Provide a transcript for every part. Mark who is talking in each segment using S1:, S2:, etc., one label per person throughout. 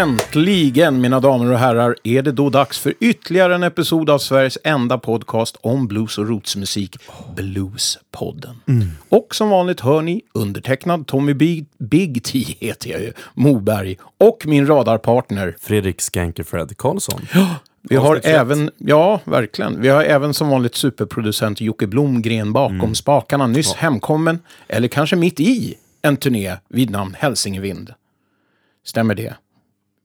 S1: Äntligen, mina damer och herrar, är det då dags för ytterligare en episod av Sveriges enda podcast om blues och rootsmusik, Bluespodden. Och som vanligt hör ni undertecknad Tommy Big, Big T, heter jag ju, Moberg, och min radarpartner.
S2: Fredrik Skanker-Fred Karlsson.
S1: Vi har även, ja, verkligen. Vi har även som vanligt superproducent Jocke Blomgren bakom spakarna, nyss hemkommen, eller kanske mitt i en turné vid namn Hälsingevind. Stämmer det?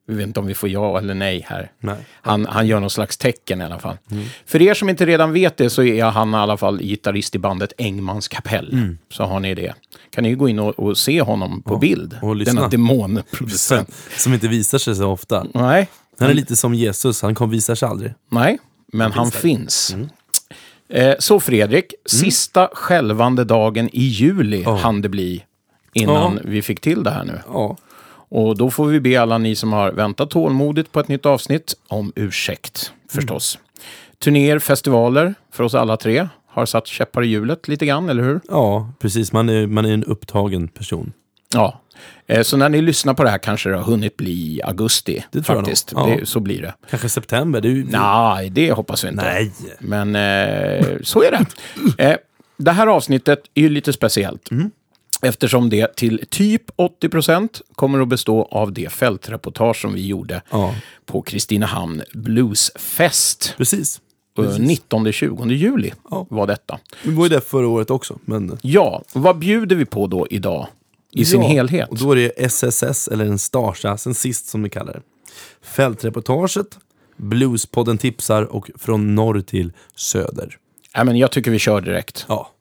S1: Vi vet inte om vi får ja eller nej här.
S2: Nej.
S1: Han, han gör någon slags tecken i alla fall. För er som inte redan vet det så är han i alla fall gitarrist i bandet Engmans kapell. Så har ni det. Kan ni gå in och, och se honom på bild.
S2: och lyssna.
S1: Denna demonproducent.
S2: Som inte visar sig så ofta.
S1: Nej,
S2: Han är lite som Jesus, han kom visar sig aldrig.
S1: nej, men han
S2: där.
S1: finns. Eh, så Fredrik, sista skälvande dagen i juli
S2: Ja.
S1: hann det bli innan
S2: Ja.
S1: vi fick till det här nu.
S2: Ja.
S1: Och då får vi be alla ni som har väntat tålmodigt på ett nytt avsnitt om ursäkt, förstås. Turnéer, festivaler, för oss alla tre, har satt käppar i hjulet lite grann, eller hur?
S2: Ja, precis. Man är, man är en upptagen person.
S1: Ja. Eh, Så när ni lyssnar på det här kanske det har hunnit bli augusti,
S2: Det tror jag
S1: faktiskt.
S2: nog. Ja.
S1: Det, så blir det.
S2: Kanske september. Det ju...
S1: Nej, det hoppas vi inte.
S2: Nej.
S1: Men eh, så är det. Eh, det här avsnittet är ju lite speciellt.
S2: Mm.
S1: Eftersom det till typ 80% kommer att bestå av det fältreportage som vi gjorde
S2: Ja.
S1: på Kristinehamn Bluesfest.
S2: Precis.
S1: Eh, 19-20 juli
S2: Ja.
S1: var detta.
S2: Vi var ju där förra året också. Men...
S1: Ja, vad bjuder vi på då idag? I sin
S2: Ja,
S1: helhet?
S2: Och då är det SSS, eller en Starsa, sen sist som vi kallar det. Fältreportaget, Bluespodden tipsar och från norr till söder.
S1: Ja, men jag tycker vi kör direkt.
S2: Ja.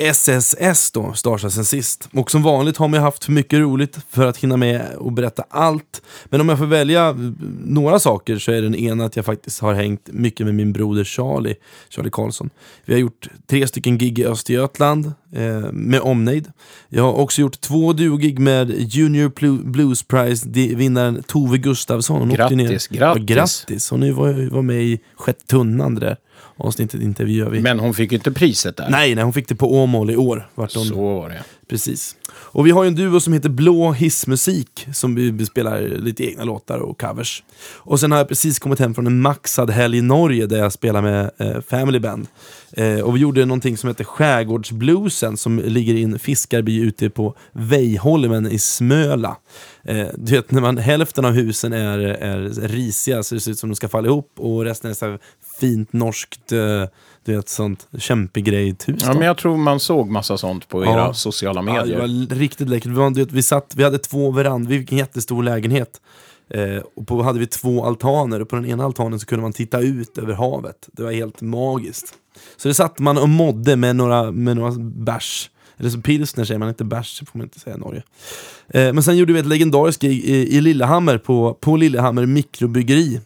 S2: SSS då, Starsa sen sist. Och som vanligt har man ju haft för mycket roligt för att hinna med och berätta allt. Men om jag får välja eh, några saker så är den ena att jag faktiskt har hängt mycket med min broder Charlie, Charlie Karlsson. Vi har gjort tre stycken gig i Östergötland eh, med omnejd. Jag har också gjort två duogig med Junior Blues Prize-vinnaren Tove. Hon åkte ner-
S1: Grattis,
S2: Ja,
S1: grattis.
S2: grattis! Hon var, var med i Sjätte tunnan det där avsnittet intervjuar vi.
S1: Men hon fick ju inte priset där.
S2: Nej, nej, hon fick det på Åmål i år. Vart hon,
S1: Så var det.
S2: Precis. Och vi har ju en duo som heter Blå hissmusik som vi, spelar lite egna låtar och covers. Och sen har jag precis kommit hem från en maxad helg i Norge där jag spelar med eh, Family Band. Eh, och vi gjorde någonting som heter Skärgårdsbluesen som ligger i en fiskarby ute på Vejholmen i Smöla. Eh, du vet när man, hälften av husen är, är risiga så det ser ut som de ska falla ihop och resten är så fint norskt, eh, du vet sånt kämpegrejt hus.
S1: Ja, men jag tror man såg massa sånt på
S2: Ja.
S1: era sociala
S2: Ja,
S1: medier.
S2: det var riktigt läckert. Vi, var, vet, vi, satt, vi hade två verandor, vi fick en jättestor lägenhet. Eh, och på hade vi två altaner och på den ena altanen så kunde man titta ut över havet. Det var helt magiskt. Så det satt man och modde med några, med några bärs. Eller så pilsner säger man, inte bärs, får man inte säga i Norge. Eh, men sen gjorde vi ett legendariskt gig i, i Lillehammer på, på Lillehammer mikrobryggeri.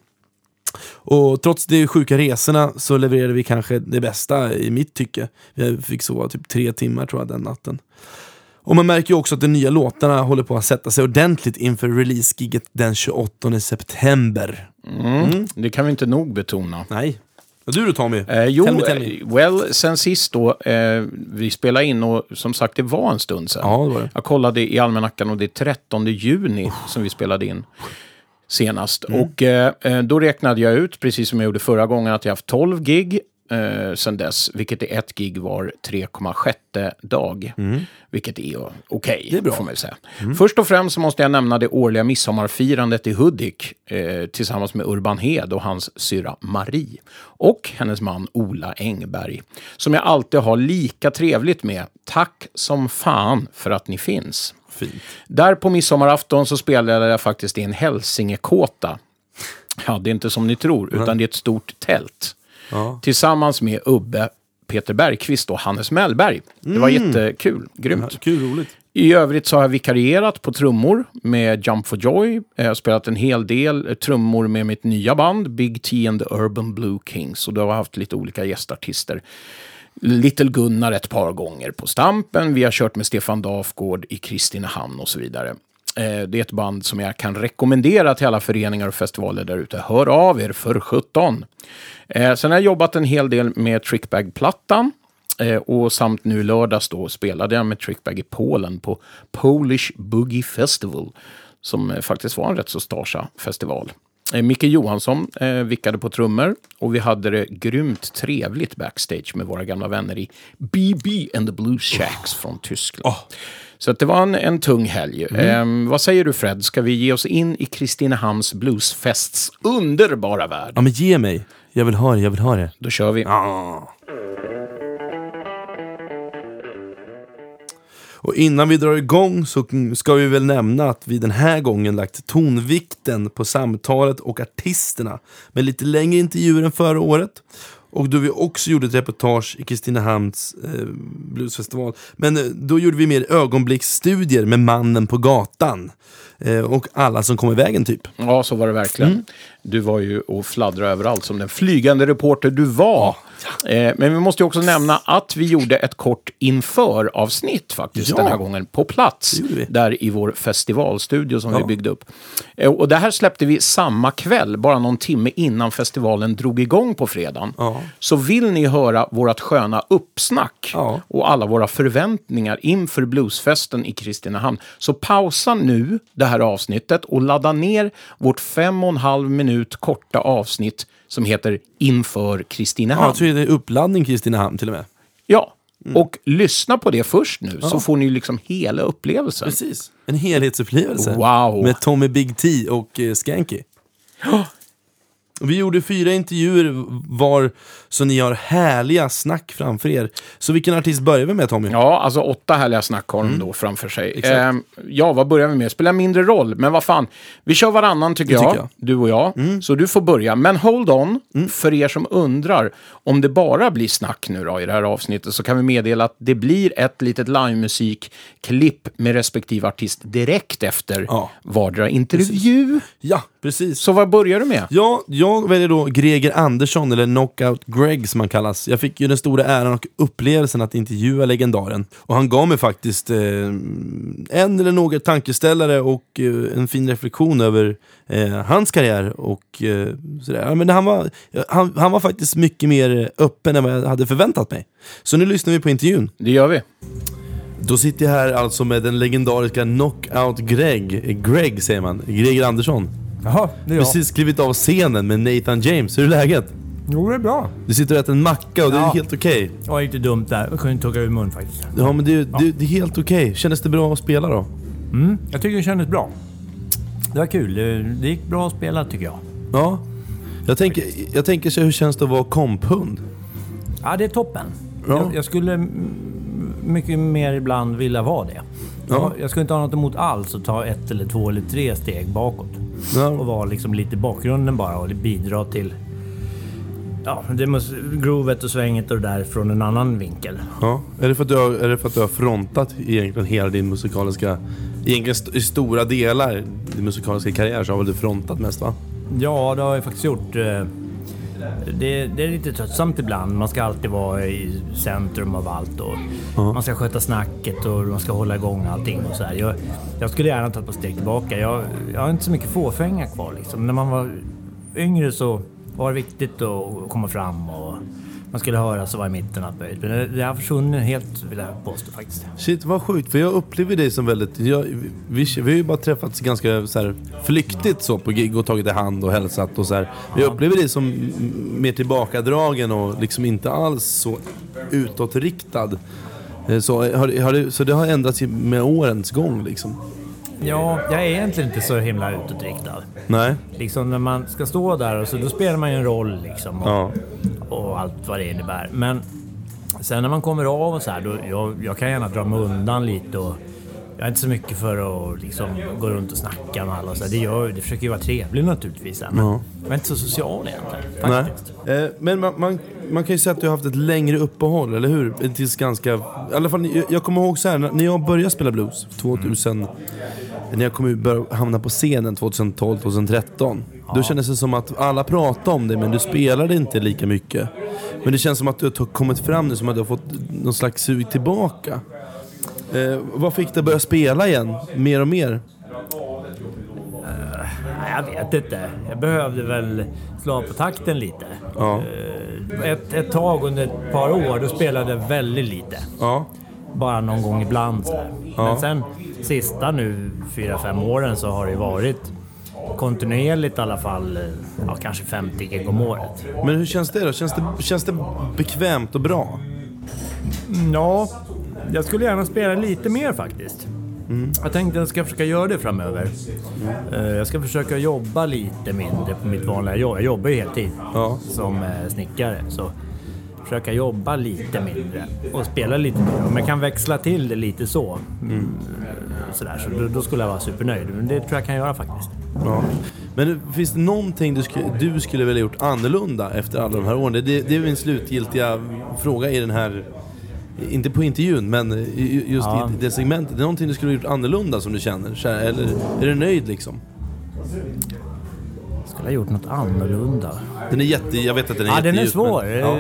S2: Och trots de sjuka resorna så levererade vi kanske det bästa i mitt tycke. Vi fick sova typ tre timmar tror jag den natten. Och man märker ju också att de nya låtarna håller på att sätta sig ordentligt inför release-giget den 28 september.
S1: Mm. Det kan vi inte nog betona.
S2: Nej. Och du då Tommy?
S1: Eh, jo,
S2: Tell me, tell me.
S1: eh, well, sen sist då, eh, vi spelade in och som sagt det var en stund sedan.
S2: Ja, det var det.
S1: Jag kollade i almanackan och det är 13 juni som vi spelade in senast.
S2: Mm.
S1: Och eh, eh, då räknade jag ut, precis som jag gjorde förra gången, att jag haft 12 gig eh, sen dess, vilket är ett gig var 3,6 dag. Vilket är okej,
S2: Mm. Det är bra. Mm.
S1: får man säga. Först och främst så måste jag nämna det årliga midsommarfirandet i Hudik eh, tillsammans med Urban Hed och hans syrra Marie. Och hennes man Ola Engberg. Som jag alltid har lika trevligt med. Tack som fan för att ni finns.
S2: Fint.
S1: Där på midsommarafton så spelade jag faktiskt i en hälsingekåta. Ja, det är inte som ni tror, utan det är ett stort tält.
S2: Ja.
S1: Tillsammans med Ubbe, Peter Bergqvist och Hannes Mellberg. Det var jättekul, grymt.
S2: Kul, roligt.
S1: I övrigt så har jag vikarierat på trummor med Jump for Joy. Jag har spelat en hel del trummor med mitt nya band, Big T and the Urban Blue Kings. Och då har jag haft lite olika gästartister. Little Gunnar ett par gånger på Stampen. Vi har kört med Stefan Dafgård i Kristinehamn och så vidare. Eh, det är ett band som jag kan rekommendera till alla föreningar och festivaler där ute. Hör av er för 17. Eh, sen har jag jobbat en hel del med Trickbag-plattan. Eh, och samt nu i lördags då spelade jag med Trickbag i Polen på Polish Boogie Festival. Som faktiskt var en rätt så starsa festival. Eh, Micke Johansson eh, vickade på trummor och vi hade det grymt trevligt backstage med våra gamla vänner i BB and the Blues Shacks från Tyskland. Så att det var en, en tung helg. Eh, vad säger du Fred, ska vi ge oss in i Kristinehamns Bluesfests underbara värld?
S2: Ja men ge mig. Jag vill ha det, jag vill ha det.
S1: Då kör vi.
S2: Och innan vi drar igång så ska vi väl nämna att vi den här gången lagt tonvikten på samtalet och artisterna med lite längre intervjuer än förra året. Och då vi också gjorde ett reportage i Kristinehamns eh, bluesfestival. Men eh, då gjorde vi mer ögonblicksstudier med mannen på gatan. Eh, och alla som kom i vägen typ.
S1: Ja, så var det verkligen. Du var ju och fladdrade överallt som den flygande reporter du var. Eh, men vi måste ju också nämna att vi gjorde ett kort inför-avsnitt faktiskt
S2: Ja.
S1: den här gången på plats. Där i vår festivalstudio som
S2: Ja.
S1: vi byggde upp. Eh, och det här släppte vi samma kväll, bara någon timme innan festivalen drog igång på fredagen.
S2: Ja.
S1: Så vill ni höra vårt sköna uppsnack och alla våra förväntningar inför bluesfesten i Kristinehamn. Så pausa nu det här avsnittet och ladda ner vårt fem och en halv minut korta avsnitt som heter Inför
S2: Ja,
S1: Kristinehamn.
S2: jag tror det är uppladdning Kristinehamn till och med.
S1: Ja, och lyssna på det först nu så får ni liksom hela upplevelsen.
S2: Precis. En helhetsupplevelse.
S1: Wow.
S2: Med Tommy Big T och eh, Skanky. Vi gjorde fyra intervjuer var, så ni har härliga snack framför er. Så vilken artist börjar vi med Tommy?
S1: Ja, alltså åtta härliga snack har de då framför sig.
S2: Mm.
S1: Ehm, ja, vad börjar vi med? Spelar mindre roll, men vad fan. Vi kör varannan tycker, jag,
S2: tycker jag. Mm.
S1: du och jag. Så du får börja. Men hold on, för er som undrar om det bara blir snack nu då i det här avsnittet så kan vi meddela att det blir ett litet livemusikklipp med respektive artist direkt efter
S2: Ja.
S1: vardera intervju.
S2: Ja, precis.
S1: Så vad börjar du med?
S2: Ja, jag väljer då Greger Andersson, eller Knockout Greg som han kallas. Jag fick ju den stora äran och upplevelsen att intervjua legendaren. Och han gav mig faktiskt eh, en eller några tankeställare och eh, en fin reflektion över eh, hans karriär. Och eh, sådär. Men han, var, han, han var faktiskt mycket mer öppen än vad jag hade förväntat mig. Så nu lyssnar vi på intervjun.
S1: Det gör vi.
S2: Då sitter jag här alltså med den legendariska Knockout Greg, Greg säger man, Greger Andersson.
S3: Jaha, det är jag.
S2: Precis klivit av scenen med Nathan James, hur är läget?
S3: Jo, det är bra.
S2: Du sitter och äter en macka och det är
S3: Ja.
S2: helt okej.
S3: Det var lite dumt där. Jag kunde inte tugga ur mun faktiskt.
S2: Ja men det, det, det är helt okej. Kändes det bra att spela då?
S3: Mm, jag tycker det kändes bra. Det var kul. Det, det gick bra att spela tycker jag.
S2: Ja. Jag tänker, jag tänker så hur känns det att vara komphund?
S3: Ja, det är toppen.
S2: Ja.
S3: Jag, jag skulle mm, mycket mer ibland vilja vara det.
S2: Ja.
S3: Jag, jag skulle inte ha något emot alls att ta ett eller två eller tre steg bakåt. Och
S2: Ja.
S3: vara liksom lite i bakgrunden bara och bidra till Ja, det måste, groovet och svänget och det där från en annan vinkel.
S2: ja. Är, det för att du har, är det för att du har frontat egentligen hela din musikaliska... Egentligen st- i stora delar din musikaliska karriär så har väl du frontat mest va?
S3: Ja, det har jag faktiskt gjort. Eh, Det, det är lite tröttsamt ibland. Man ska alltid vara i centrum av allt och man ska sköta snacket och man ska hålla igång allting och så här. Jag, jag skulle gärna ta ett par steg tillbaka. Jag, jag har inte så mycket fåfänga kvar liksom. När man var yngre så var det viktigt att komma fram och man skulle höras och vara i mitten möjligt. Men det, har försvunnit helt vill jag påstå faktiskt.
S2: Shit vad sjukt, för jag upplever dig som väldigt... Jag, vi, vi har ju bara träffats ganska så här, flyktigt så på gig och tagit i hand och hälsat och så här. Jag upplever dig som mer tillbakadragen och liksom inte alls så utåtriktad. Eh, Så, har, har det, så det har ändrats med årens gång liksom?
S3: Ja, jag är egentligen inte så himla utåtriktad.
S2: Nej?
S3: Liksom när man ska stå där och så då spelar man ju en roll liksom. Och,
S2: Ja.
S3: och allt vad det innebär. Men sen när man kommer av och så här, då, jag, jag kan gärna dra mig undan lite och jag är inte så mycket för att liksom gå runt och snacka med alla så. Det, gör, det försöker ju vara trevlig naturligtvis. Men
S2: Ja.
S3: jag är inte så social egentligen. Faktiskt.
S2: Eh, men man, man, man kan ju säga att du har haft ett längre uppehåll, eller hur? Tills ganska... I alla fall, jag, jag kommer ihåg så här, när- när jag började spela blues 2000... När jag kom ut, började hamna på scenen 2012-2013. Då kändes det som att alla pratade om det, men du spelade inte lika mycket. Men det känns som att du har kommit fram nu, som att du har fått någon slags sug tillbaka. Eh, vad fick dig att börja spela igen, mer och mer?
S3: Nej, jag vet inte. Jag behövde väl slå på takten lite.
S2: Ja.
S3: Eh, Ett, ett tag under ett par år, då spelade jag väldigt lite.
S2: Ja.
S3: Bara någon gång ibland sådär.
S2: Ja.
S3: Men sen sista nu, fyra fem åren, så har det varit kontinuerligt i alla fall, eh, ja, kanske 50 gig om året.
S2: Men hur känns det då? Känns det, känns det bekvämt och bra?
S3: Ja, jag skulle gärna spela lite mer faktiskt. Jag tänkte att jag ska försöka göra det framöver. Eh, Jag ska försöka jobba lite mindre på mitt vanliga jobb. Jag jobbar ju heltid
S2: Ja.
S3: som eh, snickare. Så försöka jobba lite mindre och spela lite mer. Om jag kan växla till det lite så. Mm. Sådär, så då, då skulle jag vara supernöjd. Men det tror jag kan göra faktiskt.
S2: Ja. Men finns det någonting du skulle, du skulle vilja gjort annorlunda efter alla de här åren? Det, det är min slutgiltiga fråga i den här, inte på intervjun, men just
S3: Ja.
S2: i det segmentet. Det är någonting du skulle ha gjort annorlunda som du känner? Eller är du nöjd liksom?
S3: Skulle ha gjort något annorlunda.
S2: Den är jätte, jag vet att den är
S3: Ja, den är svår.
S2: men- Ja.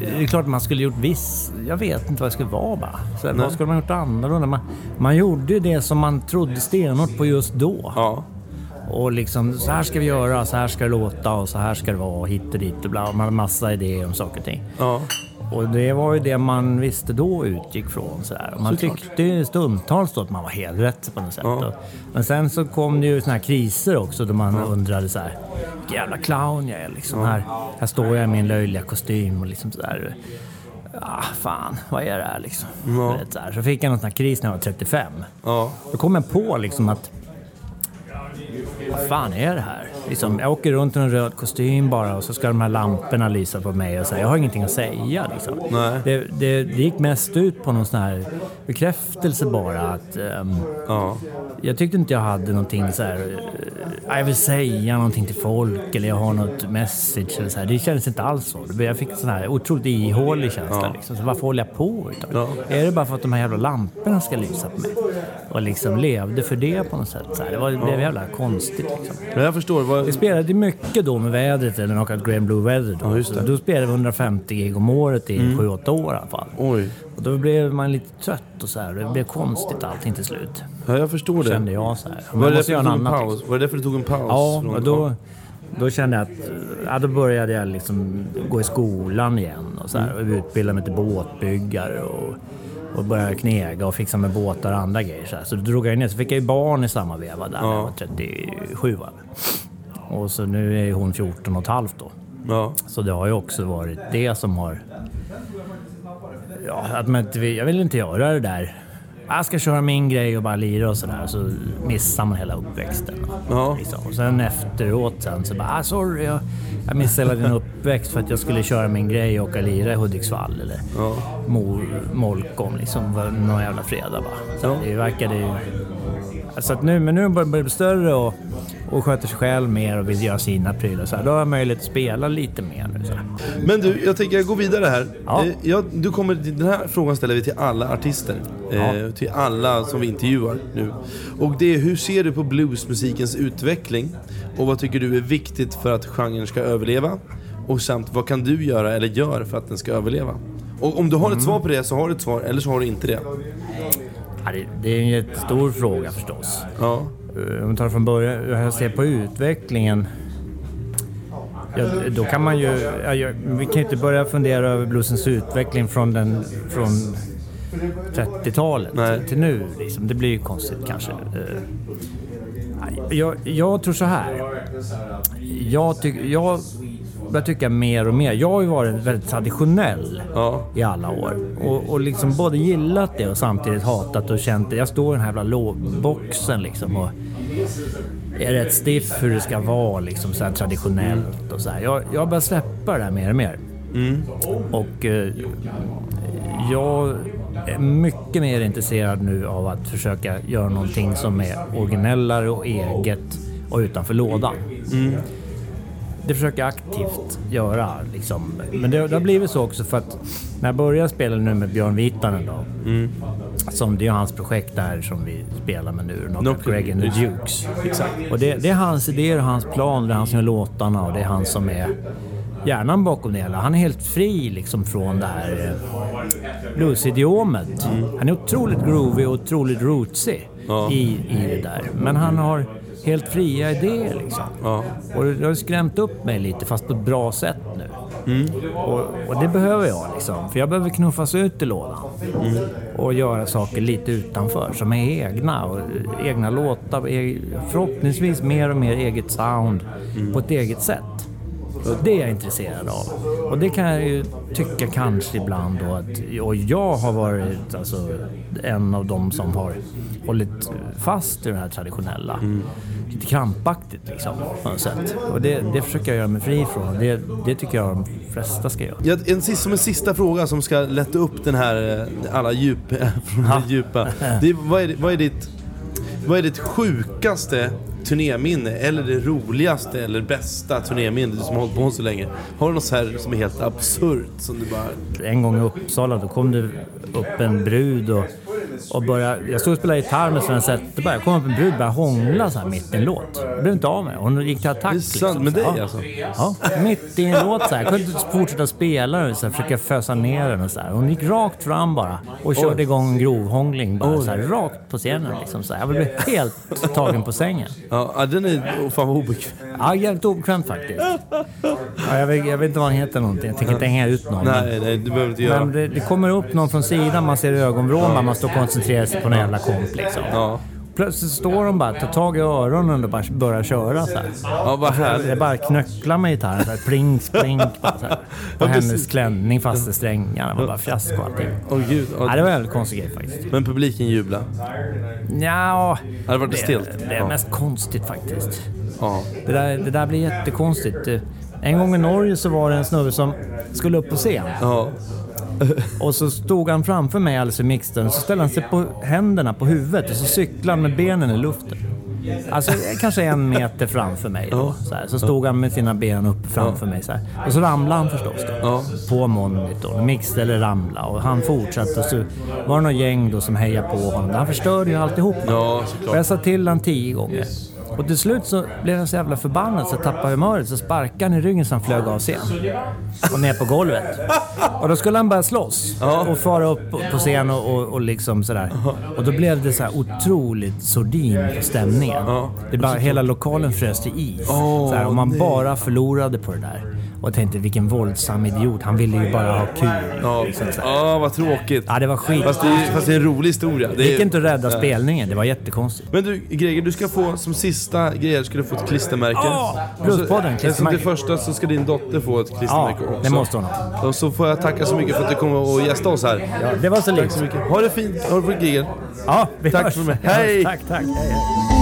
S3: Det är klart man skulle gjort viss... Jag vet inte vad det skulle vara bara. Så vad skulle man gjort annorlunda? Man, man gjorde ju det som man trodde stenhårt på just då.
S2: Ja.
S3: Och liksom, så här ska vi göra, så här ska det låta och så här ska det vara och hit och dit och bla. Man hade massa idéer om saker och ting.
S2: Ja.
S3: Och det var ju det man visste då utgick från. Så här. Och man
S2: Såklart.
S3: tyckte ju stundtals då att man var helt rätt på något sätt.
S2: Ja.
S3: Men sen så kom det ju såna här kriser också då man undrade så här. Jävla clown jag är liksom. Här, här står jag i min löjliga kostym och liksom sådär. Ah, fan, vad är det här liksom?
S2: Ja.
S3: Vet, Så, här. så fick jag någon sån här kris när jag var 35.
S2: Ja.
S3: Då kom jag på liksom att... Vad fan är det här? Liksom, jag åker runt i en röd kostym bara och så ska de här lamporna lysa på mig och så här, Jag har ingenting att säga liksom. Det, det, det gick mest ut på någon sån här bekräftelse bara att... ehm,
S2: Ja.
S3: jag tyckte inte jag hade någonting så här... eh, jag vill säga någonting till folk eller jag har något message eller så här. Det kändes inte alls så. Jag fick en sån här otroligt ihålig känsla
S2: Ja.
S3: liksom. Så varför håller jag på? Utan,
S2: Ja.
S3: Är det bara för att de här jävla lamporna ska lysa på mig? Och liksom levde för det på något sätt. Så här. Det, var, det blev jävla konstigt liksom.
S2: Jag förstår.
S3: Vi spelade mycket då med vädret, eller Knockout Grey and Blue Weather. Då.
S2: Ja, just det. Mm.
S3: Då spelade vi 150 gig om året i 7-8 år i alla fall.
S2: oj.
S3: Och då blev man lite trött och så här. Det blev konstigt allting till slut.
S2: Ja, jag förstår det.
S3: Kände jag så här.
S2: Var det, därför
S3: göra en
S2: paus? Var det därför du tog en paus?
S3: Ja,
S2: från-
S3: då, då kände jag att ja, då började jag liksom gå i skolan igen och, så här, och utbilda mig till båtbyggare och, och började knega och fixa med båtar och andra grejer. Så, här. så då drog jag ner. Så fick jag ju barn i samma veva där när jag var 37. Va? Och så nu är hon 14 och ett halvt då.
S2: Ja.
S3: Så det har ju också varit det som har... Ja, att man inte vill, jag vill inte göra det där. Jag ska köra min grej och bara lira och sådär. Så missar man hela uppväxten.
S2: Ja.
S3: Liksom. Och sen efteråt sen så bara, ah, sorry, jag, jag missade hela din uppväxt för att jag skulle köra min grej och åka lira i Hudiksvall eller
S2: Ja.
S3: Mol, Molkom liksom. Någon jävla fredag bara. Så
S2: Ja.
S3: det verkade ju... Så att nu, men nu börjar det bli större och, och sköter sig själv mer och vill göra sina prylar. Så här, då har jag möjlighet att spela lite mer nu. Så här.
S2: Men du, jag tänker jag går vidare här.
S3: Ja.
S2: Eh, jag, du kommer, den här frågan ställer vi till alla artister. Eh, till alla som vi intervjuar nu. Och det är, hur ser du på bluesmusikens utveckling? Och vad tycker du är viktigt för att genren ska överleva? Och samt, vad kan du göra eller gör för att den ska överleva? Och om du har ett svar på det så har du ett svar, eller så har du inte det.
S3: Ja, det, det är en jättestor fråga förstås.
S2: Ja.
S3: Eh, Om vi tar från början, hur jag ser på utvecklingen. Ja, då kan man ju... Ja, vi kan ju inte börja fundera över bluesens utveckling från, den, från 30-talet
S2: Nej.
S3: till nu. Liksom. Det blir ju konstigt kanske. Eh, Jag, jag tror så här. Jag, tyck, jag börjar tycka mer och mer. Jag har ju varit väldigt traditionell
S2: Ja.
S3: i alla år. Och, och liksom både gillat det och samtidigt hatat och känt det. Jag står i den här jävla lågboxen liksom och är rätt stiff hur det ska vara liksom så traditionellt och så här. Jag, jag börjar släppa det här mer och mer. Och eh, jag är mycket mer intresserad nu av att försöka göra någonting som är originellare och eget och utanför lådan. Det försöker jag aktivt göra. Liksom. Men det, det har blivit så också för att när jag började spela nu med Björn Viitanen då. Som det är hans projekt där som vi spelar med nu. Knockout
S2: Knockout,
S3: Greg and the. Dukes.
S2: Exakt.
S3: Och det, det är hans idéer och hans plan. Det är han som gör låtarna och det är han som är hjärnan bakom det hela. Han är helt fri liksom från det här eh, bluesidiomet. Han är otroligt groovy och otroligt rootsy
S2: Ja.
S3: i, i det där. Men han har helt fria idéer liksom.
S2: Ja.
S3: Och det har skrämt upp mig lite, fast på ett bra sätt nu. Och, och det behöver jag liksom, för jag behöver knuffas ut i lådan. Och göra saker lite utanför, som är egna. Och egna låtar, e- förhoppningsvis mer och mer eget sound på ett eget sätt. Och det är jag intresserad av. Och det kan jag ju tycka kanske ibland då att, och jag har varit alltså en av dem som har hållit fast i det här traditionella. Lite krampaktigt liksom, på något sätt. Och det, det försöker jag göra mig fri från. Det, det tycker jag de flesta ska göra.
S2: Ja, en, som en sista fråga som ska lätta upp den här, eh, alla djup, från
S3: Ja.
S2: det djupa. Det, vad, är, vad, är ditt, vad är ditt sjukaste turnéminne? Eller det roligaste eller bästa turnéminne, du som har hållit på så länge? Har du något så här som är helt absurt? Som du bara...
S3: En gång i Uppsala då kom det upp en brud och, och började... Jag stod och spelade gitarr med Sven Zetterberg. Det kom upp en brud och började hångla så här mitt i en låt. Jag blev inte av med. Hon gick till attack.
S2: Det är sant, med dig alltså?
S3: Ja, mitt i en låt så här. Jag kunde inte fortsätta spela den, så här, försöka fösa ner den och så här. Hon gick rakt fram bara och körde igång en grovhångling bara så här, rakt på scenen liksom så här. Jag blev helt tagen på sängen.
S2: Ja, den är... Fan vad obekväm.
S3: Ja, jävligt obekvämt faktiskt. Ja, jag, vet, jag vet inte vad han heter någonting. Jag tänker inte hänga ut någon.
S2: Nej, nej, du behöver inte göra.
S3: Men det, det kommer upp någon från sidan, man ser ögonvrån, man står och koncentrerar sig på en jävla komp liksom.
S2: Ja.
S3: Plötsligt står de bara, tar tag i öronen och bara börjar köra så här.
S2: Ja, vad härligt.
S3: Jag bara knöcklar med gitarren så här, pling, spring, bara så här.
S2: Ja,
S3: Och hennes klänning fast i strängarna, det var bara fiasko allting.
S2: Åh gud.
S3: Ja,
S2: Ja,
S3: det var en konstig grej faktiskt.
S2: men publiken jublar.
S3: Ja,
S2: Ja, det var
S3: det,
S2: stelt.
S3: det är
S2: Ja.
S3: mest konstigt faktiskt.
S2: Ja.
S3: Det där, det där blir jättekonstigt. En gång i Norge så var det en snubbe som skulle upp på scen.
S2: Ja.
S3: Och så stod han framför mig alldeles i mixen och så ställde han sig på händerna på huvudet och så cyklade han med benen i luften. Alltså kanske en meter framför mig då. Så, här. så stod han med sina ben upp framför mig så här. Och så ramlade han förstås då. På monitorn. Mixade ramla och han fortsatte och så var det något gäng då som hejade på honom. Han förstörde ju alltihop.
S2: Ja,
S3: Och jag sa till han tio gånger. Och till slut så blev jag så jävla förbannad så jag tappade humöret. Så sparkade han i ryggen så han flög av scen. Och ner på golvet. Och då skulle han börja slåss. Och fara upp på- scen och, och, och liksom sådär. Och då blev det så här otroligt sordin på stämningen. Det bara, hela lokalen frös till is. så här, och man bara förlorade på det där. Och tänkte vilken våldsam idiot. Han ville ju bara ha kul.
S2: Ja, ja vad tråkigt.
S3: Ja, det var skit.
S2: Fast det, fast det är en rolig historia.
S3: Det gick inte att rädda spelningen. Det var jättekonstigt.
S2: Men du Greger, du ska få som sista grej ska du få ett klistermärke.
S3: Ja,
S2: så-
S3: Bluespodden,
S2: Som
S3: klistermärke.
S2: det första så ska din dotter få ett
S3: Ja,
S2: klistermärke också.
S3: det måste hon ha.
S2: Och så får jag tacka så mycket för att du kom och gästa oss här.
S3: Ja, det var så
S2: Tack
S3: likt.
S2: så mycket. Ha det fint. Ha det fint Greger.
S3: Ja, vi
S2: Tack
S3: hörs.
S2: för mig. Hej!
S3: Tack, tack. Hej, hej.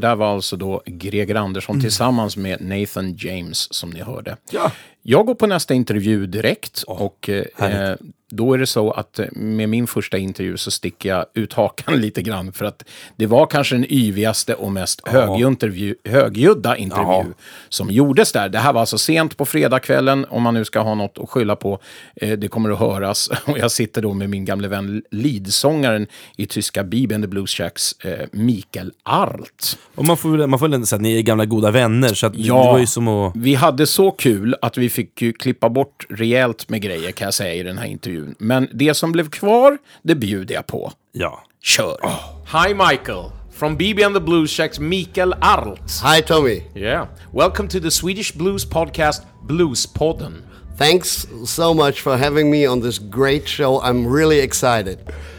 S1: Det där var alltså då Greger Andersson tillsammans med Nathan James som ni hörde.
S2: Ja.
S1: Jag går på nästa intervju direkt och eh, då är det så att eh, med min första intervju så sticker jag ut hakan lite grann för att det var kanske den yvigaste och mest högljudda högljudda intervju
S2: Ja.
S1: som gjordes där. Det här var alltså sent på fredagskvällen om man nu ska ha något att skylla på. Eh, det kommer att höras och jag sitter då med min gamle vän leadsångaren i tyska Bibi and the Blues Shacks, eh, Mikael Arlt.
S2: Och man får man får ändå säga att ni är gamla goda vänner. Så att det var ju som att...
S1: Vi hade så kul att vi fick ju klippa bort rejält med grejer kan jag säga i den här intervjun. Men det som blev kvar, det bjuder jag på.
S2: Ja.
S1: Kör! Oh.
S4: Hi, Michael. From BB and the Blues Shacks, Mikael Arlt.
S5: Hi, Tommy.
S4: Yeah. Welcome to the Swedish Blues podcast, Bluespodden.
S5: Thanks so much for having me on this great show. I'm really excited.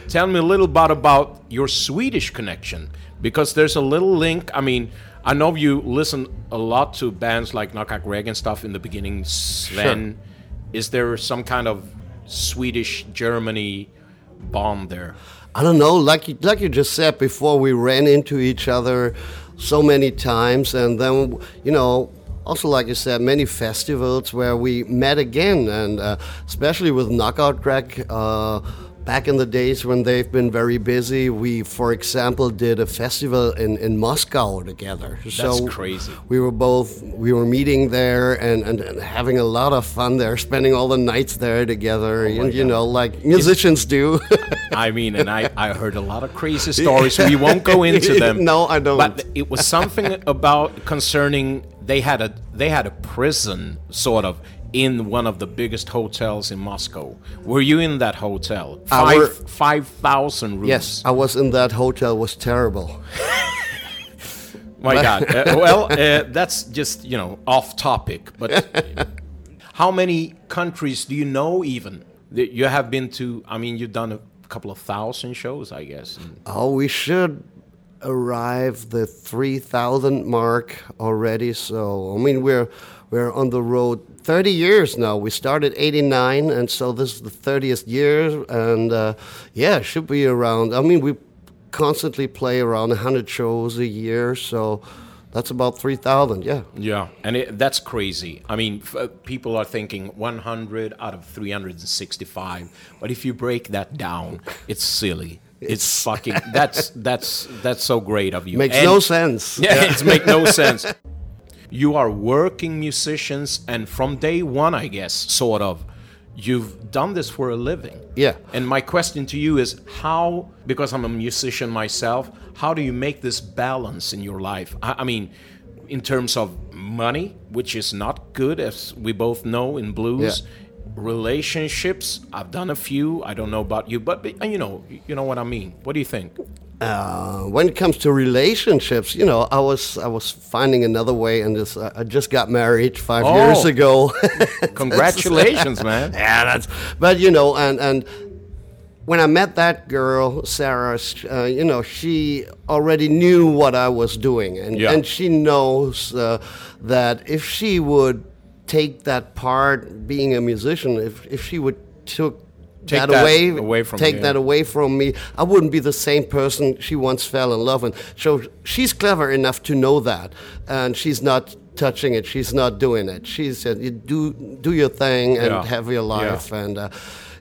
S4: Tell me a little bit about your Swedish connection,
S1: because there's a little link. I mean, I know you listen a lot to bands like Knockout Greg and stuff in the beginning. Sven, is there some kind of Swedish Germany bond there?
S5: I don't know, like you, like you just said before, we ran into each other so many times, and then you know, also like you said, many festivals where we met again, and uh, especially with Knockout Greg. Uh, back in the days when they've been very busy, we, for example, did a festival in, in Moscow together.
S1: That's crazy.
S5: We were both we were meeting there and, and, and having a lot of fun there, spending all the nights there together, and, you know, like musicians do.
S1: I mean, and I, I heard a lot of crazy stories. We won't go into them.
S5: No, I don't.
S1: But it was something about concerning they had a they had a prison sort of in one of the biggest hotels in Moscow. Were you in that hotel?
S5: Our-
S1: Five five thousand rooms.
S5: yes, I was in that hotel. Was terrible.
S1: My God. Uh, well, uh, that's just you know off topic. But how many countries do you know even that you have been to? I mean, you've done a couple of thousand shows, I guess.
S5: Oh, we should arrive the 3,000 mark already. So, I mean, we're we're on the road 30 years now. We started 89, and so this is the 30th year. And uh, yeah, should be around. I mean, we constantly play around 100 shows a year. So that's about 3,000. Yeah.
S1: Yeah, and it, that's crazy. I mean, f- uh, people are thinking 100 out of 365, but if you break that down, it's silly. It's, fucking. That's that's that's so great of you.
S5: Makes
S1: And-
S5: no sense.
S1: Yeah, it makes no sense. You are working musicians, and from day one, I guess, sort of, you've done this for a living.
S5: Yeah.
S1: And my question to you is how, because I'm a musician myself, how do you make this balance in your life? I, I mean, in terms of money, which is not good, as we both know in blues. Yeah Relationships, I've done a few. I don't know about you, but but, you know, you know what I mean. What do you think?
S5: Uh, when it comes to relationships, you know, I was I was finding another way, and this I I just got married five
S1: Oh.
S5: years ago.
S1: Congratulations, man.
S5: yeah, that's. But you know, and and when I met that girl, Sarah, uh, you know, she already knew what I was doing, and
S1: Yeah.
S5: and she knows uh, that if she would take that part, being a musician, if if she would took
S1: Take
S5: that,
S1: that
S5: away,
S1: away from
S5: take
S1: you,
S5: that
S1: yeah.
S5: away from me, I wouldn't be the same person she once fell in love with. So she's clever enough to know that, and she's not touching it. She's not doing it. She said, "You do do your thing and
S1: Yeah.
S5: have your
S1: Yeah.
S5: life." And uh,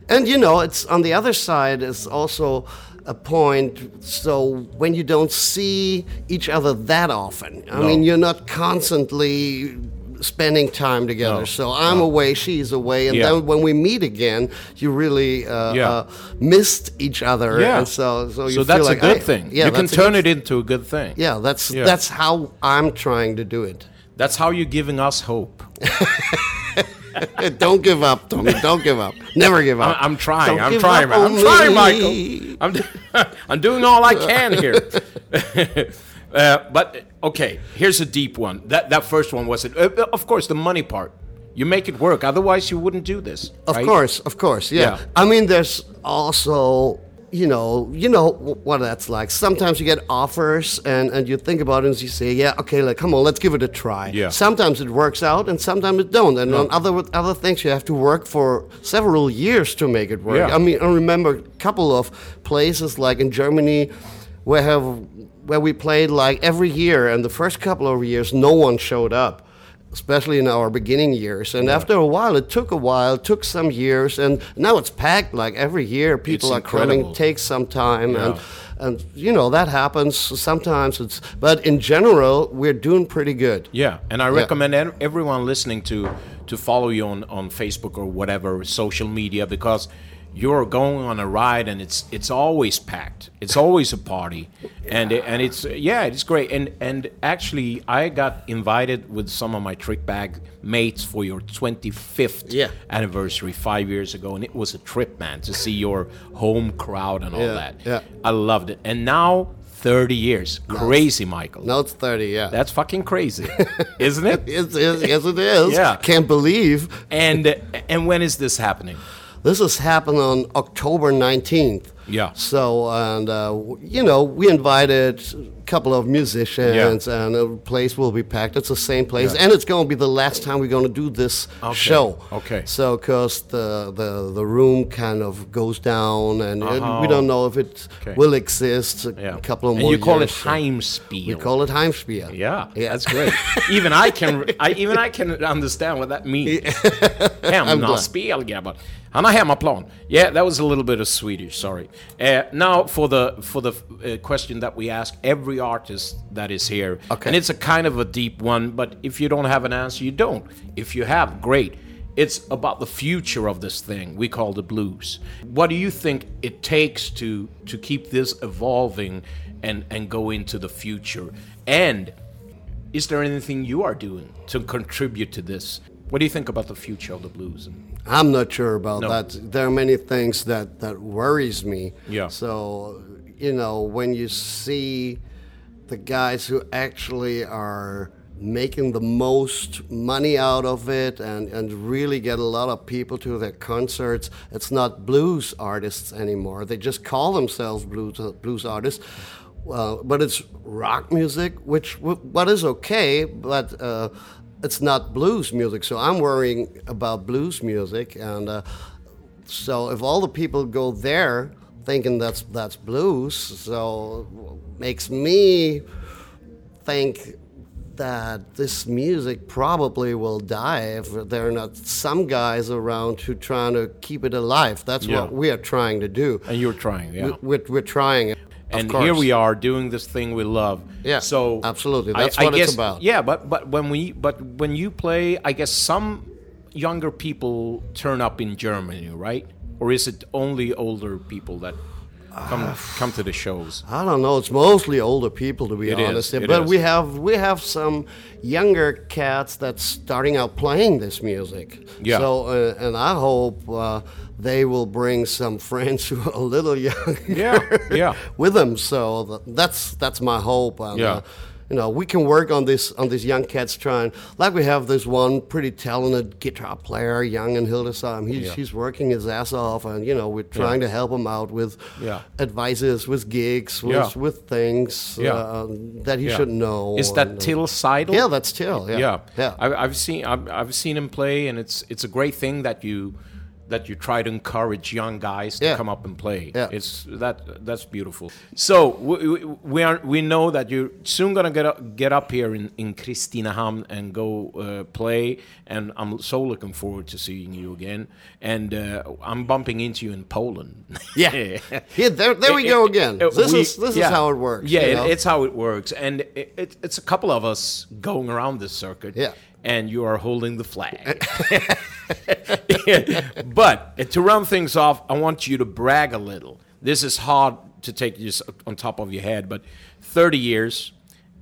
S5: and you know, it's on the other side is also a point. So when you don't see each other that often, I
S1: No.
S5: mean, you're not constantly spending time together.
S1: No.
S5: So I'm away, she's away, and
S1: Yeah.
S5: then when we meet again, you really uh,
S1: Yeah.
S5: uh, missed each other.
S1: Yeah.
S5: And so so you
S1: so that's
S5: like,
S1: a good thing.
S5: Yeah,
S1: you can turn it into a good thing.
S5: Yeah, that's
S1: Yeah.
S5: that's how I'm trying to do it.
S1: That's how you're giving us hope.
S5: don't give up, Tommy. Don't give up. Never give up.
S1: I'm trying.
S5: Don't
S1: I'm trying. I'm trying. Michael. I'm, I'm doing all I can here. uh, but okay, here's a deep one. That that first one was it. Uh, of course, the money part. You make it work. Otherwise, you wouldn't do this.
S5: Of
S1: right?
S5: course, of course, yeah.
S1: Yeah.
S5: I mean, there's also, you know, you know what that's like. Sometimes you get offers, and and you think about it, and you say, yeah, okay, like, come on, let's give it a try.
S1: Yeah.
S5: Sometimes it works out, and sometimes it don't. And on other other things, you have to work for several years to make it work.
S1: Yeah.
S5: I mean, I remember a couple of places like in Germany, where have where we played like every year, and the first couple of years, no one showed up especially in our beginning years. And after a while, it took a while, took some years, and now it's packed like every year. People
S1: It's
S5: are coming,
S1: incredible.
S5: takes some time, and
S1: Yeah.
S5: and you know that happens sometimes. It's but in general, we're doing pretty good.
S1: Yeah, and I recommend ev- everyone listening to to follow you on on Facebook or whatever social media because you're going on a ride and it's it's always packed. It's always a party, and it, and it's yeah, it's great. And and actually, I got invited with some of my trick bag mates for your 25th
S5: Yeah.
S1: anniversary five years ago, and it was a trip, man, to see your home crowd and all
S5: Yeah,
S1: that.
S5: yeah.
S1: I loved it. And now. 30 years. Crazy, Michael.
S5: Now it's thirty. Yeah,
S1: That's fucking crazy, isn't it?
S5: It's, it's, yes, it is.
S1: Yeah.
S5: can't believe
S1: And and when is this happening?
S5: This has happened on October nineteenth.
S1: Yeah.
S5: So and uh, you know we invited a couple of musicians, yeah. and the place will be packed. It's the same place, and it's going to be the last time we're going to do this show.
S1: Okay.
S5: So because the, the the room kind of goes down, and uh, we don't know if it
S1: Uh-huh. Okay.
S5: will exist a
S1: Yeah.
S5: couple of
S1: and
S5: more
S1: you call it
S5: years. so-
S1: Heimspiel.
S5: We call it Heimspiel.
S1: Yeah,
S5: Yeah.
S1: that's great. even I can, I, even I can understand what that means. Hemmaspel, grabbar. Han har hemmaplan. Yeah, that was a little bit of Swedish. Sorry. Uh, now for the for the uh, question that we ask every artist that is here,
S5: Okay.
S1: and it's a kind of a deep one. But if you don't have an answer, you don't. If you have, great. It's about the future of this thing we call the blues. What do you think it takes to to keep this evolving and and go into the future? And is there anything you are doing to contribute to this? What do you think about the future of the blues?
S5: I'm not sure about
S1: No.
S5: that. There are many things that that worries me.
S1: Yeah.
S5: So you know when you see the guys who actually are making the most money out of it and, and really get a lot of people to their concerts. It's not blues artists anymore. They just call themselves blues blues artists. Well, but it's rock music, which what is okay, but uh, it's not blues music. So I'm worrying about blues music, and uh, so if all the people go there thinking that's that's blues, so makes me think that this music probably will die if there are not some guys around who trying to keep it alive. That's
S1: Yeah.
S5: what we are trying to do.
S1: and you're trying, yeah.
S5: We- We're, we're trying.
S1: And here we are doing this thing we love.
S5: Yeah,
S1: So
S5: absolutely. That's
S1: I
S5: what it's
S1: guess-
S5: about.
S1: Yeah, but but when we but when you play, I guess some younger people turn up in Germany, right? Or is it only older people that come come to the shows?
S5: I don't know. It's mostly older people, to be
S1: It is,
S5: honest.
S1: it
S5: but
S1: is.
S5: we have we have some younger cats that's starting out playing this music.
S1: Yeah.
S5: So uh, and I hope uh, they will bring some friends who are a little younger.
S1: Yeah, yeah.
S5: with them. So that's that's my hope.
S1: Yeah.
S5: You know, we can work on this on these young cats trying. Like we have this one pretty talented guitar player, young in Hildesheim. He's
S1: Yeah.
S5: he's working his ass off, and you know, we're trying to help him out with
S1: Yeah.
S5: advices, with gigs, with
S1: Yeah.
S5: with things
S1: Yeah.
S5: uh, that he
S1: Yeah.
S5: should know.
S1: Is that
S5: and, uh,
S1: Till Seidel?
S5: Yeah, that's Till. Yeah,
S1: yeah,
S5: yeah.
S1: I, I've seen I've, I've seen him play, and it's it's a great thing that you that you try to encourage young guys to
S5: Yeah.
S1: come up and play.
S5: Yeah.
S1: It's that that's beautiful. So we, we, we are we know that you're soon gonna get up, get up here in in Kristinehamn and go uh, play, and I'm so looking forward to seeing you again. And uh, I'm bumping into you in Poland.
S5: Yeah. Yeah, there, there we go again.
S1: Uh,
S5: This
S1: we-
S5: is this
S1: yeah.
S5: is how it works.
S1: Yeah,
S5: you
S1: it- it's how it works, and it, it, it's a couple of us going around this circuit.
S5: Yeah.
S1: And you are holding the flag. but uh, to round things off, I want you to brag a little. This is hard to take just on top of your head, but 30 years,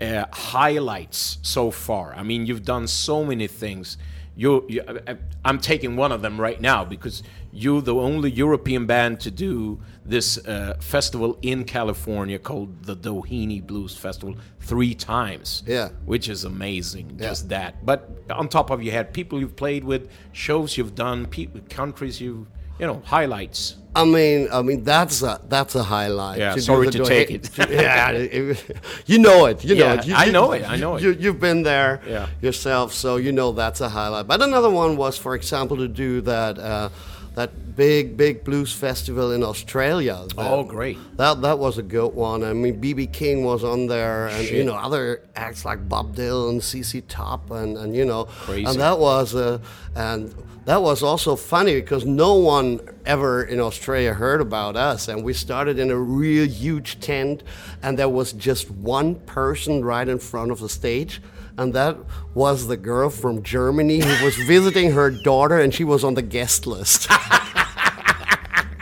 S1: uh, highlights so far. I mean, you've done so many things. You, you, I- I'm taking one of them right now because you're the only European band to do this uh, festival in California called the Doheny Blues Festival three times.
S5: Yeah.
S1: which is amazing. Just that. But on top of your head, people you've played with, shows you've done, people, countries you, you know, highlights.
S5: I mean, I mean that's a that's a highlight.
S1: Yeah,
S5: do
S1: sorry to take it.
S5: yeah, it- you know it. You know
S1: Yeah,
S5: it. You,
S1: I
S5: you-
S1: know it, I know it.
S5: You, you've been there
S1: Yeah.
S5: yourself, so you know that's a highlight. But another one was, for example, to do that uh, that big big blues festival in Australia.
S1: Oh, great.
S5: That that was a good one. I mean, BB King was on there, and you know other acts like Bob Dylan, and CC Top, and and you know,
S1: Crazy.
S5: and that was uh, and that was also funny because no one ever in Australia heard about us, and we started in a real huge tent, and there was just one person right in front of the stage. And that was the girl from Germany who was visiting her daughter, and she was on the guest list.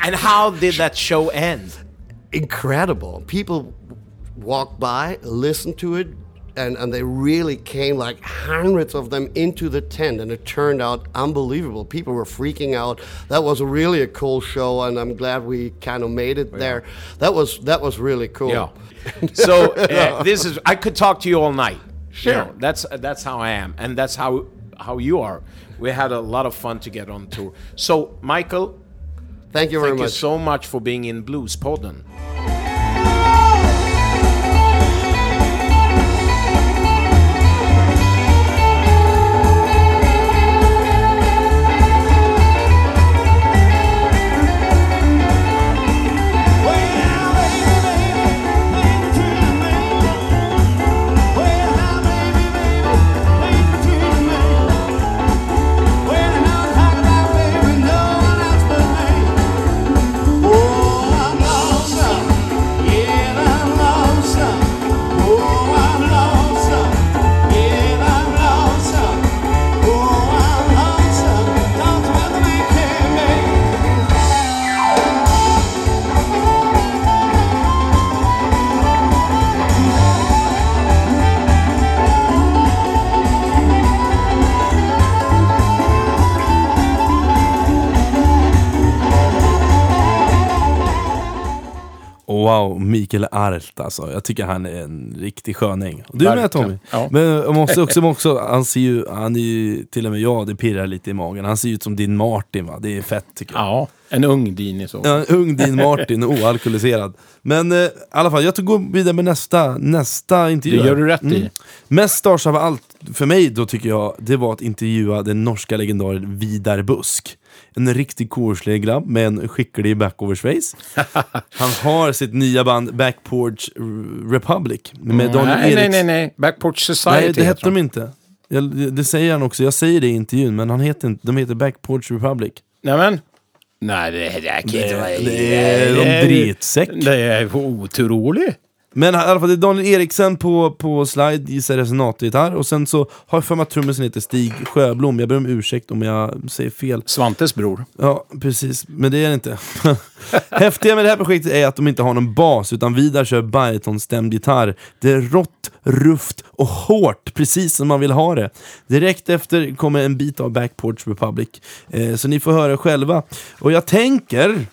S1: And how did that show end?
S5: incredible. People walked by, listened to it, and, and they really came like hundreds of them into the tent, and it turned out unbelievable. People were freaking out. That was really a cool show, and I'm glad we kind of made it there. That was that was really cool.
S1: Yeah. So uh, this is I could talk to you all night. You
S5: Sure.
S1: that's that's how I am, and that's how how you are. We had a lot of fun to get on tour. So Michael,
S5: Thank you very
S4: Thank you
S5: much.
S4: so much for being in Bluespodden.
S2: Wow, Mikael Arlt alltså. Jag tycker han är en riktig sköning. Du är med. Tommy.
S1: Ja.
S2: Men jag måste också, också, han ser ju, han är ju, till och med jag, det pirrar lite i magen. Han ser ut som din Martin va, det är fett tycker jag.
S1: Ja, en ung din i så.
S2: Ja, en ung din Martin, oalkoholiserad. Men eh, i alla fall, jag går vidare med nästa, nästa intervju.
S1: Det gör du rätt i.
S2: Mm. Mest stars av allt för mig då tycker jag, det var att intervjua den norska legendaren Vidar Busk. En riktigt korslig grabb med en skicklig backoversface. Han har sitt nya band Backporch Republic med Daniel
S1: nej, nej,
S2: Eriks-
S1: nej, nej. Backporch Society
S2: Nej, det
S1: heter
S2: hette de inte. Jag, det säger han också, jag säger det i intervjun, men han heter inte, de heter Backporch Republic.
S1: Nämen. Nej, det, det kan inte vara...
S2: det är de dritsäck.
S1: Det är otroligt.
S2: Men i alla fall, det är Daniel Eriksen på, på slide, gissar resonatorgitarr. Och sen så har jag för mig att trummisen heter Stig Sjöblom. Jag ber om ursäkt om jag säger fel.
S1: Svantes bror.
S2: Ja, precis. Men det är det inte. Häftiga med det här projektet är att de inte har någon bas, utan Vidar kör baritonstämd gitarr. Det är rått, rufft och hårt, precis som man vill ha det. Direkt efter kommer en bit av Backporch Republic. Eh, så ni får höra själva. Och jag tänker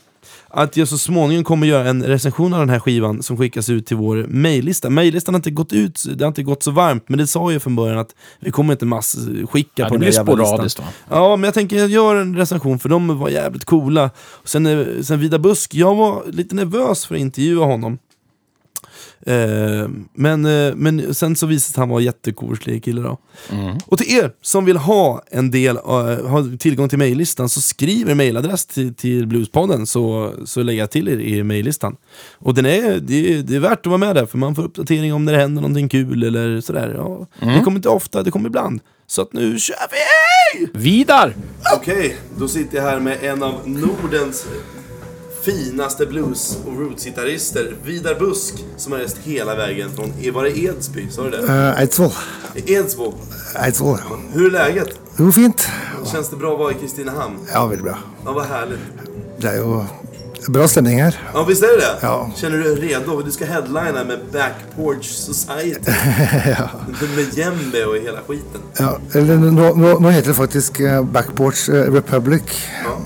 S2: att jag så småningom kommer göra en recension av den här skivan som skickas ut till vår mejllista. Mejllistan har inte gått ut, det har inte gått så varmt, men det sa jag från början att vi kommer inte massskicka
S1: Ja,
S2: på den här jävla listan.
S1: va?
S2: Ja, men jag tänker jag gör en recension för de var jävligt coola. Och sen, eh, sen Vida Busk, jag var lite nervös för att intervjua honom. Eh, men, eh, men sen så visade han var en jättekorslig kille då. Och till er som vill ha en del, eh, ha tillgång till mejllistan så skriv er mejladress till, till Bluespodden så, så lägger jag till er i mejllistan. Och den är, det, är, det är värt att vara med där för man får uppdatering om när det händer någonting kul eller sådär. Ja, Det kommer inte ofta, det kommer ibland. Så att nu kör vi!
S1: Vidar!
S2: Okej, då sitter jag här med en av Nordens finaste blues och rootsgitarrister, Vidar Busk, som har rest hela vägen från, var det Edsby? Sa du det?
S6: Uh, Eidsvoll.
S2: Edsbo.
S6: Eidsvoll, ja.
S2: Hur är läget?
S6: Jo, fint.
S2: Känns det bra att vara i Kristinehamn?
S6: Ja, veldig bra.
S2: Ja, vad härligt.
S6: Det er jo bra stemning her.
S2: Ja, visst är det det?
S6: Ja.
S2: Känner du dig redo? Du ska headlina med Backporch Society. med Jembe och hela skiten.
S6: Ja, eller nå heter det faktisk eh, Backporch eh, Republic. Ja.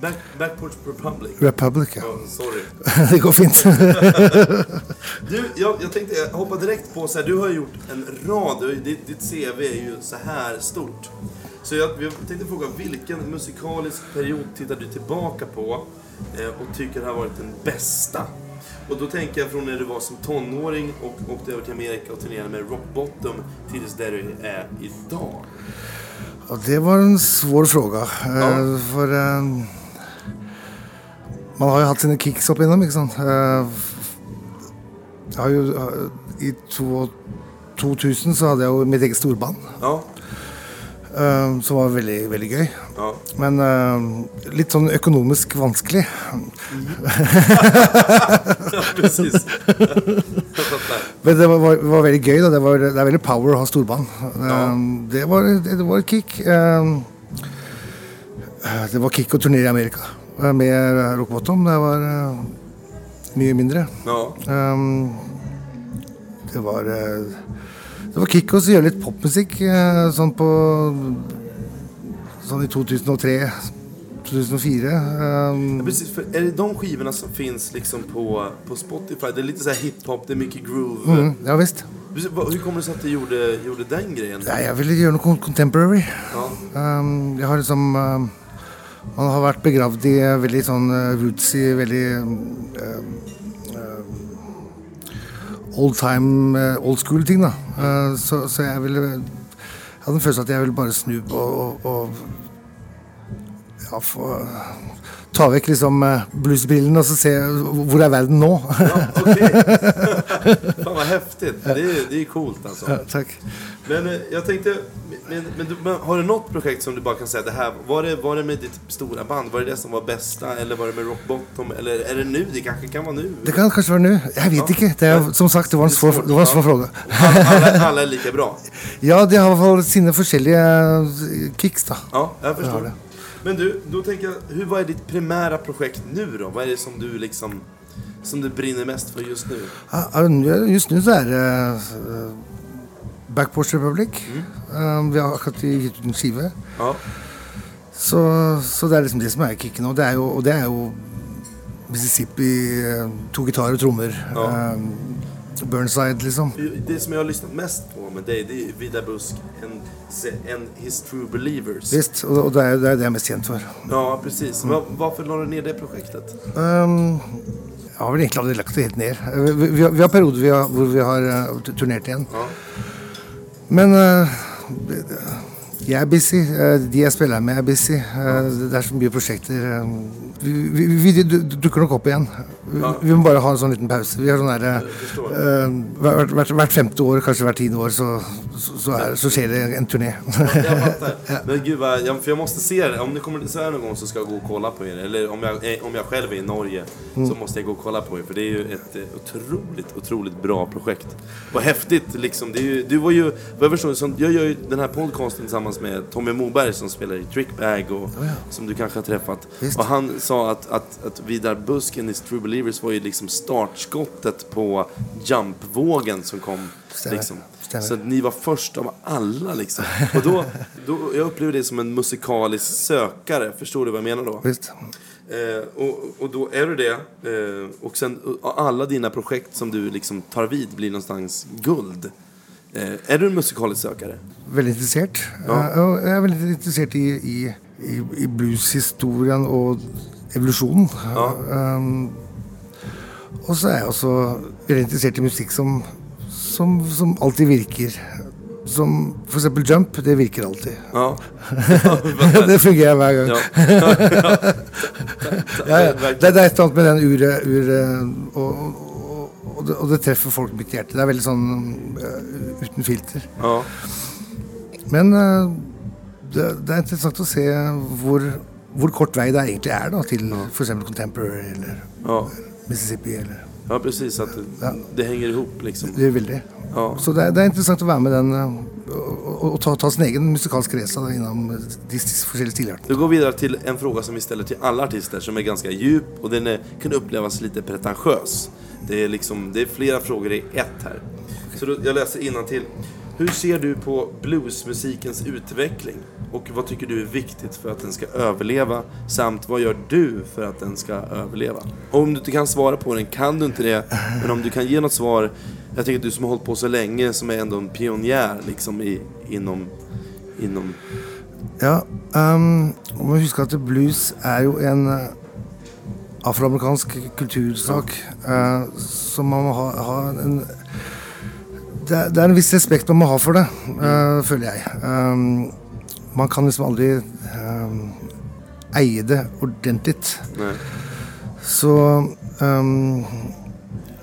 S2: Back, Backporch Republic.
S6: Republic, ja.
S2: Ja, sorry.
S6: Det går fint.
S2: Du, jag, jag tänkte jag hoppar direkt på så här, du har gjort en rad, ditt, ditt CV är ju så här stort. Så jag, jag tänkte fråga, vilken musikalisk period tittar du tillbaka på eh, och tycker har varit den bästa? Och då tänker jag från när du var som tonåring och åkte över till Amerika och turnerade med Rock Bottom tills där du är idag.
S6: Og det var en svår fråga. Eh,
S2: Ja.
S6: For eh, man har jo hatt sine kicks opp igjennom, ikke sant. Eh, jeg har jo eh, I to, 2000 så hadde jeg jo mitt eget storband,
S2: Ja,
S6: eh, som var veldig, veldig gøy.
S2: ja.
S6: Men litt sånn økonomisk vanskelig.
S2: ja precis. Jag fattar.
S6: Men det var, var, var veldig gøy. da. Det, var, det er veldig power å ha storband. Um, det, var, det, det var et kick. Det var kick å turnere i Amerika med Rock Bottom. Det var uh, mye mindre.
S2: Ja.
S6: Um, det var uh, Det var kick å gjøre litt popmusikk uh, sånn på Sånn i 2003. 2004. Um,
S2: Precis, för är det de skivorna som finns liksom på, på Spotify? Det är lite så här hiphop, det är mycket groove.
S6: mm, ja visst.
S2: Hur kommer det sig att du gjorde, gjorde den grejen?
S6: Nei, jeg ville noe con- contemporary.
S2: Ja.
S6: Um, jeg har liksom um, han har vært begravd i eh, veldig sånn eh, rootsy, veldig eh, eh, old time, eh, old school-ting, da. Eh, så, så jeg ville Jeg hadde en følelse at jeg ville bare snu på og, og ja, få Ta vekk liksom eh, bluesbrillene och så se hvor er verden nå.
S2: Ja, okej. Fan vad häftigt. Det är, det är coolt alltså.
S6: Ja, Takk.
S2: Men eh, jag tänkte, men, men, men har du något projekt som du bara kan säga det här, var det, var det med ditt stora band, var det det som var bästa eller var det med Rock Bottom eller är det nu? Det kanske kan vara nu?
S6: Det kan kanskje være nå. Jeg vet ikke. Det er, som sagt, det var en svår, det var en svår fråga.
S2: Alla, alla är lika bra?
S6: Ja, de har sine forskjellige eh, kicks, da.
S2: Ja, jag förstår. Men du, då tänker jag, hur, vad är ditt primära projekt nu då? Vad är det som du liksom, som du brinner mest för just nu?
S6: Ja, ja, Just nå så er det eh, Backporch Republic. Eh, vi har akkurat gitt ut en skive.
S2: Ja,
S6: Så, så det er liksom det som er kicken. Og det er jo, og det er jo Mississippi, eh, to gitarer og trommer.
S2: Ja.
S6: Eh, Burnside, liksom.
S2: det som jag har lyssnat mest på med dig, det är Vida Busk and, and His True Believers.
S6: Visst. Og det er det er det jeg er mest kjent for.
S2: Ja, precis. Va- varför la du ner det projektet?
S6: Um, jeg har vel egentlig aldri lagt det helt ned. Vi, vi, vi har- vi har perioder vi har, vi har eh, turnert igjen.
S2: Ja.
S6: Men eh, det- jeg er busy. eh, de jeg spiller med, er busy. Eh, det er så mye prosjekter. eh, vi, vi, vi du- dukker nok opp igjen. Vi,
S2: Ja.
S6: vi må bare ha en sånn liten pause. Vi har sånn der, hvert, hvert, hvert femte år, kanskje hvert tiende år, så, så, så, er, så skjer det en turné.
S2: Fattar. Men gud jag, för jag måste se det. Om ni kommer så här någon gång så ska jag gå och kolla på er. Eller om jag, om jag själv är i Norge så måste jag gå och kolla på er. För det är ju ett otroligt, otroligt bra projekt. Vad häftigt liksom. Ju, du var ju, vad jag förstår, jag gör ju den här podcasten tillsammans med Tommy Moberg som spelar i Trickbag och som du kanske har träffat.
S6: Visst.
S2: Och han sa att, att, att Vidar Busken i True Believers var ju liksom startskottet på jumpvågen som kom.
S6: Stämmer.
S2: Liksom.
S6: Stämmer.
S2: Så ni var först av alla liksom. Och då, då, jag upplever det som en musikalisk sökare. Förstår du vad jag menar då?
S6: Visst.
S2: Eh, och, och då är du det. Eh, och sen alla dina projekt som du liksom tar vid blir någonstans guld. Eh, är du en musikalisk sökare?
S6: Veldig interessert.
S2: Ja.
S6: Eh, og jeg er veldig interessert i, i, i, blueshistorien og evolusjonen.
S2: Ja.
S6: Um, og så er jeg også veldig interessert i musikk som, som, som alltid virker. Som f.eks. jump. Det virker alltid.
S2: Ja.
S6: det fungerer hver gang.
S2: ja.
S6: Ja. Det, det et eller annet med den uret, uret og, og, det, og det treffer folk mitt hjerte. Det er veldig sånn eh, uten filter.
S2: ja.
S6: Men eh, det, det er interessant å se hvor, hvor kort vei det egentlig er da, til f.eks. Contemporary eller
S2: ja.
S6: Mississippi. Eller.
S2: Ja, precis. Att det, det hänger ihop liksom.
S6: Det er veldig.
S2: Ja.
S6: Så det det er interessant å være med den og, og ta, ta sin egen musikalske race da, innom de s- forskjellige stilartene.
S2: Då går vi vidare till en fråga som vi ställer till alla artister som är ganska djup och den är, kan upplevas lite pretentiös. Det är, liksom, det är flera frågor i ett här. Så då, jag läser till. Hur ser du på bluesmusikens utveckling? Och vad tycker du är viktigt för att den ska överleva? Samt vad gör du för att den ska överleva? Om du inte kan svara på den kan du inte det. Men om du kan ge något svar. Jag tänker att du som har hållit på så länge, som är ändå en pionjär liksom i, inom, inom
S6: Ja, um, og må huske at blues er jo en eh, afroamerikansk kultursak. eh, så man må ha, ha en det er, en viss respekt man må ha for det, eh, føler jeg. Um, man kan liksom aldri um, eie det ordentlig.
S2: Nej.
S6: Så um,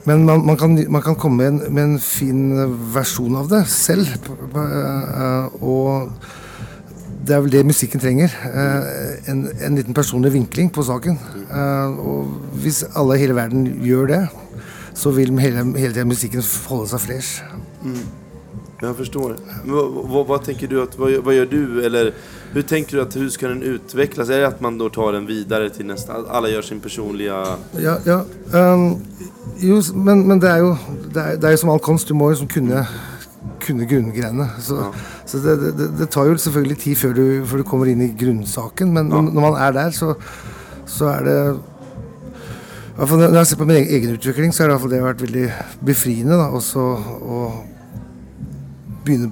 S6: Men man, man, kan, man kan komme med en, med en fin versjon av det selv. eh, og det er vel det musikken trenger. eh, en, en liten personlig vinkling på saken. Eh, og hvis alle i hele verden gjør det, så vil hele, hele tiden musikken holde seg fresh.
S2: Jag förstår. Vad, vad, vad tänker du att, vad, gör- vad gör du eller hur tänker du att hur ska den utvecklas? Är det att man då tar den vidare till nästa, alla gör sin personliga...
S6: Ja, ja. Um, jo, s- men, men det er jo det er, det jo som all kunst. Du må liksom kunne, kunne grunngreiene. Så,
S2: Ja.
S6: så det, det- det, det tar jo selvfølgelig tid før du, før du kommer inn i grunnsaken. Men
S2: Ja.
S6: når man er der, så, så er det Når jeg ser på min egen, utvikling, så har fall det vært veldig befriende. da, også å begynne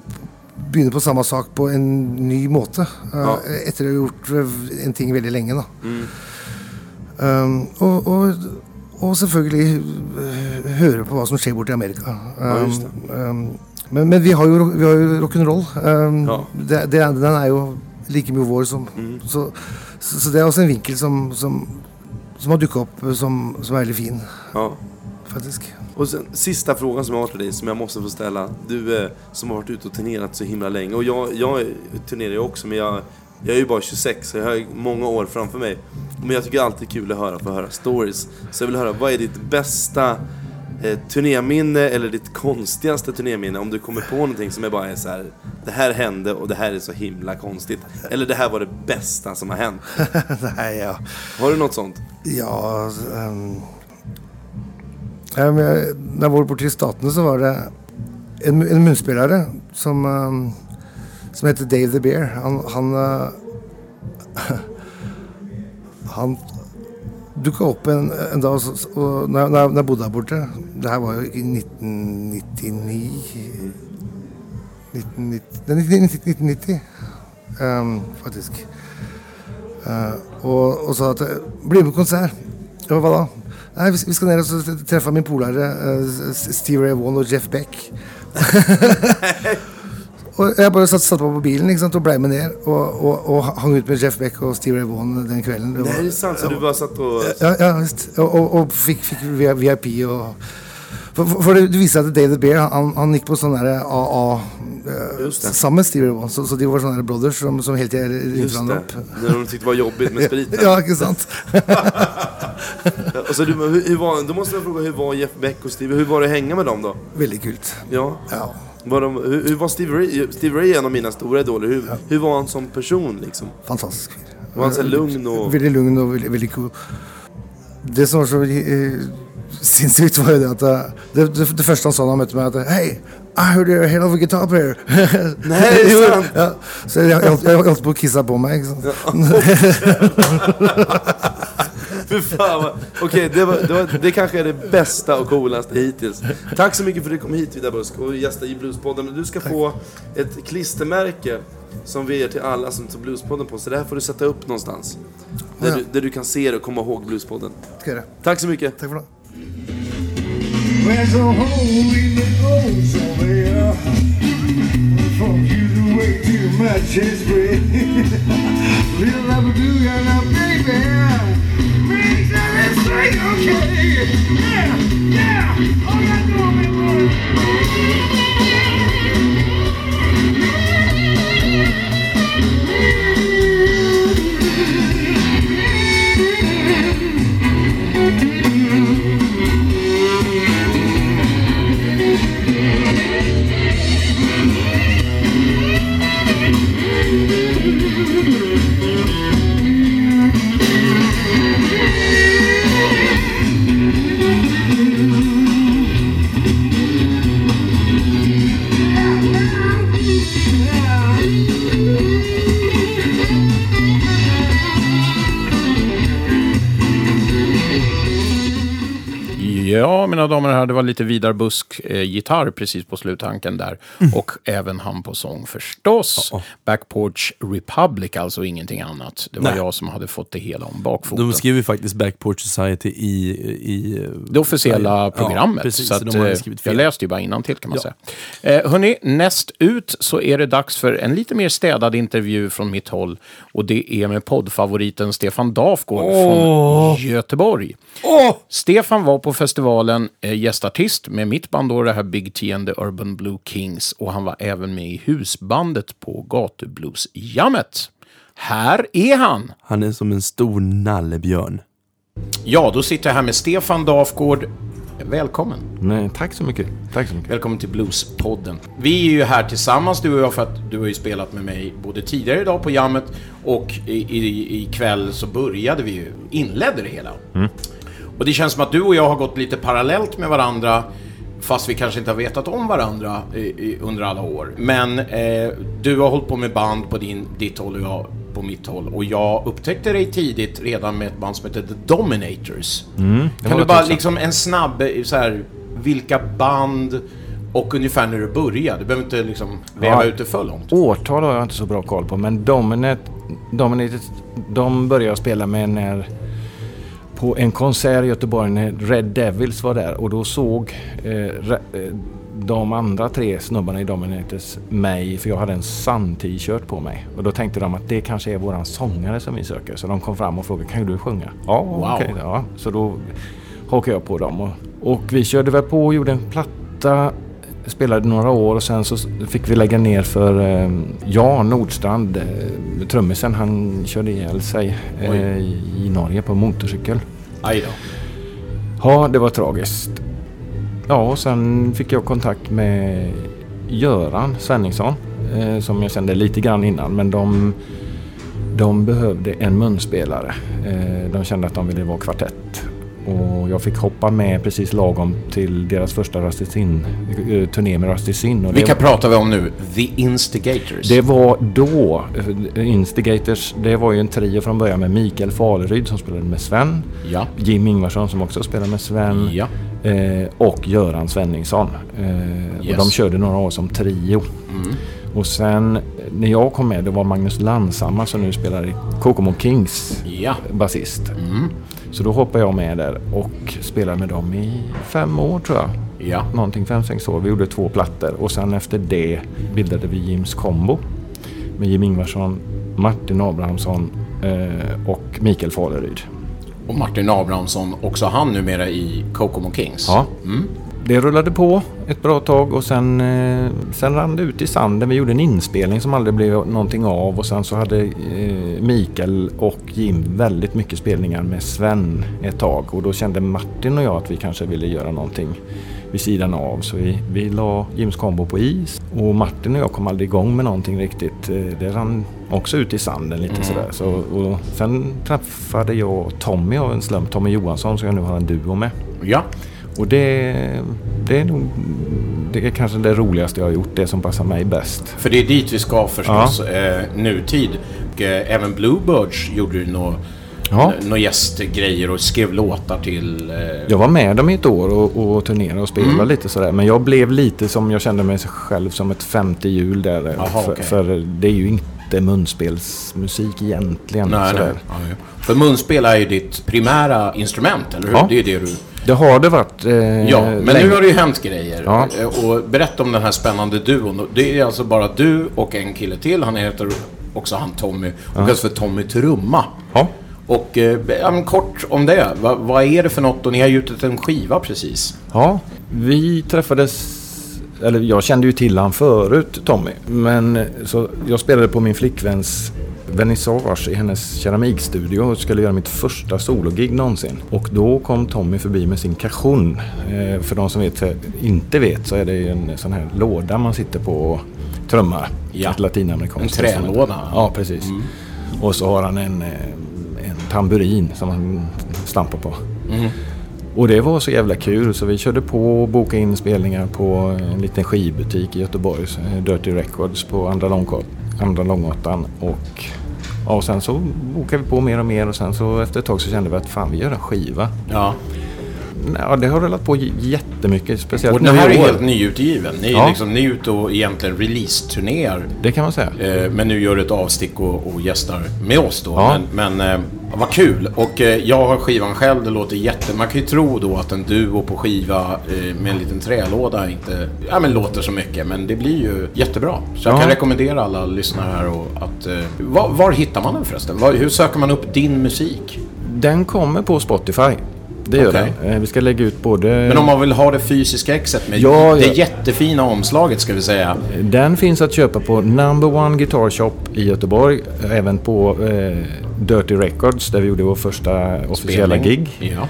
S6: begynne på samme sak på en ny måte. eh,
S2: Ja.
S6: Etter å ha gjort eh, en ting veldig lenge, da. Um, og, og, og selvfølgelig eh, høre på hva som skjer borte i Amerika. Um,
S2: Ja,
S6: um, men, men vi har jo, vi har jo rock'n'roll. Um,
S2: Ja.
S6: det, det, den er jo like mye vår som så, så, så det er også en vinkel som, som, som har dukka opp som, som er veldig fin, faktisk.
S2: Och sen, sista frågan som jag har till dig, som jag måste få ställa. Du eh, som har varit ute och turnerat så himla länge. Och jag, jag turnerar ju också, men jag, jag är ju bara 26, så jag har många år framför mig. Men jag tycker alltid kul att höra, få höra stories. Så jag vill höra, vad är ditt bästa eh, turnéminne eller ditt konstigaste turnéminne? Om du kommer på någonting som är bara är så här, det här hände och det här är så himla konstigt. Eller det här var det bästa som har hänt.
S6: Nei, ja.
S2: Har du något sånt?
S6: Ja um, ja, men jeg, Da jeg var borte i Statene, så var det en, en munnspillere som, ehm, som heter Dave the Bear. Han Han, eh, han dukka opp en, en dag og, så- og når, jeg, når jeg- bodde der borte Det her var jo i 1999 1990, 1990 um, faktisk. Uh, og, og sa at eh, Bli med på konsert. Ja, hva da? Nei, vi, ned og så treffe min polare eh, Steve Ray Vaughan og Jeff Beck. og jeg bare satte satt på bilen ikke sant, og ble med ned og, og, og hang ut med Jeff Beck og Steve Ray Vaughan den kvelden. Det
S2: Nej,
S6: var-
S2: det är sant. Så du bara satt och...
S6: ja, ja visst. Og, og fikk, fikk VIP og For, for, for det, det viser seg at David Bear han, han gikk på sånn der AA med Steve Ray. Så, så de var sånne der brothers som, som hverandre
S2: det.
S6: opp.
S2: När de tyckte det var jobbigt med spriten.
S6: Ja, ikke sant?
S2: Alltså, du, hur, var, då måste jag fråga, hur var Jeff Beck och Steve? Hur var det att hänga med dem då?
S6: Veldig kult.
S2: Ja.
S6: Ja.
S2: Var de, hur, hur var Steve Ray? Steve Ray är en av mina stora idoler. Hur, hur var han som person liksom?
S6: Fantastisk.
S2: Var han så lugn och...
S6: Veldig lugn og veldig, veldig cool. Det som var så eh, sinnssykt, var jo det at eh, det, det, det første han sa da han møtte meg, at Hei, I heard you're a hell of a guitar player.
S2: Nej, det är sant.
S6: Ja, så jeg, jeg, jeg holdt på å kisse på. Ikke sant?
S2: Fy fan. Okej, det, var, det, var, det kanske är det bästa och coolaste hittills. Tack så mycket för att du kom hit Vida Busk och gästade i Bluespodden. Du ska få ett klistermärke som vi ger till alla som tar Bluespodden på. Så det här får du sätta upp någonstans. Där,
S6: Ja.
S2: du, där du kan se det och komma ihåg Bluespodden.
S6: Skal jeg gjøre.
S2: Tack så mycket.
S6: Takk for det.
S7: There's a hole in the goes over here. From you way too much is free. Little you love baby. Okay. Yeah, yeah. All you do is run.
S1: Ja, mina damer och herrar, det var lite Vidar Busk-gitarr precis på sluttanken där. Och även han på sång förstås. Backporch Republic, alltså ingenting annat. Det var
S2: Nej.
S1: jag som hade fått det hela om bakfoten.
S2: De skriver faktiskt Backporch Society i... i
S1: det officiella
S2: Ja,
S1: programmet.
S2: precis,
S1: så att,
S2: de
S1: eh,
S2: skrivit fel.
S1: jag läste ju bara innantill kan man
S2: Ja.
S1: säga. Eh, hörni, näst ut så är det dags för en lite mer städad intervju från mitt håll. Och det är med poddfavoriten Stefan Dafgård från Göteborg. Stefan var på festivalen eh, gästartist med mitt band då, det här Big T and the Urban Blue Kings. Och han var även med i husbandet på Gatublues-jammet. Här är han!
S2: Han är som en stor nallebjörn.
S4: Ja, då sitter jag här med Stefan Dafgård. Välkommen.
S8: Nej, tack så mycket. Tack så mycket.
S4: Välkommen till Bluespodden. Vi är ju här tillsammans, du och jag, för att du har ju spelat med mig både tidigare idag på jammet och i, i, ikväll så började vi ju, inledde det hela. Och det känns som att du och jag har gått lite parallellt med varandra fast vi kanske inte har vetat om varandra i, i, under alla år. Men eh, du har hållit på med band på din, ditt håll och jag på mitt håll. Och jag upptäckte dig tidigt redan med ett band som heter The Dominators.
S8: det
S4: kan du bara liksom en snabb, eh, så här, vilka band
S1: Och ungefär när det började. Du behöver inte liksom väva
S8: Ja.
S1: ut det för långt.
S8: Årtal har jag inte så bra koll på, men Dominate, Dominate de började jag spela med när på en konsert i Göteborg när Red Devils var där och då såg eh, eh, de andra tre snubbarna i Dominators mig, för jag hade en Sun-t-shirt på mig. Och då tänkte de att det kanske är våran sångare som vi söker. Så de kom fram och frågade, kan du sjunga? Ja,
S1: Wow.
S8: okej. ja. Så då hakade jag på dem. Och, och vi körde väl på och gjorde en platta spelade några år och sen så fick vi lägga ner för eh, Jan Nordstrand, eh, trummisen, han körde ihjäl sig eh, i Norge på motorcykel.
S1: Aj då.
S8: Ja, det var tragiskt. Ja, och sen fick jag kontakt med Göran Svenningsson eh, som jag kände lite grann innan men de, de behövde en munspelare. Eh, de kände att de ville vara kvartett. Och jag fick hoppa med precis lagom till deras första Rasticin, eh, turné med det-
S1: Vilka pratar vi om nu? The Instigators.
S8: det var då, eh, Instigators, det var ju en trio från början med Mikael Faleryd som spelade med Sven.
S1: Ja.
S8: Jim Ingvarsson som också spelade med Sven.
S1: Ja.
S8: Eh, och Göran Svenningsson. Eh,
S1: Yes.
S8: Och de körde några år som trio.
S1: Mm.
S8: Och sen när jag kom med, det var Magnus Landsamma som nu spelar i Kokomo Kings
S1: Ja.
S8: basist.
S1: Mm.
S8: Så då hoppade jag med där och spelade med dem i fem år tror jag.
S1: Ja.
S8: Någonting fem, sex år. Vi gjorde två plattor och sen efter det bildade vi Jims Combo. Med Jim Ingvarsson, Martin Abrahamsson eh, och Mikael Faleryd.
S1: Och Martin Abrahamsson, också han numera i Kokomo Kings.
S8: Ja.
S1: Mm.
S8: Det rullade på ett bra tag och sen, eh, sen rann det ut i sanden. Vi gjorde en inspelning som aldrig blev någonting av och sen så hade eh, Mikael och Jim väldigt mycket spelningar med Sven ett tag och då kände Martin och jag att vi kanske ville göra någonting vid sidan av. Så vi, vi la Jims kombo på is och Martin och jag kom aldrig igång med någonting riktigt. Eh, Det rann också ut i sanden lite sådär. Så, och sen träffade jag Tommy av en slump, Tommy Johansson som jag nu har en duo med.
S1: Ja.
S8: Och det, det är nog det är kanske det roligaste jag har gjort, det som passar mig bäst.
S1: För det är dit vi ska förstås, eh, nutid. Och, eh, även Bluebirds gjorde ju några
S8: Ja.
S1: nå gästgrejer och skrev låtar till... Eh,
S8: Jag var med dem i ett år och, och turnerade och spelade
S1: Mm.
S8: lite sådär. Men jag blev lite som, jag kände mig själv som ett femte hjul där.
S1: Jaha,
S8: för,
S1: okej.
S8: för det är ju inte munspelsmusik egentligen.
S1: nej, nej. Ja, ja. För munspel är ju ditt primära instrument, eller hur?
S8: Ja.
S1: Det är det du...
S8: Det har det varit eh,
S1: Ja, men
S8: länge.
S1: nu har det ju hänt grejer.
S8: Ja.
S1: Eh, Och berätta om den här spännande duon. Det är alltså bara du och en kille till. Han heter också han Tommy. Och kallas för Tommy Trumma.
S8: Ja.
S1: Och eh, ja, kort om det. Va, vad är det för något? Och ni har gjort ut en skiva precis.
S8: Ja, vi träffades... Eller jag kände ju till han förut, Tommy. Men eh, så jag spelade på min flickväns vernissage i hennes keramikstudio och skulle göra mitt första sologig någonsin. Och då kom Tommy förbi med sin cajon. Eh, för de som vet, inte vet så är det en sån här låda man sitter på och trummar.
S1: Ja.
S8: Ett latinamerikanskt
S1: En trälåda.
S8: Ja, precis. Och så har han en, eh, en tamburin som han stampar på. Och det var så jävla kul så vi körde på och bokade in spelningar på en liten skivbutik i Göteborg, eh, Dirty Records på Andra, Långgatan, andra Långgatan. Och, ja, och sen så bokade vi på mer och mer och sen så efter ett tag så kände vi att fan vi gör en skiva.
S1: Ja.
S8: Ja, det har rullat på jättemycket, speciellt
S1: Och den här är helt nyutgiven. Ni är,
S8: Ja.
S1: liksom, ni är ute och egentligen release-turnéar.
S8: Det kan man säga.
S1: Eh, men nu gör du ett avstick och, och gästar med oss då.
S8: Ja.
S1: Men, men eh, vad kul. Och eh, jag har skivan själv. Det låter jätte... Man kan ju tro då att en duo på skiva eh, med en liten trälåda inte ja, men låter så mycket. Men det blir ju jättebra. Så jag
S8: Ja.
S1: kan rekommendera alla lyssnare här och att... Eh, var, var hittar man den förresten? Var, hur söker man upp din musik?
S8: Den kommer på Spotify. Det gör
S1: Okej.
S8: den. Eh, Vi ska lägga ut både...
S1: Men om man vill ha det fysiska exet med
S8: Ja,
S1: det
S8: ja.
S1: jättefina omslaget ska vi säga.
S8: Den finns att köpa på Number One Guitar Shop i Göteborg. Även på eh, Dirty Records där vi gjorde vår första officiella
S1: Spelning.
S8: gig.
S1: Ja.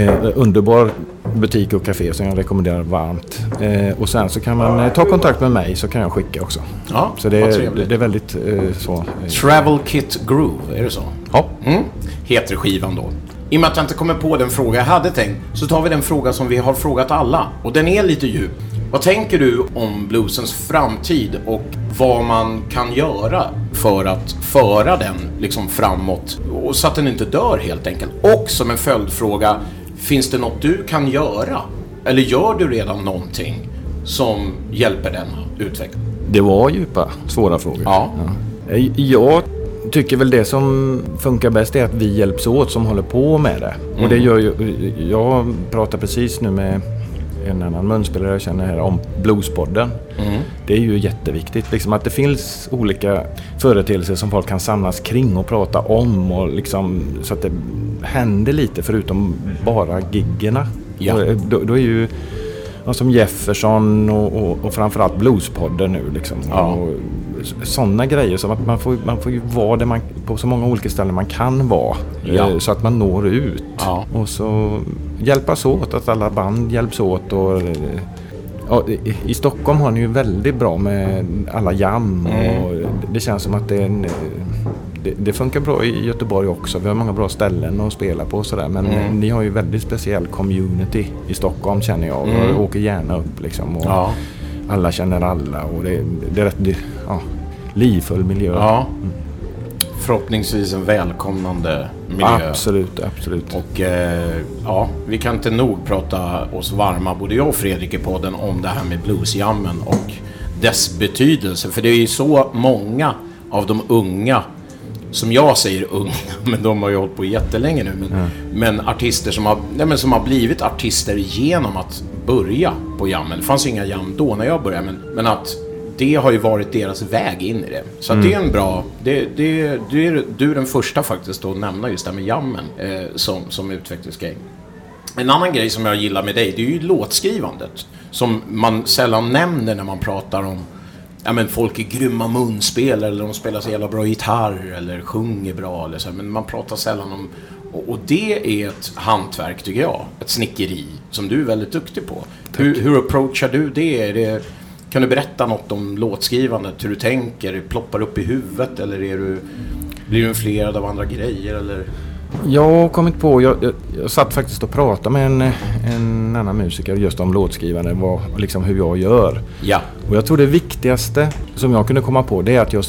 S8: Eh, underbar butik och café som jag rekommenderar varmt. Eh, och sen så kan man eh, ta kontakt med mig så kan jag skicka också.
S1: Ja,
S8: Så det, är- det är väldigt eh, så. eh,
S1: Travel Kit Groove, är det så?
S8: Ja.
S1: Mm. Heter skivan då. I och med att jag inte kommer på den fråga jag hade tänkt så tar vi den fråga som vi har frågat alla. Och den är lite djup. Vad tänker du om bluesens framtid och vad man kan göra för att föra den liksom framåt och så att den inte dör helt enkelt? Och som en följdfråga, finns det något du kan göra? Eller gör du redan någonting som hjälper den att utvecklas?
S8: Det var djupa, svåra frågor.
S1: Ja.
S8: Eh, Jag tycker väl det som funkar bäst är att vi hjälps åt som håller på med det. Och det gör ju, jag pratar precis nu med en annan munspelare jag känner här om Bluespodden. Det är ju jätteviktigt. Liksom att det finns olika företeelser som folk kan samlas kring och prata om. Och liksom, så att det händer lite förutom bara giggerna.
S1: Ja.
S8: Då, då är ju som Jefferson och, och, och framförallt Bluespodden nu. Liksom.
S1: Ja.
S8: Och sådana grejer. Så att man får, man får ju vara där man, på så många olika ställen man kan vara.
S1: Ja.
S8: eh, Så att man når ut.
S1: Ja.
S8: Och så hjälpas åt, att alla band hjälps åt. Och, eh, ja, i, I Stockholm har ni ju väldigt bra med alla jam.
S1: Mm.
S8: Och det, det känns som att det, är en, eh, det, det funkar bra i Göteborg också. Vi har många bra ställen att spela på och sådär. Men
S1: Mm.
S8: eh, ni har ju väldigt speciell community i Stockholm känner jag. Och jag åker gärna upp liksom. Och
S1: Mm. Ja.
S8: Alla känner alla och det, det är rätt ja, livfull miljö.
S1: Ja. Förhoppningsvis en välkomnande miljö.
S8: Absolut, absolut.
S1: Och eh, ja, vi kan inte nog prata oss varma, både jag och Fredrik i podden, om det här med bluesjammen och dess betydelse. För det är ju så många av de unga, som jag säger unga, men de har ju hållit på jättelänge nu, men, men artister som har, nej, men som har blivit artister genom att börja på jammen. Det fanns inga jam då när jag började, men, men att det har ju varit deras väg in i det. Så att det är en bra... Det, det, du, är, du är den första faktiskt att nämna just det här med jammen eh, som, som utvecklingsgrej. En annan grej som jag gillar med dig, det är ju låtskrivandet. Som man sällan nämner när man pratar om Ja men folk är grymma munspelare eller de spelar så jävla bra gitarr eller sjunger bra eller så. Men man pratar sällan om... Och, och det är ett hantverk tycker jag. Ett snickeri som du är väldigt duktig på. Hur, hur approachar du det? Är det? Kan du berätta något om låtskrivandet? Hur du tänker? Ploppar upp i huvudet eller är du, blir du influerad av andra grejer? Eller?
S8: Jag har kommit på, jag, jag, jag satt faktiskt och pratade med en, en annan musiker just om låtskrivande, vad, liksom hur jag gör.
S1: Ja.
S8: Och jag tror det viktigaste som jag kunde komma på det är att jag,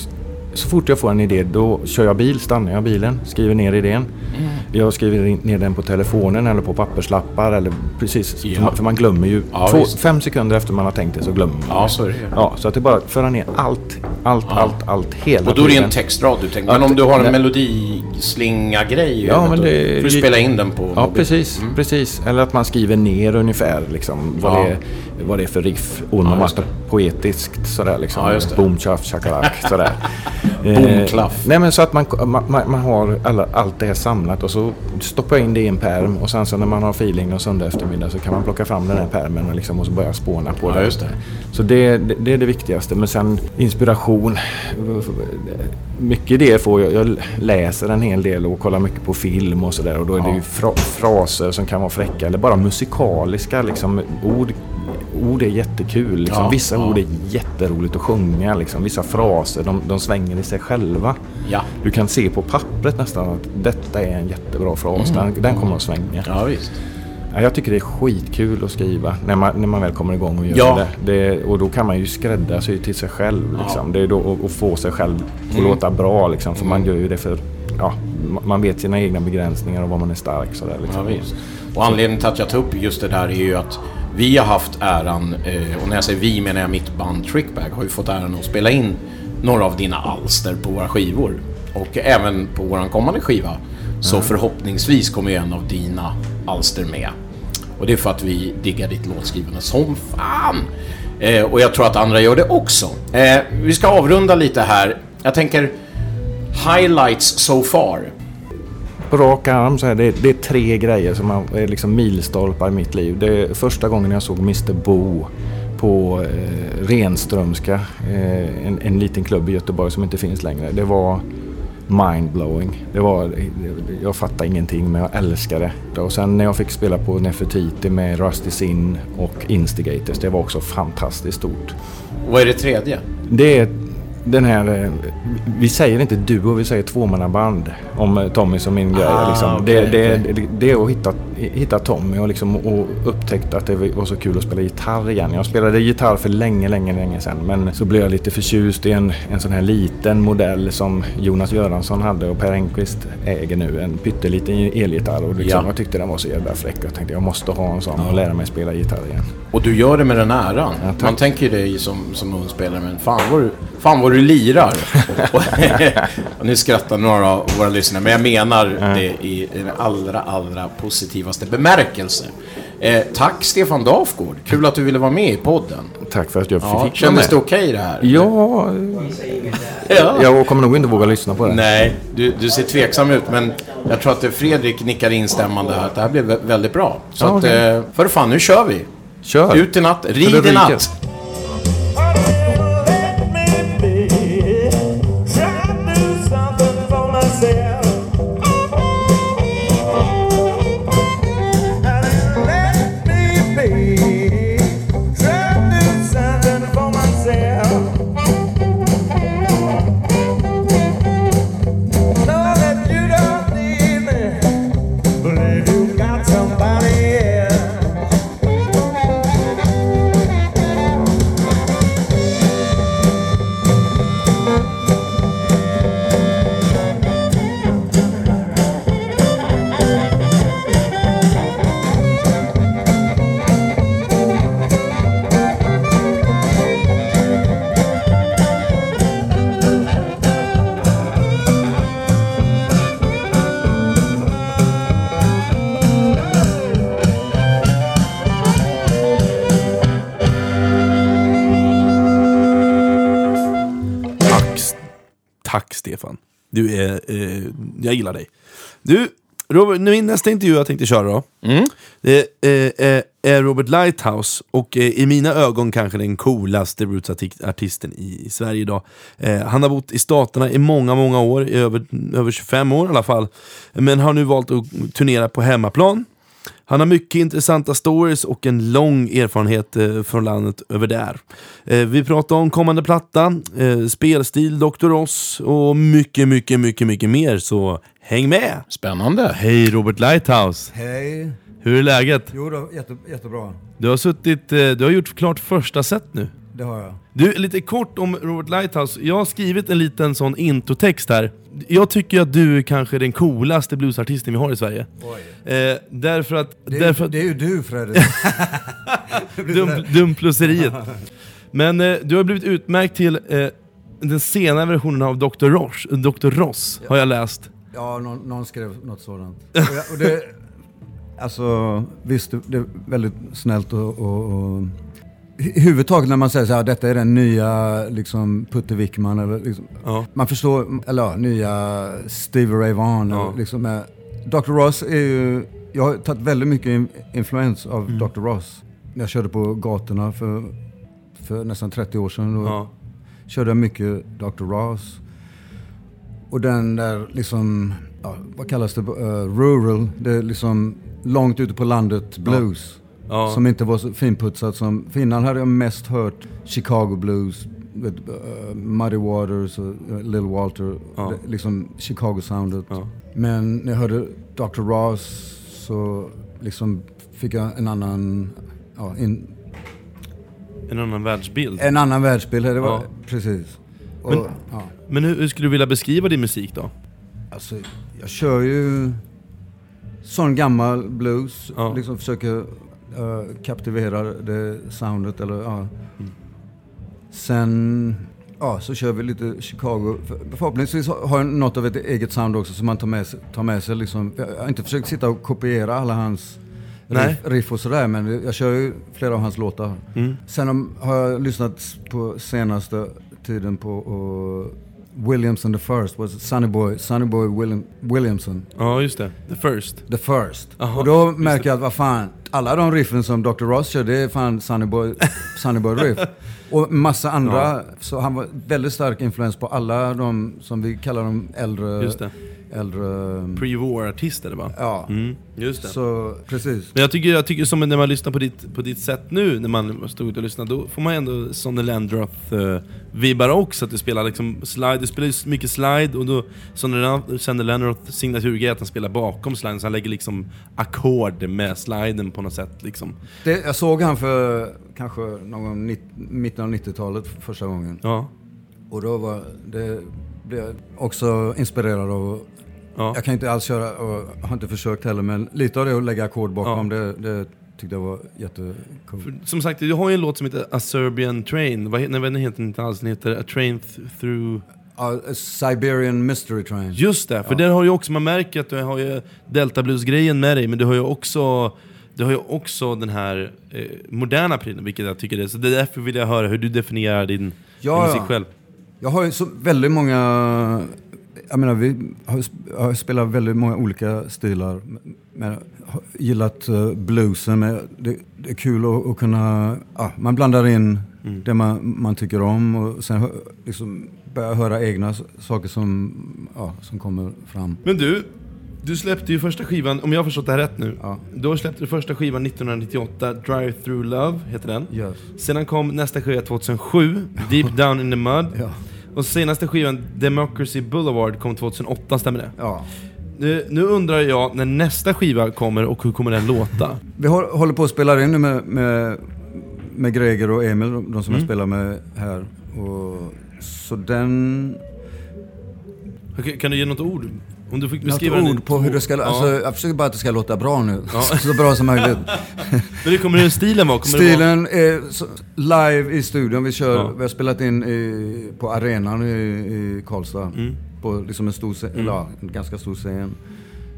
S8: så fort jag får en idé då kör jag bil, stannar jag bilen, skriver ner idén. Jag skriver ner den på telefonen eller på papperslappar eller precis,
S1: Ja.
S8: för, man, glömmer ju.
S1: Ja,
S8: två, fem sekunder efter man har tänkt det så glömmer man.
S1: Ja, så är det.
S8: Ja, så att det är bara att föra ner allt, allt, allt, allt hela
S1: Och då är det en textrad du tänker.
S8: Ja,
S1: Men om du har en
S8: det-
S1: melodislinga-grej
S8: Ja, men det-
S1: får du spela in den på
S8: Ja,
S1: mobil.
S8: precis, precis. Eller att man skriver ner ungefär liksom, vad,
S1: Ja.
S8: det, är, vad det är för riff.
S1: Just
S8: och poetiskt sådär liksom.
S1: Ja, just det.
S8: Boom, tjaff, shakalak, sådär.
S1: Boom, klaff.
S8: Nej men så att man, man, man har alla, allt det här samlat och så stoppar jag in det i en perm och sen så när man har feeling och söndag eftermiddag så kan man plocka fram den här permen och, liksom, och så börja spåna på
S1: Ja,
S8: det.
S1: just det.
S8: Så det, det, det är det viktigaste. Men sen inspiration. Mycket idéer får jag. Jag läser en hel del och kollar mycket på film och sådär. Och då är det ju fra, fraser som kan vara fräcka eller bara musikaliska. Liksom, ord, ord är jättekul. Liksom.
S1: Ja,
S8: Vissa
S1: ja.
S8: ord är jätteroligt att sjunga. Liksom. Vissa fraser de, de svänger i sig själva.
S1: Ja.
S8: Du kan se på pappret nästan att detta är en jättebra fras. Den, den kommer att svänga.
S1: Ja, visst.
S8: Ja, jag tycker det är skitkul att skriva när man, när man väl kommer igång och gör
S1: Ja.
S8: det. det. Och då kan man ju skräddarsy till sig själv. Liksom. Det är då att- få sig själv att
S1: Mm.
S8: låta bra. Liksom. För man gör ju det för... Ja, ma- man vet sina egna begränsningar och var man är stark. Sådär,
S1: Ja,
S8: liksom.
S1: visst. Och anledningen till att jag tar upp just det där är ju att vi har haft äran, eh, och när jag säger vi menar jag mitt band Trickbag, har ju fått äran att spela in några av dina alster på våra skivor. Och även på våran kommande skiva. Så förhoppningsvis kommer ju en av dina alster med. Och det är för att vi diggar ditt låtskrivande som fan. Eh, och jag tror att andra gör det också. Eh, vi ska avrunda lite här. Jag tänker highlights so far.
S8: På rak arm så är det, det är tre grejer som är liksom milstolpar i mitt liv. Det är första gången jag såg Mr Bo på eh, Renströmska, eh, en, en liten klubb i Göteborg som inte finns längre. Det var mindblowing. Det var, jag fattade ingenting men jag älskade det. Och sen när jag fick spela på Nefertiti med Rusty Sin och Instigators, det var också fantastiskt stort.
S1: Vad är det tredje?
S8: Det är den här... eh, Vi säger inte duo, vi säger tvåmannaband om eh, Tommy som min grej.
S4: Ah,
S8: Liksom.
S4: okej,
S8: det, det,
S4: okej.
S8: det, det är att hitta, hitta Tommy och, liksom, och upptäckt att det var så kul att spela gitarr igen. Jag spelade gitarr för länge, länge, länge sedan. Men så blev jag lite förtjust i en, en sån här liten modell som Jonas Göransson hade och Per Engqvist äger nu. En pytteliten elgitarr. Och liksom,
S4: Ja.
S8: Jag tyckte den var så jävla fräck. Jag tänkte jag måste ha en sån och lära mig spela gitarr igen.
S4: Och du gör det med den äran.
S8: tack.
S4: Man tänker dig som, som munspelare, men fan vad du, fan vad du lirar. och, och nu skrattar några av våra lyssnare, men jag menar det i den allra, allra positivaste bemärkelse. Eh, tack Stefan Dafgård, kul att du ville vara med i podden.
S8: Tack för att jag
S4: Ja,
S8: fick
S4: kändes det okej det här?
S8: Ja,
S4: Ja.
S8: jag kommer nog inte våga lyssna på det.
S4: Nej, du, du ser tveksam ut, men jag tror att det- Fredrik nickar instämmande här, att det här blev vä- väldigt bra. Så
S8: Ja,
S4: att,
S8: okej.
S4: eh, för fan, nu kör vi!
S8: Kör!
S4: Ut i natt, rid i natt!
S2: Eh, jag gillar dig. Du, Robert, nu min nästa intervju jag tänkte köra då. Det eh, eh, är Robert Lighthouse och eh, i mina ögon kanske den coolaste rootsartisten i, i Sverige idag. Eh, han har bott i Staterna i många, många år, i över, över 25 år i alla fall. Men har nu valt att turnera på hemmaplan. Han har mycket intressanta stories och en lång erfarenhet eh, från landet över där. Eh, vi pratar om kommande platta, eh, spelstil, Dr. Ross och mycket, mycket, mycket, mycket mer. Så häng med!
S4: Spännande!
S2: Hej Robert Lighthouse!
S9: Hej.
S2: Hur är läget?
S9: Jo då, jätte, jättebra.
S2: Du har suttit, eh, du har gjort klart första set nu.
S9: Det har jag.
S2: Du, lite kort om Robert Lighthouse. Jag har skrivit en liten sån introtext här. Jag tycker att du är kanske den coolaste bluesartisten vi har i Sverige. Eh, därför att...
S9: Det,
S2: därför att
S9: det är ju du Fredrik.
S2: dum, dumplöseriet. Men eh, du har blivit utmärkt till eh, den senare versionen av Dr. Ross, Dr. Ross har jag läst.
S9: ja, någon, någon skrev något sådant. Och, jag, och det, alltså, visst, det, det är väldigt snällt och, och, och i huvudtaget när man säger så här, detta är den nya liksom, Putte Wickman eller liksom,
S2: Ja.
S9: Man förstår, eller ja, nya Stevie Ray Vaughan.
S2: Ja.
S9: eller Liksom, Dr. Ross är ju, jag har tagit väldigt mycket in, influens av
S2: Mm.
S9: Dr. Ross. Jag körde på gatorna för, för nästan 30 år sedan. Då
S2: Ja.
S9: körde jag mycket Dr. Ross. Och den där liksom, ja, vad kallas det, Eh, rural, det är liksom långt ute på landet blues.
S2: Ja.
S9: Som inte var så finputsat som, för innan hade jag mest hört Chicago blues, vet, eh, Muddy Waters och uh, Little Walter,
S2: Ja.
S9: det, liksom Chicago-soundet.
S2: Ja.
S9: Men när jag hörde Dr. Ross så liksom fick jag en annan, ja, in,
S2: En annan världsbild.
S9: en annan världsbild. Det var,
S2: Ja.
S9: Precis. Och,
S2: Men-. Men hur, hur skulle du vilja beskriva din musik då?
S9: Alltså, jag kör ju sån gammal blues.
S2: Ja.
S9: Liksom försöker uh, kaptivera det soundet. Eller, ja. Sen ja, så kör vi lite Chicago. För- Förhoppningsvis har jag något av ett eget sound också som man tar med sig. Tar med sig liksom. Jag har inte försökt sitta och kopiera alla hans riff, riff och sådär. Men jag kör ju flera av hans låtar.
S2: Mm.
S9: Sen har jag lyssnat på senaste tiden på uh, Williamson the First, was Sonny Boy, Sonny Boy William, Williamson,
S2: Ja, just det. The First.
S9: the First.
S2: Aha,
S9: och då märker jag att vad fan, alla de riffen som Dr. Ross kör, det är fan Sunny Boy, Boy riff. Och massa andra. Så han var väldigt stark influens på alla de som vi kallar de äldre...
S2: Just det.
S9: Äldre...
S2: Pre-war-artister va?
S9: Ja.
S2: Mm, just det.
S9: Så precis.
S2: Men jag tycker, jag tycker som när man lyssnar på ditt, på ditt sätt nu, när man stod ute och lyssnade, då får man ändå Sonny Landroth-vibbar också. Att du spelar liksom slide, du spelar ju mycket slide och då Sonny Lan- Sonny Landroth signaturgrej att han spelar bakom sliden, så han lägger liksom ackord med sliden på något sätt liksom.
S9: Det, jag såg han för kanske någon mitten av 90-talet första gången.
S2: Ja.
S9: Och då var det blev jag också inspirerad av.
S2: Ja.
S9: Jag kan inte alls köra, och har inte försökt heller, men lite av det att lägga ackord bakom, det, det tyckte jag var.
S2: För, som sagt, du har ju en låt som heter A Serbian Train, vad, nej, vad heter den inte alls? Den heter A Train th- Through...
S9: Ja, Siberian Mystery Train.
S2: Just det, för där har ju också, man märker att du har ju Delta Blues-grejen med dig, men du har ju också du har ju också den här eh, moderna prylen, vilket jag tycker är... Så det är därför vill jag höra hur du definierar din,
S9: Ja,
S2: din musik själv.
S9: Jag har ju så väldigt många... Jag menar, vi har, sp- har spelat väldigt många olika stilar. Men gillat eh, bluesen. Men det, det är kul att, att kunna... Ja, man blandar in det man, man tycker om och sen liksom börja höra egna saker som, ja, som kommer fram.
S2: Men du, du släppte ju första skivan, om jag har förstått det här rätt nu.
S9: Ja.
S2: Då släppte du första skivan 1998, Drive Through Love heter den.
S9: Yes.
S2: Sedan kom nästa skiva 2007, Deep Down in the Mud.
S9: Ja.
S2: Och senaste skivan, Democracy Boulevard, kom 2008, stämmer det?
S9: Ja.
S2: Nu, nu undrar jag när nästa skiva kommer och hur kommer den låta?
S9: Vi håller på att spela in nu med, med, med Greger och Emil, de som
S2: Mm.
S9: jag spelar med här. Och, så den...
S2: Kan du ge något ord? Om du fick
S9: Något
S2: beskriva den i
S9: ord på hur det ska...
S2: Ja.
S9: Alltså, jag försöker bara att det ska låta bra nu.
S2: Ja.
S9: Så bra som möjligt.
S2: Men det kommer hur stilen vara? Kommer Det vara...
S9: Stilen är så, live i studion. Vi, kör,
S2: Ja.
S9: vi har spelat in i, på arenan i, i Karlstad.
S2: Mm.
S9: På liksom en, stor, scen- eller, ja, en ganska stor scen.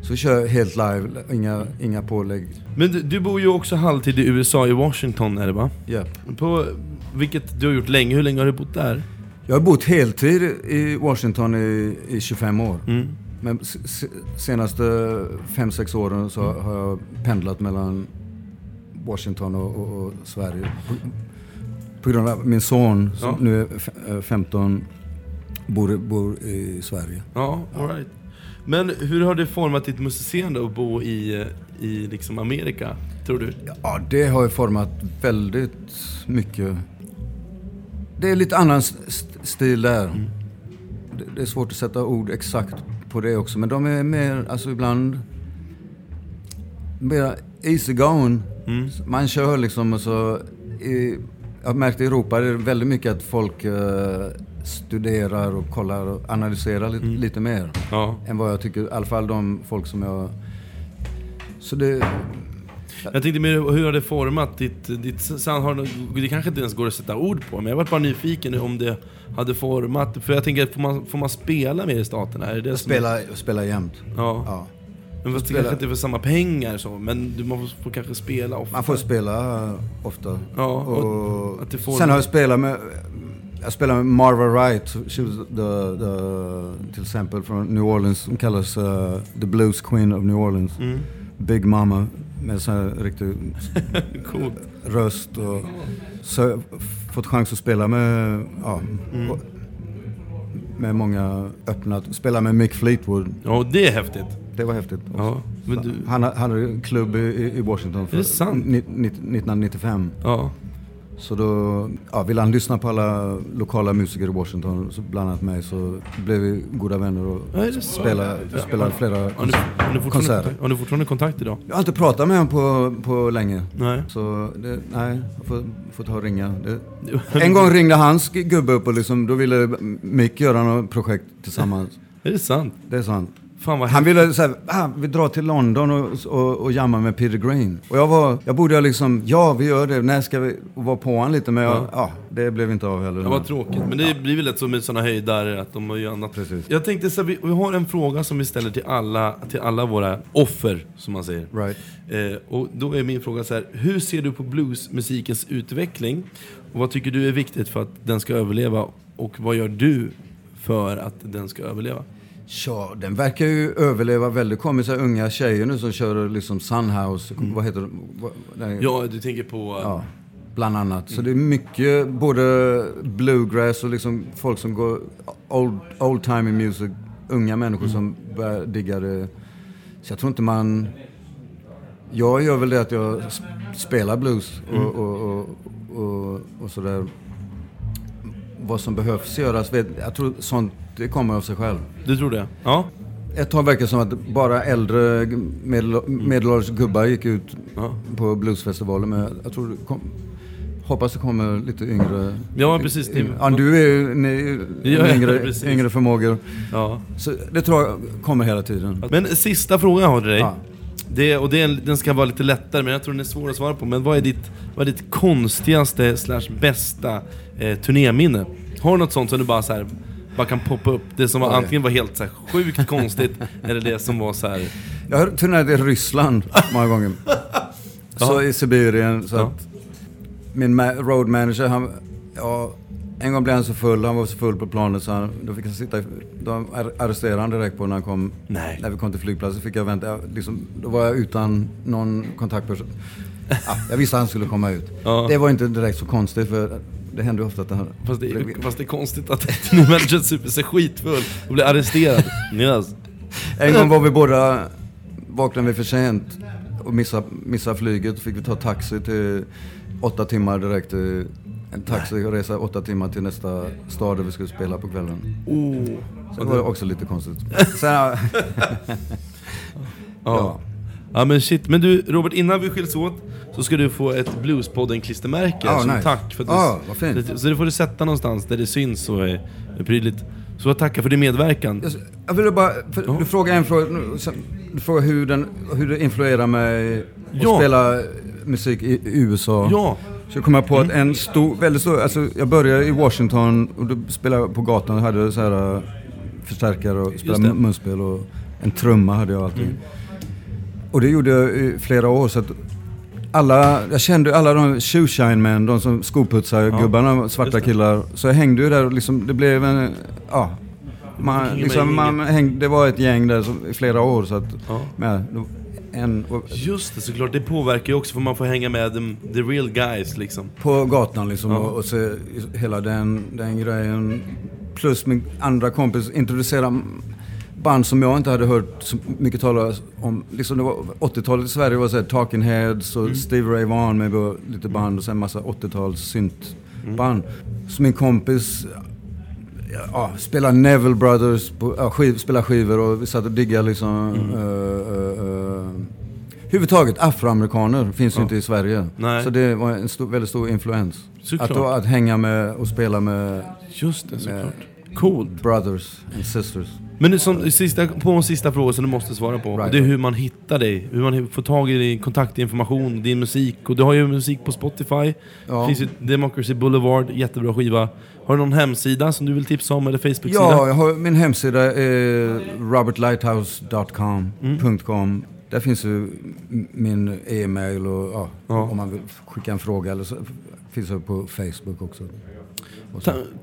S9: Så vi kör helt live, inga, inga pålägg.
S2: Men du, du bor ju också halvtid i USA, i Washington är det va?
S9: Japp.
S2: På, vilket du har gjort länge, hur länge har du bott där?
S9: Jag har bott heltid i Washington i, i 25 år.
S2: Mm.
S9: Men senaste 5-6 åren så har jag pendlat mellan Washington och, och, och Sverige. På, på grund av min son, som
S2: Ja.
S9: nu är f- eh, 15, bor, bor i Sverige.
S2: Ja, all right. Men hur har det format ditt musicerande att bo i, i liksom Amerika, tror du?
S9: Ja, det har ju format väldigt mycket. Det är lite annan st- stil där. Det, det är svårt att sätta ord exakt på det också, men de är mer, alltså ibland, mer easy going.
S2: Mm.
S9: Man kör liksom och så, i, jag har märkt i Europa är det väldigt mycket att folk eh, studerar och kollar och analyserar lite, lite mer.
S2: Ja.
S9: Än vad jag tycker, i alla fall de folk som jag... Så det,
S2: Jag tänkte mer, hur har det format ditt, ditt? Har det, det kanske inte ens går att sätta ord på, men jag var bara nyfiken om det hade format. För jag tänker, får man, får man spela mer i Staterna? Är det det som-
S9: spela, spela jämt.
S2: Ja.
S9: Ja.
S2: Men fast det
S9: Spela-
S2: kanske inte är för samma pengar så, men du, man får, får kanske spela ofta.
S9: Man får spela ofta.
S2: Ja, och
S9: och
S2: det
S9: Sen har jag spelat med, jag spelar med Marva Wright, she was the, the, till exempel från New Orleans, hon kallas uh, the Blues Queen of New Orleans.
S2: Mm.
S9: Big Mama, med sån här riktig
S2: Coolt.
S9: röst. Och, så jag fått chans att spela med, ja,
S2: Mm.
S9: och- med många öppnat. Spela med Mick Fleetwood,
S2: Ja, det är häftigt.
S9: det var häftigt.
S2: Ja, du...
S9: Han, hade en klubb i, i Washington för
S2: Är det sant?
S9: ni- ni- 1995.
S2: Ja.
S9: Så då ja, ville han lyssna på alla lokala musiker i Washington, bland annat mig, så blev vi goda vänner och
S2: Ja,
S9: spelade, spelade flera
S2: fortfarande,
S9: konserter.
S2: har ni fortfarande kontakt idag?
S9: Jag har inte pratat med honom på, på länge.
S2: Nej.
S9: Så det, nej, jag får, får ta och ringa. Det, en gång ringde hans gubbe upp och liksom, då ville Mick göra något projekt tillsammans.
S2: Är det sant?
S9: Det är sant. Han ville säga, ah, vi drar till London och, och, och jammar med Peter Green. Och jag var, jag borde liksom, ja vi gör det, när ska vi, och vara på honom lite, men jag,
S2: Ja.
S9: ja. det blev inte av heller.
S2: Det var tråkigt, men det blir väl lätt så med sådana höjdare att de har ju annat.
S9: Precis.
S2: Jag tänkte så här, vi, vi har en fråga som vi ställer till alla, till alla våra offer, som man säger.
S9: Right.
S2: Eh, och då är min fråga så här, hur ser du på bluesmusikens utveckling? Och vad tycker du är viktigt för att den ska överleva? Och vad gör du för att den ska överleva?
S9: Ja, den verkar ju överleva väldigt. Det kommer så här unga tjejer nu som kör liksom Sunhouse, vad heter det?
S2: Ja, du tänker på...
S9: Ja. Bland annat. Så det är mycket både bluegrass och liksom folk som går old, old timey music. Unga människor som börjar digga det. Så jag tror inte man... Jag gör väl det att jag spelar blues och, och, och, och, och sådär. Vad som behövs göras, jag tror sånt det kommer av sig själv.
S2: Du tror det? Ja.
S9: Ett tag verkar det som att bara äldre medel, medelålders gubbar gick ut
S2: Ja.
S9: på bluesfestivalen. Men jag tror det kom, hoppas det kommer lite yngre.
S2: Ja, precis. Det-
S9: Ja, du är ju
S2: Ja,
S9: yngre, yngre förmågor.
S2: ja.
S9: Så det tror jag kommer hela tiden.
S2: Men sista frågan jag har till dig.
S9: Ja.
S2: Det, och det, är- den ska vara lite lättare, men jag tror den är svår att svara på. Men vad är ditt, vad är ditt konstigaste slash bästa eh, turnéminne? Har du något sånt som du bara så här, bara kan poppa upp? Det som var, antingen var helt så här, sjukt konstigt, eller det som var så här.
S9: Jag har turnerat i Ryssland många gånger. Så i Sibirien. Så
S2: Ja.
S9: att min ma- road manager, han, ja, en gång blev han så full, han var så full på planet så han, då fick han sitta, ar- arresterade han direkt på när han kom,
S2: Nej.
S9: när vi kom till flygplatsen. fick jag vänta, liksom, då var jag utan någon kontaktperson. Ja, jag visste att han skulle komma ut.
S2: Ja.
S9: Det var inte direkt så konstigt för det hände ju ofta att han...
S2: Fast det, är- fast det är konstigt att en manager super sig skitfull och blir arresterad. Yes.
S9: En gång var vi båda, vaknade vi för sent och missade, missade flyget. Fick vi ta taxi till åtta timmar direkt. till- En taxi och resa åtta timmar till nästa stad där vi skulle spela på kvällen.
S2: Oh.
S9: Så det var också lite konstigt. Sen, ja,
S2: Ja. ja men shit, men du Robert innan vi skiljs åt så ska du få ett Bluespodden-klistermärke
S9: Ja,
S2: som
S9: nice.
S2: tack för att
S9: Ja, vad fint.
S2: Så, det får du sätta någonstans där det syns och är, är prydligt. Så jag tackar för din medverkan.
S9: jag, jag ville bara, du frågade en fråga, du frågade hur, den, hur det influerar mig att
S2: Ja.
S9: spela musik i, i USA.
S2: Ja,
S9: Så kom jag på att en stor, väldigt stor, alltså jag började i Washington och då spelade jag på gatan och hade så här äh, förstärkare och spelade
S2: det.
S9: mun- munspel och en trumma hade jag alltid. Och det gjorde jag i flera år så att alla, jag kände alla de shoeshine män, de som skoputsar, gubbarna, svarta killar. Så jag hängde ju där och liksom, det blev en, ja. Man, liksom, man hängde, det var ett gäng där som, i flera år så att,
S2: Ja.
S9: med, en, och,
S2: just det såklart. Det påverkar ju också för man får hänga med the, the real guys liksom.
S9: på gatan liksom
S2: Ja.
S9: och, och se hela den, den grejen. Plus min andra kompis introducerade band som jag inte hade hört så mycket talas om. Liksom det var 80-talet i Sverige var så här Talking Heads och Steve Ray Vaughan med lite band och sen massa 80-tals syntband. Så min kompis ja, spelade Neville Brothers, på, ja, skiv, spelade skivor och vi satt och diggade liksom. Uh, uh, uh, Huvudtaget afroamerikaner finns ju inte i Sverige.
S2: Nej.
S9: Så det var en stor, väldigt stor influens.
S2: Såklart.
S9: Att, då, att hänga med och spela med
S2: Just det, såklart. Coolt.
S9: brothers and sisters.
S2: Men som, sista, på en sista fråga som du måste svara på.
S9: Right.
S2: Det är hur man hittar dig. Hur man får tag i din kontaktinformation, din musik. Och du har ju musik på Spotify.
S9: Ja.
S2: finns ju Democracy Boulevard, jättebra skiva. Har du någon hemsida som du vill tipsa om eller Facebook-sida?
S9: Ja, jag har, min hemsida är robertlighthouse.com. Där finns ju min e-mail och ja,
S2: Ja.
S9: om man vill skicka en fråga. Eller så finns det på Facebook också.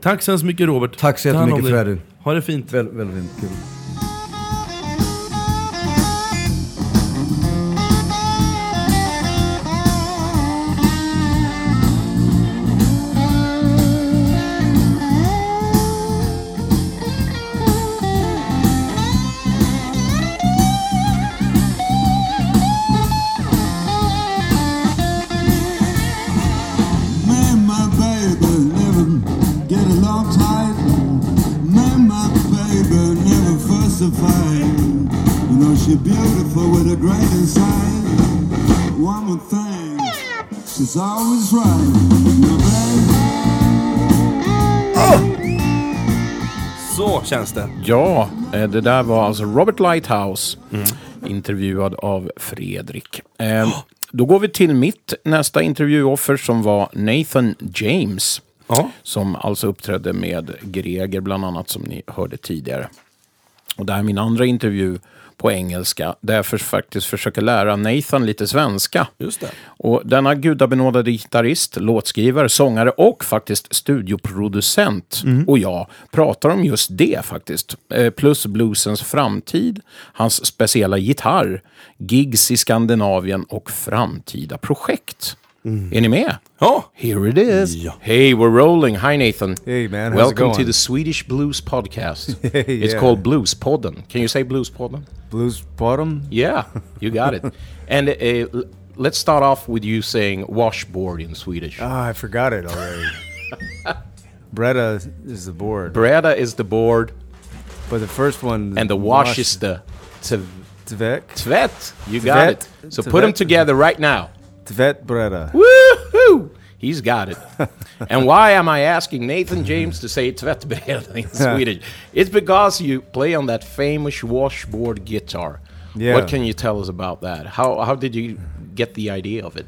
S2: Tack så hemskt mycket Robert.
S9: Tack så jättemycket. Freddy.
S2: Ha det fint.
S9: Väldigt, väldigt fint. Kul.
S7: Always right. Baby.
S2: Så känns det.
S1: Ja, eh, det där var alltså Robert Lighthouse, intervjuad av Fredrik. Eh, Då går vi till mitt nästa intervjuoffer som var Nathan James.
S2: Ja.
S1: Som alltså uppträdde med Greger bland annat som ni hörde tidigare. Och det här är min andra intervju på engelska där jag för, faktiskt försöker lära Nathan lite svenska.
S2: Just det.
S1: Och denna gudabenådade gitarrist, låtskrivare, sångare och faktiskt studioproducent och jag pratar om just det faktiskt. Eh, Plus bluesens framtid, hans speciella gitarr, gigs i Skandinavien och framtida projekt. Är ni med?
S2: Ja!
S1: Here it is. Hey, we're rolling. Hi, Nathan.
S10: Hey, man. How's it
S1: Welcome to the Swedish Blues Podcast.
S10: Hey,
S1: It's called Blues Podden. Can you say Blues Podden?
S10: Blues Bottom.
S1: Yeah, you got it. and uh, let's start off with you saying washboard in Swedish.
S10: Ah, I forgot it already. Bretta is the board,
S1: Breda is the board,
S10: but the first one
S1: and the wash is the tv-
S10: Tvek.
S1: tvet. You got it. So put them together right now.
S10: Tvet Bretta.
S1: Woohoo! He's got it. and why am I asking Nathan James to say tvättbräda in Swedish? It's because you play on that famous washboard guitar.
S10: Yeah.
S1: What can you tell us about that? How how did you get the idea of it?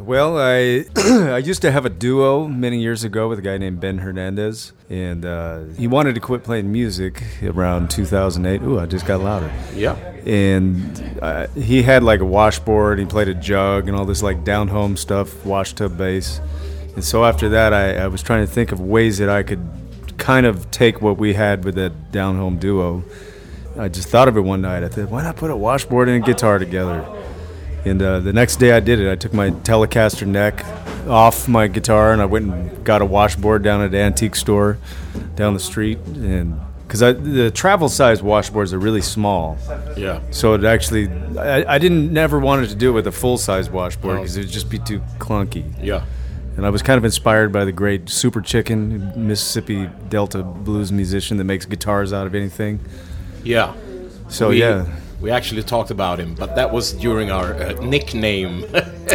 S10: Well, I I used to have a duo many years ago with a guy named Ben Hernandez, and uh, he wanted to quit playing music around 2008. Ooh, I just got louder.
S1: Yeah.
S10: and uh, he had like a washboard. He played a jug and all this like down home stuff, wash tub bass. And so after that, I, I was trying to think of ways that I could kind of take what we had with that down home duo. I just thought of it one night. I thought, why not put a washboard and a guitar together? And uh, the next day I did it. I took my Telecaster neck off my guitar and I went and got a washboard down at an antique store down the street. And because the travel size washboards are really small,
S1: Yeah.
S10: so it actually, I, I didn't never wanted to do it with a full size washboard because it would just be too clunky.
S1: Yeah.
S10: And I was kind of inspired by the great Super Chicken, Mississippi Delta blues musician that makes guitars out of anything.
S1: Yeah.
S10: So
S1: we,
S10: yeah,
S1: We actually talked about him, but that was during our uh, nickname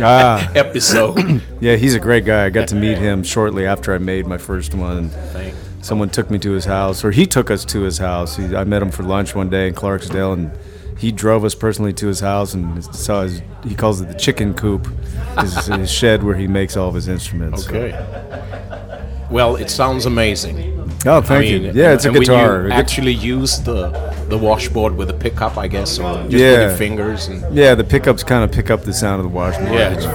S10: Ah.
S1: episode.
S10: yeah, he's a great guy. I got to meet him shortly after I made my first one.
S1: Thank-
S10: Someone took me to his house, or he took us to his house. He, I met him for lunch one day in Clarksdale, and he drove us personally to his house and saw his. He calls it the chicken coop, his, his shed where he makes all of his instruments.
S1: Okay. Well, it sounds amazing.
S10: Oh, thank you. Yeah, it's a guitar.
S1: You actually use the the washboard with a pickup, I guess, or just with
S10: Yeah.
S1: your fingers. And
S10: Yeah, the pickups kind of pick up the sound of the washboard.
S1: yeah, it's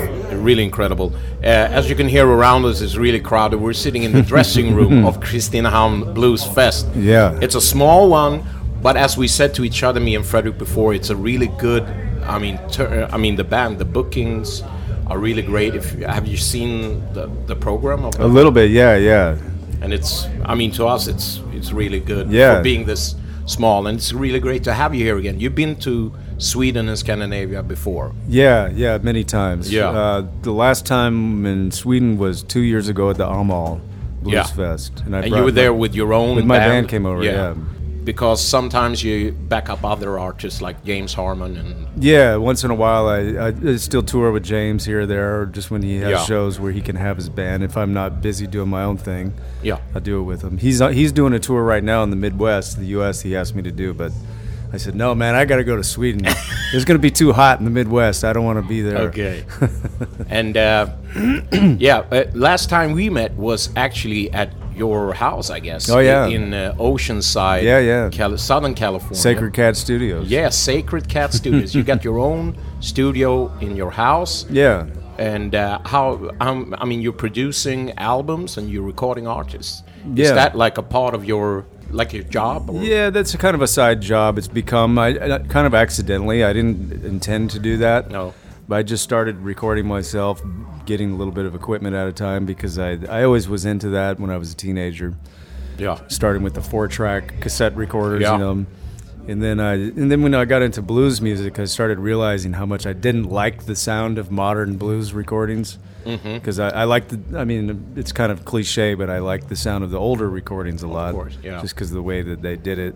S1: really incredible. Uh, as you can hear around us, it's really crowded. We're sitting in the dressing room of Kristinehamn Blues Fest.
S10: Yeah.
S1: It's a small one, but as we said to each other, me and Frederick before, it's a really good. I mean, ter- I mean the band, the bookings are really great. If have you seen the the program of
S10: a little bit. Yeah, yeah.
S1: And it's I mean to us it's it's really good
S10: Yeah.
S1: for being this small and it's really great to have you here again. You've been to Sweden and Scandinavia before.
S10: Yeah, yeah, many times.
S1: Yeah.
S10: Uh, the last time in Sweden was two years ago at the Amal Blues
S1: Yeah.
S10: Fest, I
S1: And you were there
S10: my-
S1: with your own
S10: with my
S1: band.
S10: band came over. Yeah.
S1: Because sometimes you back up other artists like James Harmon and
S10: Yeah, once in a while I, I still tour with James here or there, or just when he has
S1: Yeah.
S10: shows where he can have his band. If I'm not busy doing my own thing,
S1: Yeah.
S10: I do it with him. He's uh, he's doing a tour right now in the Midwest, the U.S. He asked me to do, but I said no, man, I got to go to Sweden. it's going to be too hot in the Midwest. I don't want to be there.
S1: Okay. and uh, yeah, uh, last time we met was actually at your house, I guess.
S10: Oh, yeah.
S1: in uh, Oceanside.
S10: Yeah, yeah.
S1: Southern California.
S10: Sacred Cat Studios.
S1: Yeah, Sacred Cat Studios. you got your own studio in your house.
S10: Yeah.
S1: And uh, how? Um, I mean, you're producing albums and you're recording artists.
S10: Yeah.
S1: Is that like a part of your like your job? Or?
S10: Yeah, that's a kind of a side job. It's become I, I- kind of accidentally. I didn't intend to do that.
S1: No.
S10: But I just started recording myself, getting a little bit of equipment at a time because I I always was into that when I was a teenager.
S1: Yeah.
S10: Starting with the four track cassette recorders,
S1: Yeah.
S10: you know. And then I and then when I got into blues music, I started realizing how much I didn't like the sound of modern blues recordings.
S1: Mm-hmm.
S10: Because I, I like the, I mean, it's kind of cliche, but I like the sound of the older recordings a lot.
S1: course, yeah.
S10: Just because of the way that they did it.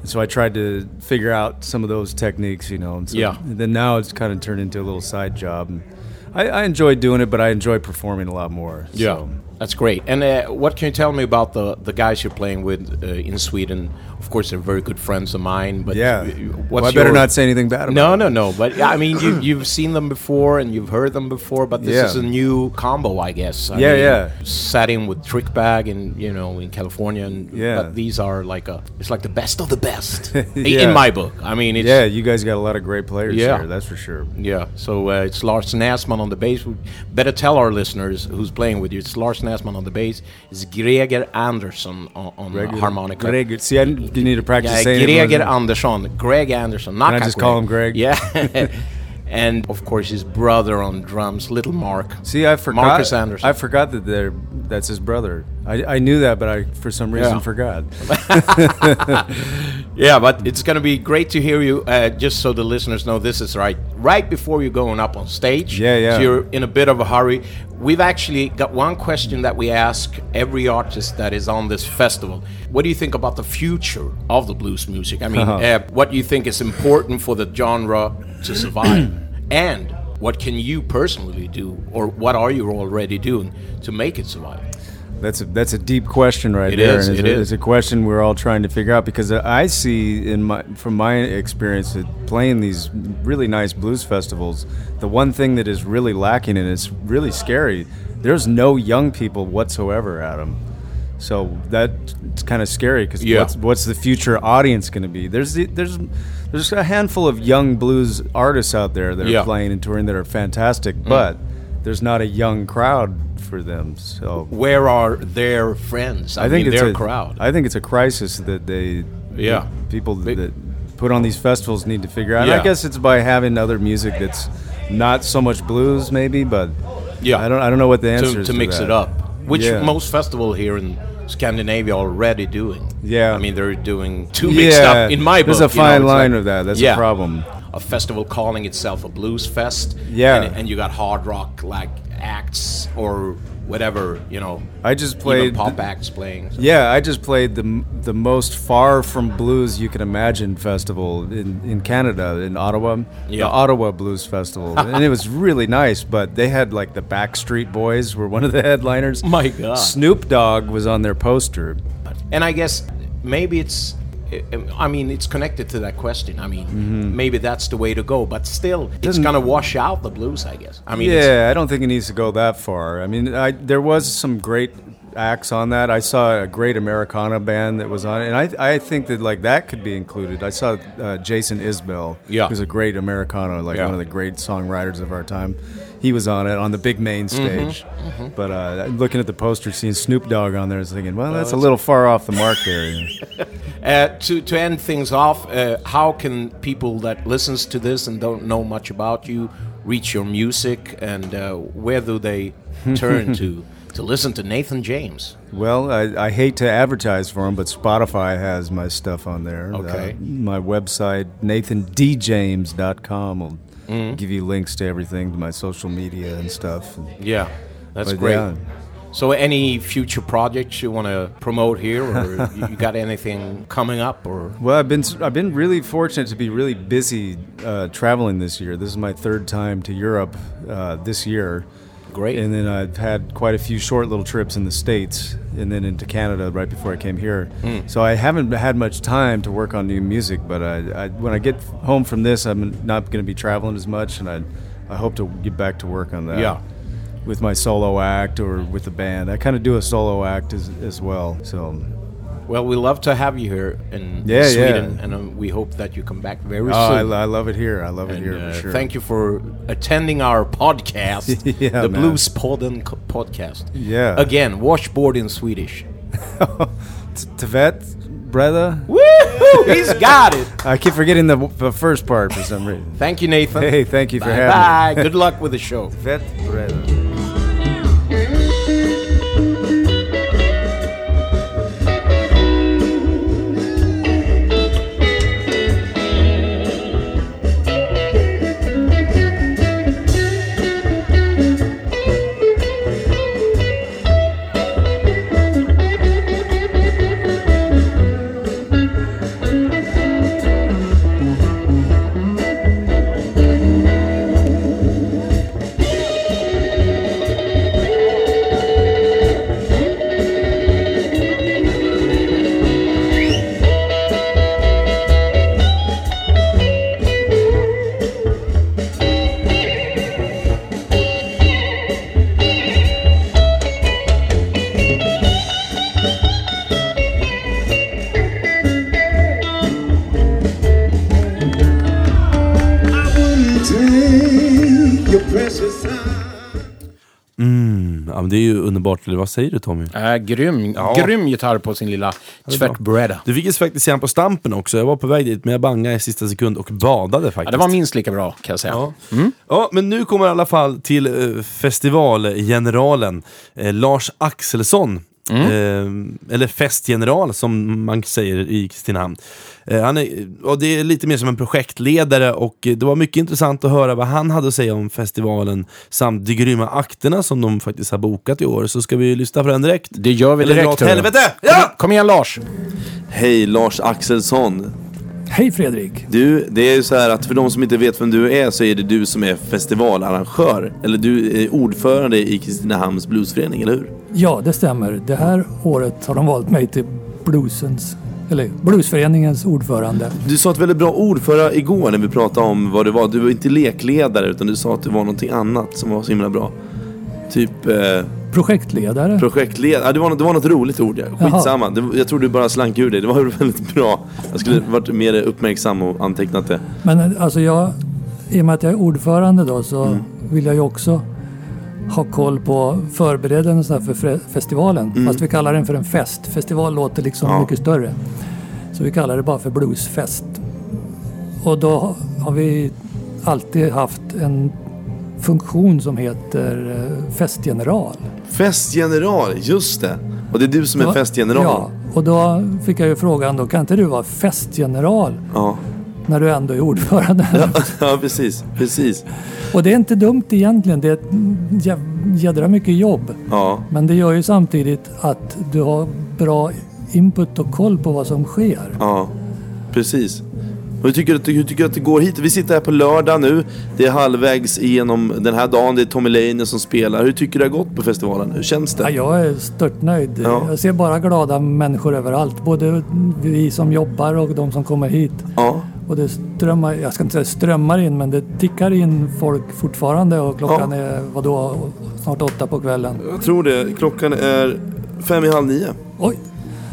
S10: And so I tried to figure out some of those techniques, you know. And so
S1: Yeah.
S10: then now it's kind of turned into a little side job. And I, I enjoy doing it, but I enjoy performing a lot more.
S1: Yeah,
S10: so.
S1: That's great. And uh, what can you tell me about the the guys you're playing with uh, in Sweden? Of course, they're very good friends of mine. But
S10: Yeah.
S1: what's
S10: Well, I better
S1: your-
S10: not say anything bad about
S1: No,
S10: them.
S1: no, no. But yeah, I mean, you, you've seen them before and you've heard them before. But this
S10: Yeah.
S1: is a new combo, I guess. I
S10: Yeah,
S1: mean,
S10: yeah.
S1: Sat in with Trick Bag and you know in California, and
S10: Yeah.
S1: But these are like a it's like the best of the best
S10: Yeah.
S1: in my book. I mean, it's,
S10: yeah, you guys got a lot of great players
S1: Yeah.
S10: here, that's for sure.
S1: Yeah, so uh, it's Lars Nassman on the bass. We better tell our listeners who's playing with you. It's Lars Nassman on the bass. is Greger Anderson on, on uh, harmonica.
S10: Greg, see, I, you need to practice
S1: Yeah,
S10: saying it.
S1: Greger. Anderson. Greg Anderson. Not
S10: Can I just call him Greg?
S1: Yeah. and of course his brother on drums, Little Mark.
S10: See, I forgot.
S1: Marcus Anderson.
S10: I forgot that they're, that's his brother. I, I knew that, but I for some reason
S1: Yeah.
S10: forgot.
S1: Yeah, but it's going to be great to hear you. Uh, just so the listeners know, this is right right before you're going up on stage.
S10: Yeah, yeah.
S1: So you're in a bit of a hurry. We've actually got one question that we ask every artist that is on this festival. What do you think about the future of the blues music? I mean, uh, what do you think is important for the genre to survive, and what can you personally do, or what are you already doing to make it survive?
S10: That's a that's a deep question right
S1: It
S10: there.
S1: is,
S10: and it's,
S1: it
S10: a,
S1: is.
S10: it's a question we're all trying to figure out because I see in my from my experience at playing these really nice blues festivals, the one thing that is really lacking and it's really scary. There's no young people whatsoever at them. So that's kind of scary because
S1: Yeah.
S10: what's, what's the future audience going to be? There's the, there's there's a handful of young blues artists out there that are
S1: Yeah.
S10: playing and touring that are fantastic, mm. but there's not a young crowd for them. So
S1: Where are their friends? I,
S10: I think
S1: mean,
S10: it's
S1: their
S10: a
S1: crowd.
S10: I think it's a crisis that they,
S1: Yeah.
S10: that people
S1: Big-
S10: that put on these festivals need to figure out.
S1: Yeah.
S10: I guess it's by having other music that's not so much blues, maybe, but
S1: Yeah.
S10: I don't I don't know what the answer
S1: to,
S10: is
S1: to mix
S10: that.
S1: it up, which
S10: Yeah.
S1: most festival here in Scandinavia already doing.
S10: Yeah.
S1: I mean they're doing too mixed
S10: Yeah,
S1: up in my
S10: there's
S1: book.
S10: a
S1: you know,
S10: fine line
S1: like-
S10: with that. That's a problem.
S1: A festival calling itself a blues fest.
S10: Yeah.
S1: and, and you got hard rock like acts or whatever. You know,
S10: I just played
S1: pop acts playing.
S10: Yeah, I just played the the most far from blues you can imagine festival in, in Canada in Ottawa,
S1: Yeah.
S10: the Ottawa Blues Festival, and it was really nice. But they had like the Backstreet Boys were one of the headliners.
S1: My God.
S10: Snoop Dogg was on their poster.
S1: And I guess maybe it's. I mean, it's connected to that question. I mean,
S10: Mm-hmm.
S1: maybe that's the way to go, but still, it's
S10: Doesn't-
S1: gonna wash out the blues. I guess. I mean,
S10: yeah, I don't think it needs to go that far. I mean, I, there was some great acts on that. I saw a great Americana band that was on it, and I, I think that like that could be included. I saw uh, Jason Isbell,
S1: Yeah.
S10: who's a great Americana, like
S1: Yeah.
S10: one of the great songwriters of our time. He was on it on the big main
S1: Mm-hmm.
S10: stage. But uh, looking at the poster, seeing Snoop Dogg on there, I was thinking, well, that's a little far off the mark there.
S1: Uh, to to end things off, uh, how can people that listens to this and don't know much about you reach your music, and uh, where do they turn to to listen to Nathan James?
S10: Well, I, I hate to advertise for him, but Spotify has my stuff on there.
S1: Okay.
S10: Uh, my website, nathandjames.com, will
S1: Mm.
S10: give you links to everything, to my social media and stuff.
S1: Yeah, that's
S10: But
S1: great.
S10: yeah.
S1: So, any future projects you want to promote here, or you got anything coming up, or
S10: Well, I've been I've been really fortunate to be really busy uh, traveling this year. This is my third time to Europe uh, this year.
S1: Great.
S10: And then I've had quite a few short little trips in the states, and then into Canada right before I came here.
S1: Hmm.
S10: So I haven't had much time to work on new music. But I, I, when I get home from this, I'm not going to be traveling as much, and I I hope to get back to work on that.
S1: Yeah.
S10: With my solo act or with the band, I kind of do a solo act as, as well. So
S1: well, we love to have you here in
S10: Yeah,
S1: Sweden,
S10: yeah.
S1: and um, we hope that you come back very
S10: oh,
S1: soon.
S10: I love it here. I love it here
S1: uh,
S10: for sure.
S1: Thank you for attending our podcast,
S10: Yeah,
S1: the
S10: man.
S1: Blues Podden podcast.
S10: Yeah.
S1: Again, washboard in Swedish.
S10: Tvet, brother.
S1: Woo! He's got it.
S10: I keep forgetting the, the first part for some reason.
S1: Thank you, Nathan.
S10: Hey, thank you for
S1: bye
S10: having
S1: bye. Good luck with the show.
S10: Vet, brother.
S2: Underbart. Eller vad säger du Tommy?
S1: Äh, grym,
S2: Ja.
S1: grym gitarr på sin lilla tvättbräda.
S2: Du fick ju faktiskt se på Stampen också. Jag var på väg dit, men jag bangade i sista sekund och badade faktiskt.
S1: Ja, det var minst lika bra kan jag säga.
S2: Ja. ja, men nu kommer i alla fall till eh, festivalgeneralen eh, Lars Axelsson. Eh, eller festgeneral som man säger i Kristinehamn. Eh, han är, och det är lite mer som en projektledare och det var mycket intressant att höra vad han hade att säga om festivalen samt de grymma akterna som de faktiskt har bokat i år. Så ska vi lyssna på den direkt?
S1: Det gör vi
S2: Eller
S1: direkt. hörru.
S2: helvete! Ja!
S1: Kom igen Lars!
S2: Hej Lars Axelsson!
S11: Hej Fredrik!
S2: Du, det är ju så här att för de som inte vet vem du är så är det du som är festivalarrangör. Eller du är ordförande i Kristinehamns bluesförening, eller hur?
S11: Ja, det stämmer. Det här året har de valt mig till bluesens, eller bluesföreningens ordförande.
S2: Du sa ett väldigt bra ord förra igår när vi pratade om vad det var. Du var inte lekledare utan du sa att det var någonting annat som var så himla bra. Typ eh,
S11: Projektledare.
S2: projektledare. Ja, det, var, något- det var något roligt ord. Ja. Skitsamma. Det, jag tror du bara slank ur det. Det var väldigt bra. Jag skulle varit mer uppmärksam och antecknat det.
S11: Men alltså jag, i och med att jag är ordförande då så vill jag ju också ha koll på förberedelserna för fe- festivalen. Fast vi kallar den för en fest. Festival låter liksom
S2: Ja.
S11: mycket större. Så vi kallar det bara för bluesfest. Och då har vi alltid haft en funktion som heter eh, festgeneral.
S2: Festgeneral, just det. Och det är du som är
S11: Ja,
S2: festgeneral.
S11: Ja, och då fick jag ju frågan då, kan inte du vara festgeneral
S2: ja.
S11: När du ändå är ordförande?
S2: Ja, precis. Precis.
S11: Och det är inte dumt egentligen. Det är ett jä- jädra mycket jobb.
S2: Ja.
S11: Men det gör ju samtidigt att du har bra input och koll på vad som sker.
S2: Ja, precis. Hur tycker, du, hur tycker du att det går hit? Vi sitter här på lördag nu. Det är halvvägs igenom den här dagen. Det är Tommy Leine som spelar. Hur tycker du det har gått på festivalen? Hur känns det?
S11: Ja, jag är störtnöjd.
S2: Ja.
S11: Jag ser bara glada människor överallt. Både vi som jobbar och de som kommer hit.
S2: Ja.
S11: Och det strömmar, jag ska inte säga strömmar in, men det tickar in folk fortfarande och klockan är vadå, snart åtta på kvällen.
S2: Jag tror det. Klockan är fem i halv nio.
S11: Oj!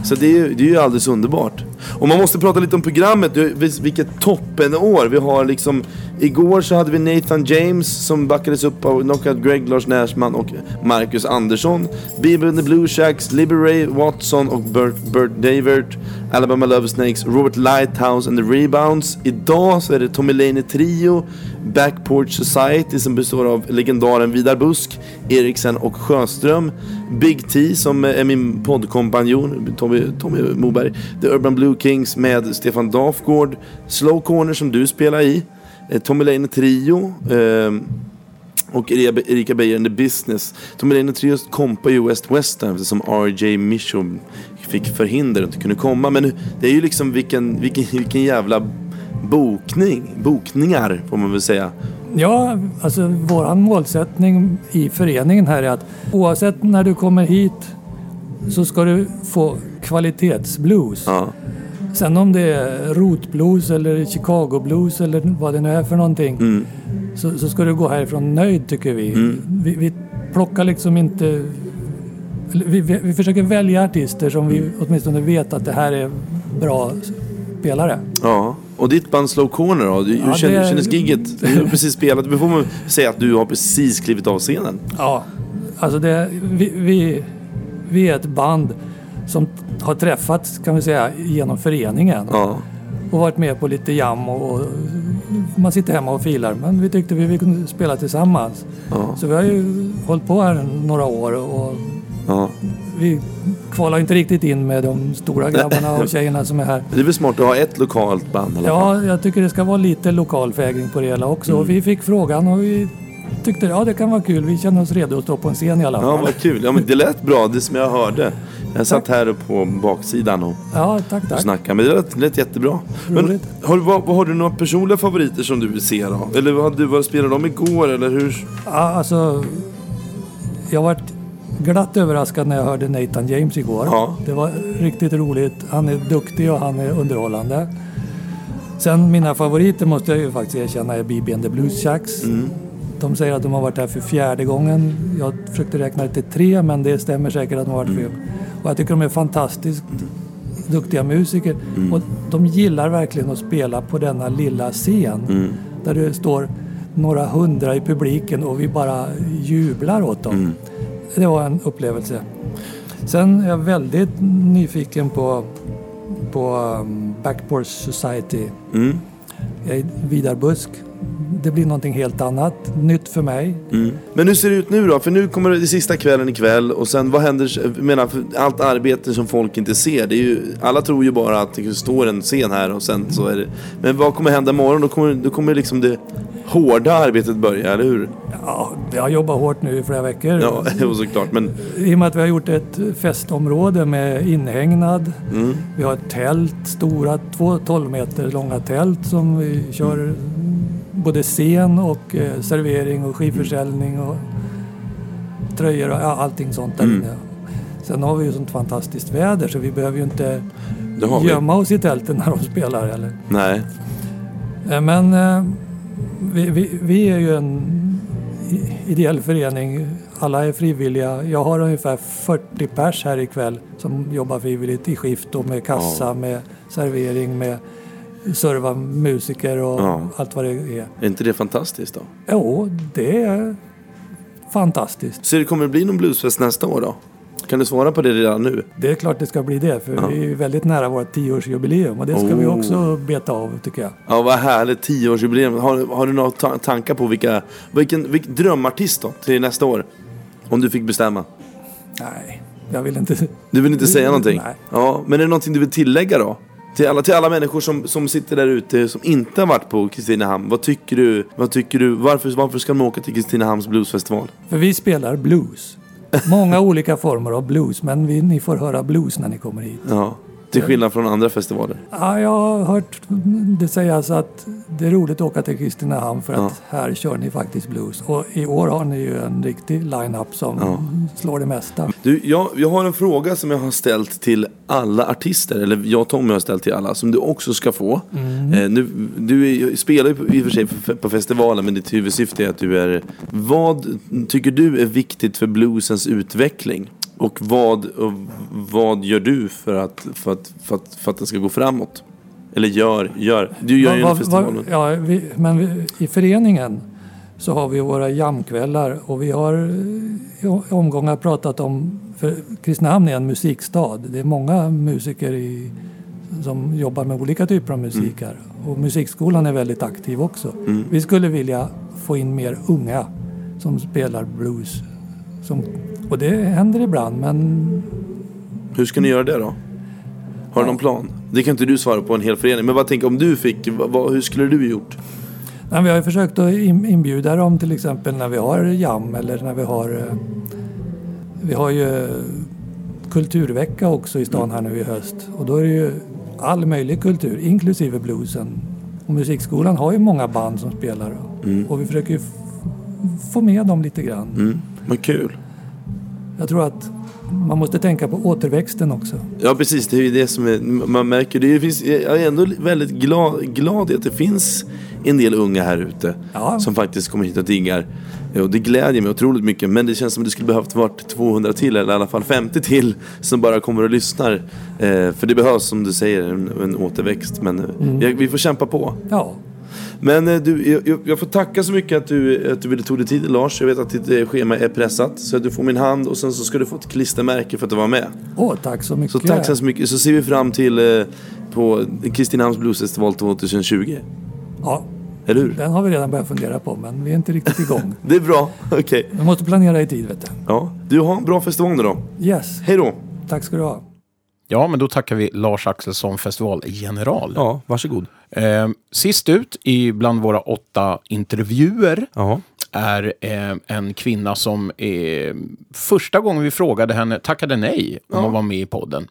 S2: Så det är, ju, det är ju alldeles underbart. Och man måste prata lite om programmet. Vilket toppenår. Vi har liksom... Igår så hade vi Nathan James som backades upp av Knockout Greg, Lars Närsman och Marcus Andersson. Bieber and the Blue Shacks, Liberay Ray Watson och Bert, Bert Davert. Alabama Love Snakes, Robert Lighthouse and the Rebounds. Idag så är det Tommy Laney Trio, Backport Society som består av legendaren Vidar Busk, Eriksen och Sjöström. Big T som är min poddkompanjon, Tommy, Tommy Moberg. The Urban Blue Kings med Stefan Dafgård. Slow Corner som du spelar i. Eh, Tommy Leine Trio. Ehm, och Erika- Beijer and the Business. Tommy Leine Trios kompar ju West Western eftersom RJ Mission fick förhinder och inte kunde komma. Men det är ju liksom vilken, vilken, vilken jävla bokning. Bokningar får man väl säga.
S11: Ja, alltså våran målsättning i föreningen här är att oavsett när du kommer hit så ska du få kvalitetsblues.
S2: Ja.
S11: Sen om det är rotblues eller Chicago blues eller vad det nu är för någonting
S2: Mm.
S11: så, så ska du gå härifrån nöjd tycker vi. vi. Vi plockar liksom inte... Vi, vi, vi försöker välja artister som vi åtminstone vet att det här är bra spelare.
S2: Ja. Och ditt band Slow Corner då? Hur
S11: Ja,
S2: kändes,
S11: det-
S2: kändes gigget? Du har precis spelat. Du får man säga att du har precis klivit av scenen.
S11: Ja, alltså det, vi, vi, vi är ett band som har träffats kan vi säga genom föreningen.
S2: Ja.
S11: Och varit med på lite jam och, och man sitter hemma och filar. Men vi tyckte vi, vi kunde spela tillsammans.
S2: Ja.
S11: Så vi har ju hållit på här några år och
S2: Ja.
S11: vi kvalar inte riktigt in med de stora grabbarna och tjejerna som är här.
S2: Det är väl smart att ha ett lokalt band i alla fall.
S11: Ja, jag tycker det ska vara lite lokal fägring på det hela också.
S2: Mm.
S11: Och vi fick frågan och vi tyckte ja det kan vara kul. Vi känner oss redo att stå på en scen i alla fall.
S2: Ja, vad kul. Ja, men det lät bra, det som jag hörde. Jag satt här på baksidan och
S11: Ja, tack, tack.
S2: snackade, men det lät, det lät jättebra. Men har, vad, har du några personliga favoriter som du vill se då? Eller vad, vad spelade de igår, eller hur?
S11: Ja, alltså, jag varit glatt överraskad när jag hörde Nathan James igår.
S2: Ja.
S11: Det var riktigt roligt. Han är duktig och han är underhållande. Sen mina favoriter måste jag ju faktiskt erkänna är BB and the Blues Shacks.
S2: Mm.
S11: De säger att de har varit här för fjärde gången. Jag försökte räkna det till tre men det stämmer säkert att de har varit
S2: Mm.
S11: för. Och jag tycker de är fantastiskt duktiga musiker.
S2: Mm.
S11: Och de gillar verkligen att spela på denna lilla scen.
S2: Mm.
S11: Där det står några hundra i publiken och vi bara jublar åt dem. Det var en upplevelse. Sen är jag väldigt nyfiken på, på um, Backporch Society.
S2: Mm.
S11: Jag är Vidarbusk. Det blir någonting helt annat. Nytt för mig.
S2: Mm. Men hur ser det ut nu då? För nu kommer det sista kvällen ikväll och sen vad händer? Jag menar, allt arbete som folk inte ser. Det är ju, alla tror ju bara att det står en scen här och sen så är det... Men vad kommer hända imorgon? Då kommer, då kommer liksom det hårda arbetet börja, eller hur?
S11: Ja, jag har jobbat hårt nu i flera veckor.
S2: Ja, jo, såklart. Men
S11: I och med att vi har gjort ett festområde med inhägnad.
S2: Mm.
S11: Vi har ett tält, stora två 12 meter långa tält som vi kör både scen och eh, servering och skivförsäljning och tröjor och ja, allting sånt där
S2: Mm.
S11: inne. Sen har vi ju sånt fantastiskt väder så vi behöver ju inte
S2: har vi.
S11: gömma oss i tälten när de spelar. Eller?
S2: nej.
S11: Eh, Men eh, vi, vi, vi är ju en ideell förening. Alla är frivilliga. Jag har ungefär 40 pers här ikväll som jobbar frivilligt i skift och med kassa,
S2: Ja.
S11: med servering, med serva musiker och
S2: Ja.
S11: allt vad det är.
S2: Är inte det fantastiskt då?
S11: Jo, det är fantastiskt.
S2: Så det kommer bli någon bluesfest nästa år då? Kan du svara på det redan nu?
S11: Det är klart det ska bli det, för
S2: Ja.
S11: vi är väldigt nära vårt tioårsjubileum och det ska vi
S2: Oh.
S11: också beta av tycker jag.
S2: Ja, vad härligt. Tioårsjubileum. Har, har du några ta- tankar på vilka, vilken, vilken drömartist då till nästa år? Om du fick bestämma.
S11: Nej, jag vill inte...
S2: Du vill inte säga någonting?
S11: Nej.
S2: Ja, men är det någonting du vill tillägga då? Till alla, till alla människor som, som sitter där ute som inte har varit på Kristinehamn. Vad tycker du? Vad tycker du? Varför, varför ska de åka till Kristinehamns bluesfestival?
S11: För vi spelar blues. Många olika former av blues, men vi, ni får höra blues när ni kommer hit.
S2: Ja, till skillnad från andra festivaler.
S11: Ja, jag har hört det sägas att det är roligt att åka till Kristinehamn för att här kör ni faktiskt blues. Och i år har ni ju en riktig line-up som
S2: Ja.
S11: slår det mesta.
S2: Du, jag, jag har en fråga som jag har ställt till alla artister, eller jag och Tommy har ställt till alla, som du också ska få.
S11: Mm.
S2: Eh, nu, du är, spelar ju i och för sig på, på festivalen, men ditt huvudsyfte är att du är... Vad tycker du är viktigt för bluesens utveckling? Och vad, och vad gör du för att, för, att, för, att, för att det ska gå framåt? Eller gör, gör. Du gör ju
S11: Vad-
S2: en
S11: vad-
S2: festival.
S11: vad- ja, vi, men vi, i föreningen så har vi våra jamkvällar och vi har i omgångar pratat om, för Kristinehamn är en musikstad. Det är många musiker i, som jobbar med olika typer av musik här. Och musikskolan är väldigt aktiv också.
S2: Mm.
S11: Vi skulle vilja få in mer unga som spelar blues. Som, och det händer ibland men
S2: Hur ska ni göra det då? Har du någon plan? Det kan inte du svara på en hel förening. Men vad tänker om du fick, vad, hur skulle du gjort?
S11: Nej, vi har ju försökt att in- inbjuda dem till exempel när vi har jam eller när vi har... eh, Vi har ju kulturvecka också i stan här nu i höst. Och då är det ju all möjlig kultur, inklusive bluesen. Och musikskolan har ju många band som spelar.
S2: Mm.
S11: Och vi försöker ju få med dem lite grann.
S2: Mm. Vad kul.
S11: Jag tror att man måste tänka på återväxten också.
S2: Ja precis, det är ju det som är, man märker. Det finns, jag är ändå väldigt glad, glad att det finns en del unga här ute.
S11: Ja.
S2: Som faktiskt kommer hit och diggar. Och det glädjer mig otroligt mycket. Men det känns som att det skulle behövt varit 200 till eller i alla fall 50 till. Som bara kommer och lyssnar. Eh, för det behövs som du säger en, en återväxt. Men eh,
S11: Mm.
S2: jag, vi får kämpa på.
S11: Ja,
S2: Men eh, du, jag- jag, får tacka så mycket att du, att du ville tog dig tid Lars. Jag vet att ditt eh, schema är pressat. Så att du får min hand och sen så ska du få ett klistermärke för att du var med.
S11: Åh, tack så mycket.
S2: Så tack så mycket. Så ser vi fram till eh, på Kristinehamns Bluesfestival 2020.
S11: Ja,
S2: Eller hur?
S11: den har vi redan börjat fundera på men vi är inte riktigt igång.
S2: Det är bra. Okej.
S11: Vi måste planera i tid vet du.
S2: Ja. Du, har en bra festival nu då.
S11: Yes,
S2: Hej då.
S11: tack ska du ha.
S1: Ja, men då tackar vi Lars Axelsson, festivalgeneral.
S2: Ja, varsågod.
S1: Eh, sist ut i bland våra åtta intervjuer
S2: Ja.
S1: är eh, en kvinna som eh, första gången vi frågade henne tackade nej om att vara med i podden.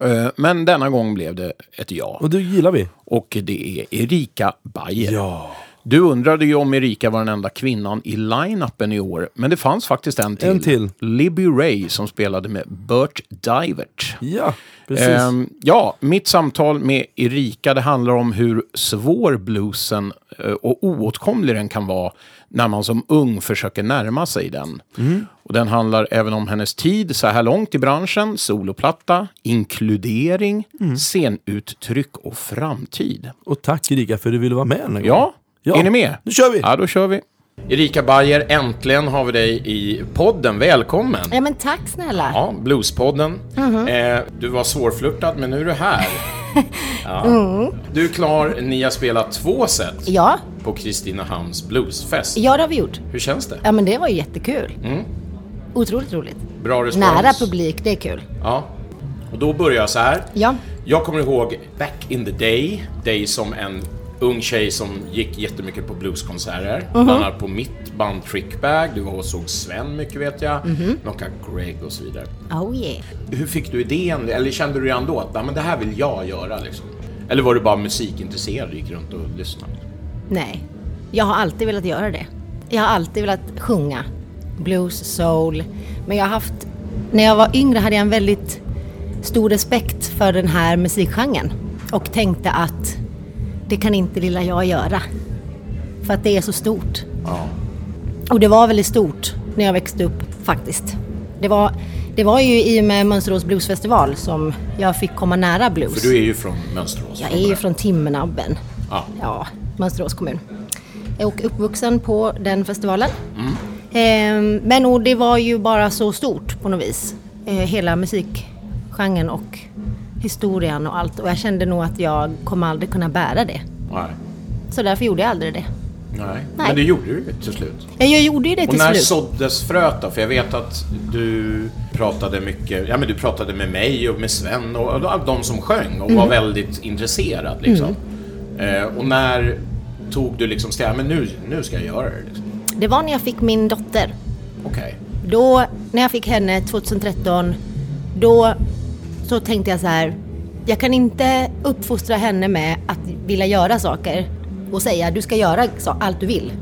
S1: Eh, men denna gång blev det ett ja.
S2: Och du gillar vi.
S1: Och det är Erika Bayer.
S2: Ja.
S1: Du undrade ju om Erika var den enda kvinnan i line-upen i år. Men det fanns faktiskt en till.
S2: En till.
S1: Libby Ray som spelade med Burt Divert.
S2: Ja, precis.
S1: Ehm, ja, mitt samtal med Erika det handlar om hur svår bluesen eh, och oåtkomlig den kan vara när man som ung försöker närma sig den. Och den handlar även om hennes tid så här långt i branschen, soloplatta, inkludering, scenuttryck och framtid.
S2: Och tack Erika för att du ville vara med den här gången.
S1: Ja,
S2: Ja.
S1: är ni med?
S2: Nu kör vi.
S1: Ja, då kör vi. Erika Bayer, äntligen har vi dig i podden. Välkommen!
S12: Ja men tack snälla.
S1: Ja, Bluespodden.
S12: Mhm.
S1: Eh, du var svårflörtad, men nu är du här. Ja.
S12: Mm.
S1: Du är klar, ni har spelat två set
S12: Ja,
S1: på Kristinehamns Bluesfest.
S12: ja det har vi gjort.
S1: Hur känns det?
S12: Ja men det var ju jättekul.
S1: Mm.
S12: Otroligt roligt.
S1: Bra respons?
S12: Nära publik, det är kul.
S1: Ja. Och då börjar jag så här.
S12: Ja.
S1: Jag kommer ihåg back in the day, dig som en ung tjej som gick jättemycket på blueskonserter.
S12: Mhm.
S1: Bland annat på mitt band Trickbag, du var och såg Sven mycket vet jag,
S12: Mhm.
S1: Nocka Greg och så vidare.
S12: Oh yeah.
S1: Hur fick du idén, eller kände du redan då att "Nej, men det här vill jag göra liksom? Eller var du bara musikintresserad och gick runt och lyssnade?
S12: Nej, jag har alltid velat göra det. Jag har alltid velat sjunga blues, soul. Men jag har haft, när jag var yngre hade jag en väldigt stor respekt för den här musikgenren. Och tänkte att det kan inte lilla jag göra. För att det är så stort.
S1: Ja.
S12: Och det var väldigt stort när jag växte upp faktiskt. Det var, det var ju i och med Mönsterås bluesfestival som jag fick komma nära blues.
S1: För du är ju från Mönsterås.
S12: Jag är ju från Timmernabben.
S1: Ja.
S12: Ja, Mönsterås kommun. Och uppvuxen på den festivalen.
S1: Mm.
S12: Ehm, men och det var ju bara så stort på något vis. Eh, hela musikgenren och historien och allt. Och jag kände nog att jag kommer aldrig kunna bära det.
S1: Nej.
S12: Så därför gjorde jag aldrig det.
S1: Nej.
S12: Nej.
S1: Men det gjorde du ju till slut.
S12: Eh, Jag gjorde ju det
S1: Och
S12: till
S1: när
S12: slut.
S1: såddes fröet då? För jag vet att du pratade mycket, ja men du pratade med mig och med Sven och, och de som sjöng och var
S12: Mm.
S1: väldigt intresserad liksom. Eh, och när tog du liksom steg, men nu, nu ska jag göra det liksom.
S12: Det var när jag fick min dotter.
S1: Okej.
S12: Då, när jag fick henne 2013, då så tänkte jag så här. Jag kan inte uppfostra henne med att vilja göra saker och säga du ska göra allt du vill.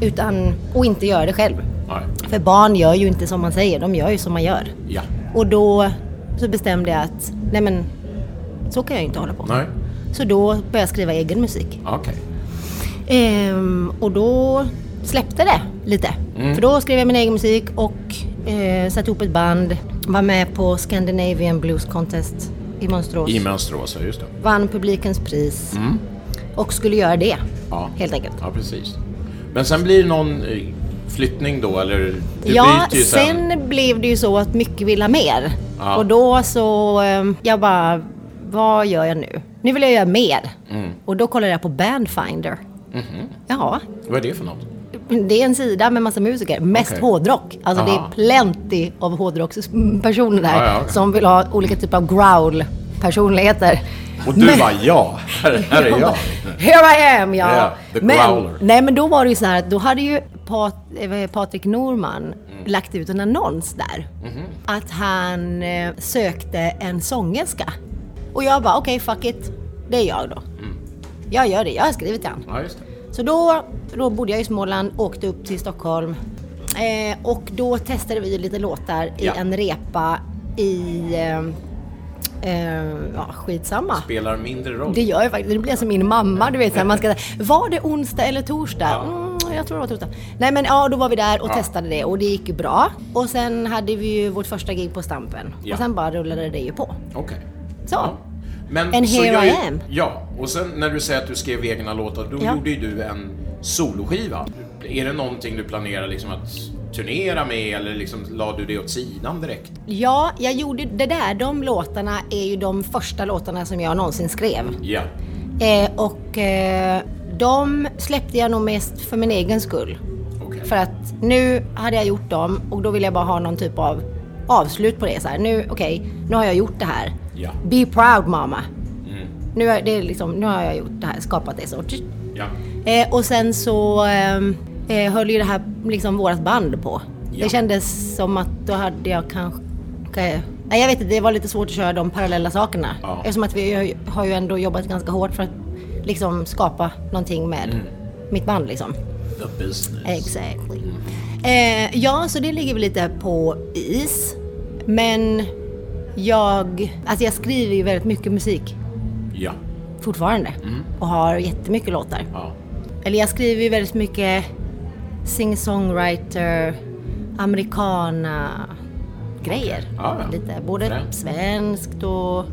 S12: Utan, och inte göra det själv.
S1: Nej.
S12: För barn gör ju inte som man säger, de gör ju som man gör.
S1: Ja.
S12: Och då så bestämde jag att, nej men, så kan jag ju inte hålla på.
S1: Nej.
S12: Så då började jag skriva egen musik.
S1: Okej.
S12: Ehm, och då släppte det lite.
S1: Mm.
S12: För då skrev jag min egen musik och eh, satte ihop ett band. Var med på Scandinavian Blues Contest i Mönsterås.
S1: I Mönsterås, ja, just det.
S12: Vann publikens pris.
S1: Mm.
S12: Och skulle göra det,
S1: Ja.
S12: helt enkelt.
S1: Ja, precis. Men sen blir det någon eh, flyttning då, eller? Du
S12: ja,
S1: byter ju
S12: sen blev det ju så att mycket ville ha mer.
S1: Ja.
S12: Och då så, eh, jag bara, vad gör jag nu? Nu vill jag göra mer.
S1: Mm.
S12: Och då kollade jag på Bandfinder.
S1: Mhm.
S12: Ja,
S1: Vad är det för något?
S12: Det är en sida med massa musiker, mest
S1: Okej.
S12: hårdrock. Alltså det
S1: Aha.
S12: är plenty av hårdrockspersoner där
S1: Ja, ja, ja.
S12: som vill ha olika typer av growl-personligheter.
S1: Och du
S12: Men-
S1: bara ja, här, här är jag.
S12: Here I am, ja.
S1: The
S12: men, nej, men då var det ju så här att då hade ju Pat, eh, Patrik Norman
S1: Mm.
S12: lagt ut en annons där.
S1: Mhm.
S12: Att han eh, sökte en sångerska. Och jag bara, okej, fuck it. Det är jag då. Jag gör det, jag har skrivit till han.
S1: Mm. Ja, det.
S12: Så då, då bodde jag i Småland, åkte upp till Stockholm. Eh, och då testade vi lite låtar i
S1: Ja.
S12: en repa i... Eh, eh, ja, skitsamma.
S1: Spelar mindre roll.
S12: Det gör jag faktiskt. Det blir som min mamma. Du vet, så här, man ska var det onsdag eller torsdag? Mm, jag tror det var torsdag. Nej men ja, då var vi där och
S1: Ja.
S12: testade det och det gick ju bra. Och sen hade vi ju vårt första gig på Stampen.
S1: Ja.
S12: Och sen bara rullade det ju på.
S1: Okej.
S12: Så.
S1: Men,
S12: And here
S1: jag,
S12: I am.
S1: Ja, och sen när du säger att du skrev egna låtar, då
S12: Ja.
S1: gjorde ju du en soloskiva. Är det någonting du planerar liksom att turnera med eller liksom la du det åt sidan direkt?
S12: Ja, jag gjorde det där. De låtarna är ju de första låtarna som jag någonsin skrev.
S1: Ja.
S12: Eh, och eh, de släppte jag nog mest för min egen skull. För att nu hade jag gjort dem och då ville jag bara ha någon typ av avslut på det. Så här, nu, okej, nu har jag gjort det här.
S1: Ja.
S12: Be proud mamma.
S1: Mm.
S12: Nu, är det liksom, nu har jag gjort det här, skapat det så.
S1: Ja.
S12: Eh, och sen så ehm, eh, höll ju det här, liksom vårat band på.
S1: Ja.
S12: Det kändes som att då hade jag kanske... Okay, nej, jag vet inte, det var lite svårt att köra de parallella sakerna.
S1: Ja.
S12: Eftersom att vi har ju- ändå jobbat ganska hårt för att liksom skapa någonting med
S1: Mm.
S12: mitt band liksom.
S1: The business.
S12: Exactly. Eh, ja, så det ligger väl lite på is. Men jag, alltså jag skriver ju väldigt mycket musik
S1: Ja.
S12: fortfarande.
S1: Mm.
S12: Och har jättemycket låtar.
S1: Ja.
S12: Eller jag skriver ju väldigt mycket sing-songwriter, americana grejer.
S1: Ja, ja.
S12: Lite både
S1: Fränt.
S12: svenskt och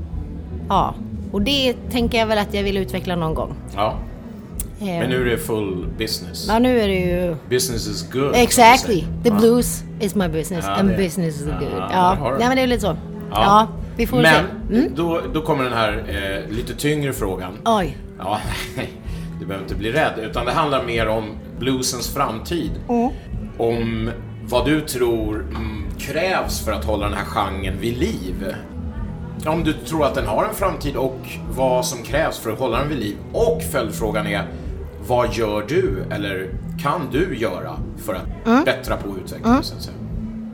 S12: ja. Och det tänker jag väl att jag vill utveckla någon gång.
S1: Ja.
S12: Eh,
S1: Men nu är det full business.
S12: Ja, nu är det ju...
S1: Business is good.
S12: Exactly. The
S1: Ja.
S12: blues is my business
S1: Ja,
S12: and business is
S1: Ja,
S12: good. Ja,
S1: du.
S12: Nej, men det är lite så.
S1: Ja.
S12: Vi får
S1: Men
S12: se. Mm.
S1: då, då kommer den här eh, lite tyngre frågan.
S12: Oj.
S1: Ja, du behöver inte bli rädd, utan det handlar mer om bluesens framtid. Om vad du tror mm, krävs för att hålla den här genren vid liv. Om du tror att den har en framtid och vad som krävs för att hålla den vid liv. Och följdfrågan är, vad gör du eller kan du göra för att
S12: Mm.
S1: bättra på utvecklingen så att säga?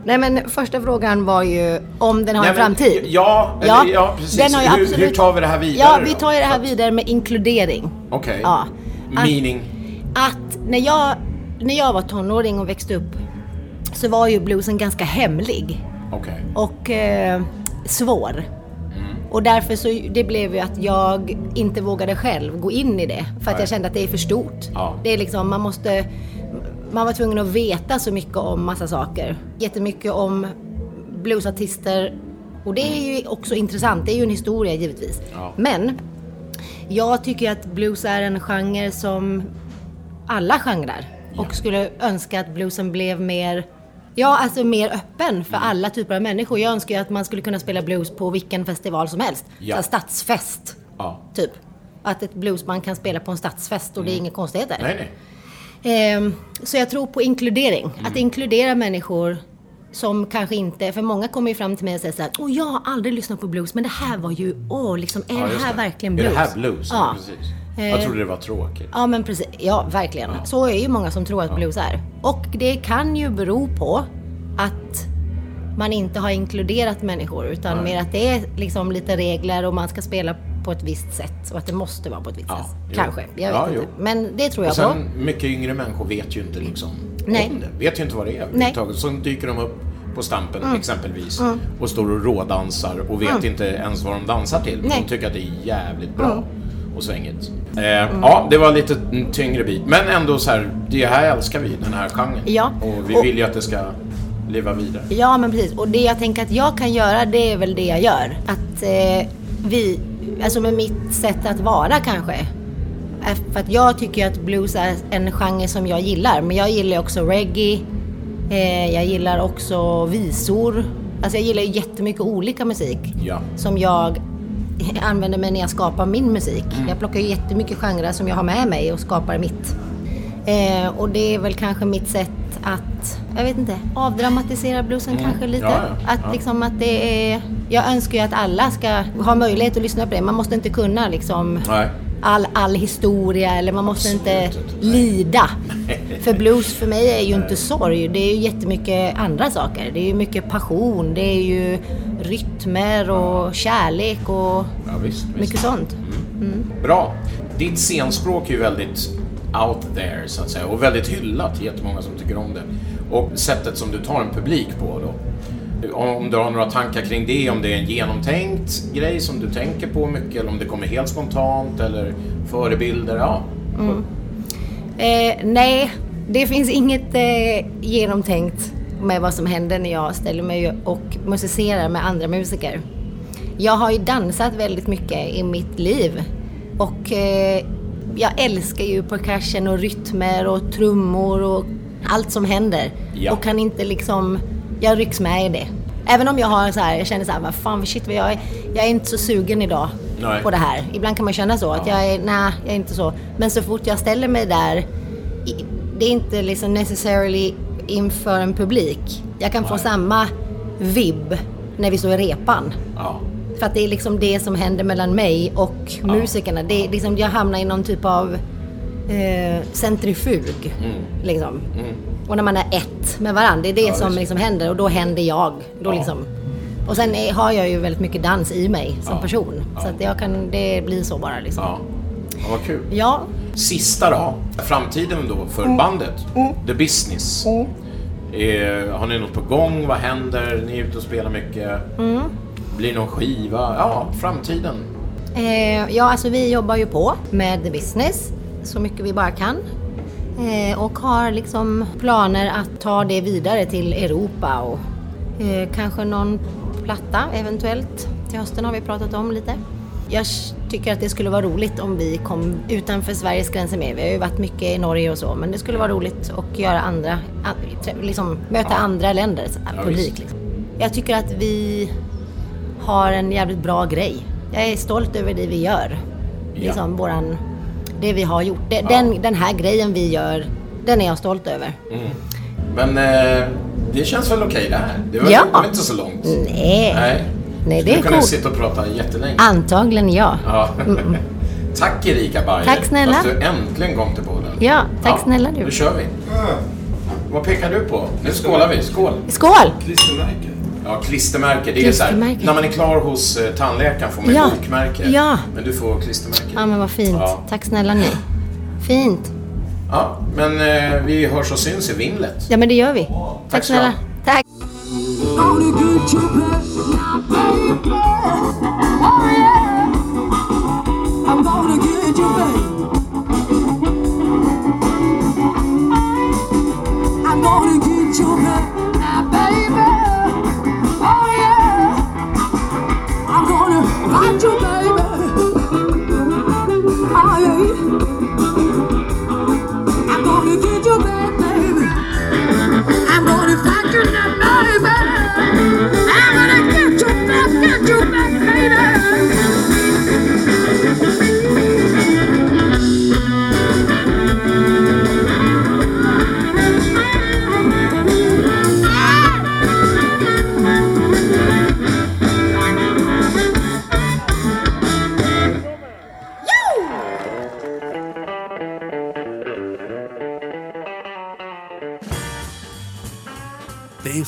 S12: Nej, men första frågan var ju om den har
S1: Nej,
S12: en
S1: men-
S12: framtid.
S1: Ja, eller, ja, precis.
S12: Den har ju
S1: hur,
S12: absolut...
S1: hur tar vi det här vidare
S12: Ja, vi tar ju det här vidare med inkludering.
S1: Okej.
S12: Ja. Att-
S1: Meaning?
S12: Att när jag, när jag var tonåring och växte upp så var ju bluesen ganska hemlig
S1: Okej.
S12: och eh, svår. Och därför så det blev ju att jag inte vågade själv gå in i det. För att
S1: Nej.
S12: jag kände att det är för stort.
S1: Ja.
S12: Det är liksom, man måste... Man var tvungen att veta så mycket om massa saker. Jättemycket om bluesartister. Och det är ju också intressant. Det är ju en historia givetvis.
S1: Ja.
S12: Men jag tycker att blues är en genre som alla genrer. Och skulle önska att bluesen blev mer Ja, alltså mer öppen för alla typer av människor. Jag önskar ju att man skulle kunna spela blues på vilken festival som helst.
S1: Ja.
S12: Så stadsfest,
S1: Ja.
S12: typ. Att ett bluesband kan spela på en stadsfest och det är inga konstigheter.
S1: Nej, nej.
S12: Ehm, så jag tror på inkludering.
S1: Mm.
S12: Att inkludera människor som kanske inte, för många kommer ju fram till mig och säger så här, åh jag har aldrig lyssnat på blues men det här var ju, åh liksom, är
S1: Ja,
S12: det här verkligen blues?
S1: Är det här blues?
S12: Ja.
S1: Precis. Jag trodde det var tråkigt.
S12: Ja men precis, ja verkligen. Så är ju många som tror att blues är. Och det kan ju bero på att man inte har inkluderat människor utan
S1: Nej.
S12: mer att det är liksom lite regler och man ska spela på ett visst sätt och att det måste vara på ett visst sätt.
S1: jo.
S12: Kanske, jag vet
S1: Ja,
S12: inte.
S1: jo.
S12: Men det tror jag
S1: Och
S12: på.
S1: sen, mycket yngre människor vet ju inte liksom
S12: Nej.
S1: om det. Vet ju inte vad det är överhuvudtaget. Så dyker de upp på Stampen
S12: Mm.
S1: exempelvis
S12: Mm.
S1: och står och rådansar och vet
S12: Mm.
S1: inte ens vad de dansar till.
S12: Nej.
S1: De tycker att det är jävligt bra
S12: Mm.
S1: och svängigt. Eh, Ja, det var lite tyngre bit. Men ändå så här, det här älskar vi, den här genren.
S12: Ja.
S1: Och vi
S12: Och-
S1: vill ju att det ska leva vidare.
S12: Ja, men precis. Och det jag tänker att jag kan göra, det är väl det jag gör. Att eh, vi, alltså med mitt sätt att vara kanske. Eh, För att jag tycker att blues är en genre som jag gillar. Men jag gillar också reggae. Eh, jag gillar också visor. Alltså jag gillar jättemycket olika musik.
S1: Ja.
S12: Som jag använder mig när jag skapar min musik. Jag plockar ju jättemycket genrer som jag har med mig och skapar mitt. Eh, och det är väl kanske mitt sätt att, jag vet inte, avdramatisera bluesen
S1: Mm.
S12: kanske lite.
S1: Ja, ja,
S12: Att
S1: ja.
S12: liksom att det är, jag önskar ju att alla ska ha möjlighet att lyssna på det. Man måste inte kunna liksom
S1: Nej.
S12: all, all historia eller man måste inte lida. För blues för mig är ju inte sorg, det är ju jättemycket andra saker. Det är ju mycket passion, det är ju rytmer och kärlek och
S1: visst, visst.
S12: mycket sånt.
S1: Bra. Ditt scenspråk är ju väldigt out there så att säga och väldigt hyllat. Jättemånga som tycker om det. Och sättet som du tar en publik på då. Om du har några tankar kring det, om det är en genomtänkt grej som du tänker på mycket eller om det kommer helt spontant eller förebilder. Ja.
S12: Mm. Eh, nej, det finns inget eh, genomtänkt med vad som händer när jag ställer mig och musicerar med andra musiker. Jag har ju dansat väldigt mycket i mitt liv och eh, jag älskar ju percussion och rytmer och trummor och allt som händer.
S1: Ja.
S12: Och kan inte liksom, jag rycks med i det. Även om jag har så här, jag känner så här, vad fan shit, vad jag är, jag är inte så sugen idag
S1: Nej.
S12: på det här. Ibland kan man känna så, att jag är, nej, jag är inte så. Men så fort jag ställer mig där, det är inte liksom necessarily inför en publik. Jag kan få samma vibb när vi står i repan.
S1: Ja.
S12: För att det är liksom det som händer mellan mig och musikerna. Det är liksom, jag hamnar i någon typ av eh, centrifug. Liksom. Och när man är ett med varandra, det är det
S1: Ja,
S12: som liksom händer och då händer jag. Då
S1: Ja.
S12: liksom. Och sen är, har jag ju väldigt mycket dans i mig som
S1: Ja.
S12: person. Så att jag kan, det blir så bara liksom.
S1: Ja. ja, vad kul.
S12: Ja.
S1: Sista då. Framtiden då för bandet. The Business. Eh, har ni något på gång? Vad händer? Ni är ute och spelar mycket. Blir det någon skiva? Ja, framtiden.
S12: Eh, ja, alltså vi jobbar ju på med the business så mycket vi bara kan. Eh, och har liksom planer att ta det vidare till Europa och eh, kanske någon platta eventuellt. Till hösten har vi pratat om lite. Jag tycker att det skulle vara roligt om vi kom utanför Sveriges gränser mer. Vi har ju varit mycket i Norge och så, men det skulle vara roligt att göra andra, liksom möta andra länders publik. Liksom. Jag tycker att vi har en jävligt bra grej. Jag är stolt över det vi gör. Liksom våran, det vi har gjort. Det, den, den här grejen vi gör, den är jag stolt över.
S4: Men eh, det känns väl okej det här? Det var,
S12: Ja.
S4: det var inte så långt.
S12: Nej,
S4: Nej.
S12: nej det
S4: Du
S12: är coolt.
S4: sitta och prata jättelänge.
S12: Antagligen ja.
S4: Ja. Tack Erika Bayer.
S12: Tack snälla.
S4: Att du äntligen kom till podden.
S12: Ja, tack snälla du.
S4: Nu kör vi. Vad pekar du på? Nu skålar vi. Skål.
S12: Skål!
S4: Klistermärke. Ja, klistermärke. Det är så här, när man är klar hos eh, tandläkaren får man
S12: Ja.
S4: bokmärke.
S12: Ja.
S4: Men du får klistermärke.
S12: Ja men vad fint.
S4: Ja.
S12: Tack snälla ni. Fint.
S4: Ja, men eh, vi hörs och syns i vimlet.
S12: Ja men det gör vi. Tack
S4: ska du
S12: snälla. Tack.
S13: I'm gonna get you. Now, baby.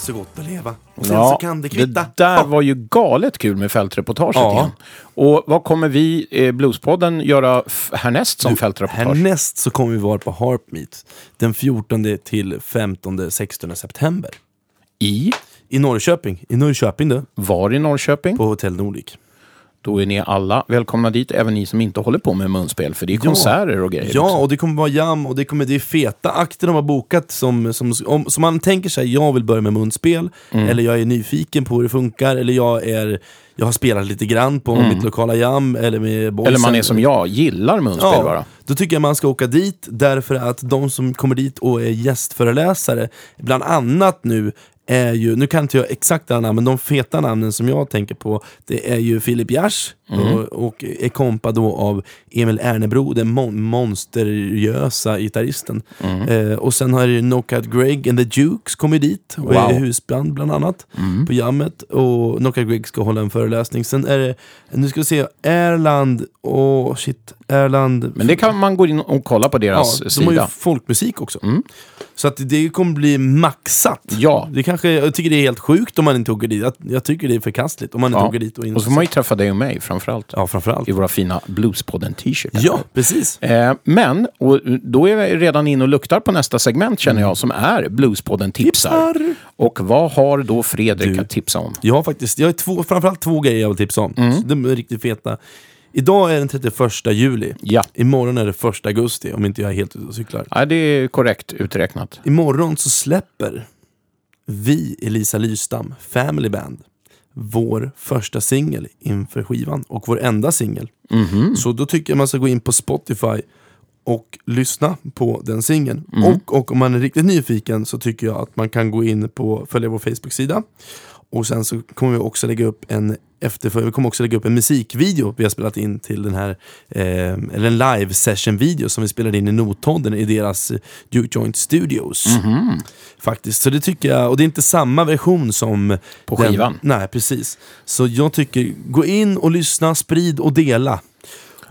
S2: Så gott att leva. Och sen så kan det kvitta.
S1: Det där var ju galet kul med fältreportaget
S2: Ja.
S1: igen. Och vad kommer vi, eh, Bluespodden, göra härnäst som fältreportage?
S2: Härnäst så kommer vi vara på Harp Meet den 14 till 15-16 september.
S1: I?
S2: I Norrköping. I Norrköping du.
S1: Var i Norrköping?
S2: På Hotell Nordic.
S1: Då är ni alla välkomna dit, även ni som inte håller på med munspel, för det är konserter och grejer.
S2: Ja,
S1: också.
S2: och det kommer vara jam och det, kommer, det är feta akter de har bokat som, som, om, som man tänker sig, jag vill börja med munspel,
S1: Mm.
S2: eller jag är nyfiken på hur det funkar, eller jag, är, jag har spelat lite grann på
S1: Mm.
S2: mitt lokala jam, eller med boysen.
S1: Eller man är som jag, gillar munspel bara.
S2: Då tycker jag man ska åka dit därför att de som kommer dit och är gästföreläsare, bland annat nu, är ju, nu kan inte jag exakt alla namn, men de feta namnen som jag tänker på, det är ju Filip Gers
S1: Mm.
S2: och, och är kompa då av Emil Ernebro, den mon monsterjösa gitarristen.
S1: Mm.
S2: Eh, och sen har ju No Cut Greg and the Jukes kommit dit och
S1: Wow.
S2: är husband bland annat
S1: Mm.
S2: på jammet. Och No Cut Greg ska hålla en föreläsning. Sen är det, nu ska vi se, Erland och shit, Erland
S1: Men det kan man gå in och kolla på deras
S2: Ja, de har ju
S1: sida. Mm.
S2: folkmusik också. Så att det kommer bli maxat.
S1: Ja.
S2: Det kanske, jag tycker det är helt sjukt om man inte åker dit. Jag, jag tycker det är förkastligt om man inte
S1: Ja.
S2: åker dit. Och, in
S1: Och så får man ju träffa dig och mig framförallt.
S2: Ja, framförallt.
S1: I våra fina Bluespodden-t-shirtar.
S2: Ja, precis.
S1: Eh, men, och då är vi redan in och luktar på nästa segment känner
S2: Mm.
S1: jag, som är Bluespodden tipsar. Och vad har då Fredrik att tipsa om?
S2: Jag har faktiskt, jag har två, framförallt två grejer jag vill tipsa om.
S1: Mm.
S2: De är riktigt feta. Idag är den 31 juli.
S1: Ja.
S2: Imorgon är det 1 augusti, om inte jag är helt ute och cyklar.
S1: Ja, det är korrekt uträknat.
S2: Imorgon så släpper vi, Elisa Lystam, Family Band, vår första singel inför skivan och vår enda singel.
S1: Mhm.
S2: Så då tycker jag man ska gå in på Spotify och lyssna på den singeln.
S1: Mm.
S2: Och, och om man är riktigt nyfiken så tycker jag att man kan gå in på följa vår Facebook-sida. Och sen så kommer vi också lägga upp en efterför, vi kommer också lägga upp en musikvideo vi har spelat in till den här, eh, eller en live session video som vi spelade in i Notodden i deras Duke Joint Studios.
S1: Mhm.
S2: Faktiskt, så det tycker jag, och det är inte samma version som
S1: På
S2: den-
S1: skivan.
S2: Nej, precis. Så jag tycker, gå in och lyssna, sprid och dela.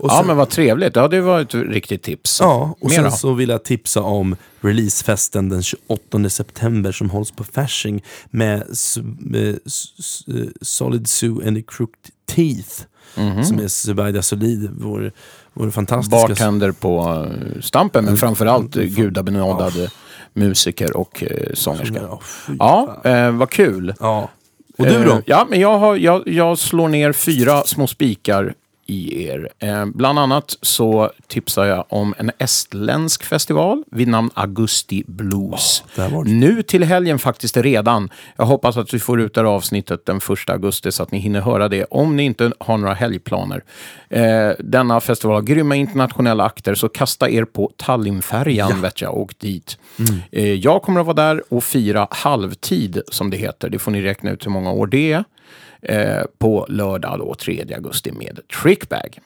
S2: Och
S1: ja,
S2: sen-
S1: men vad trevligt. Ja, det var ett riktigt tips.
S2: Ja, och
S1: Mer
S2: sen
S1: då?
S2: så vill jag tipsa om releasefesten den 28 september som hålls på Fasching med, med Solid Sue and the Crooked Teeth.
S1: Mhm.
S2: Som är Zubaida Solid, vår, vår fantastiska...
S1: Bartender på eh, Stampen, men framförallt eh, gudabenådad musiker och eh, sångerska.
S2: Ja, fy
S1: Ja, eh, vad kul.
S2: Ja. Och du då?
S1: Eh, ja, men jag, har, jag, jag slår ner fyra små spikar i er. Eh, bland annat så tipsar jag om en estländsk festival vid namn Augusti Blues. nu till helgen faktiskt redan. Jag hoppas att vi får ut det här avsnittet den 1 augusti så att ni hinner höra det om ni inte har några helgplaner. Eh, denna festival har grymma internationella akter så kasta er på Tallinnfärjan vet jag och dit. Eh, jag kommer att vara där och fira halvtid som det heter. Det får ni räkna ut hur många år det är eh, på lördag då, 3 augusti med Trickbag.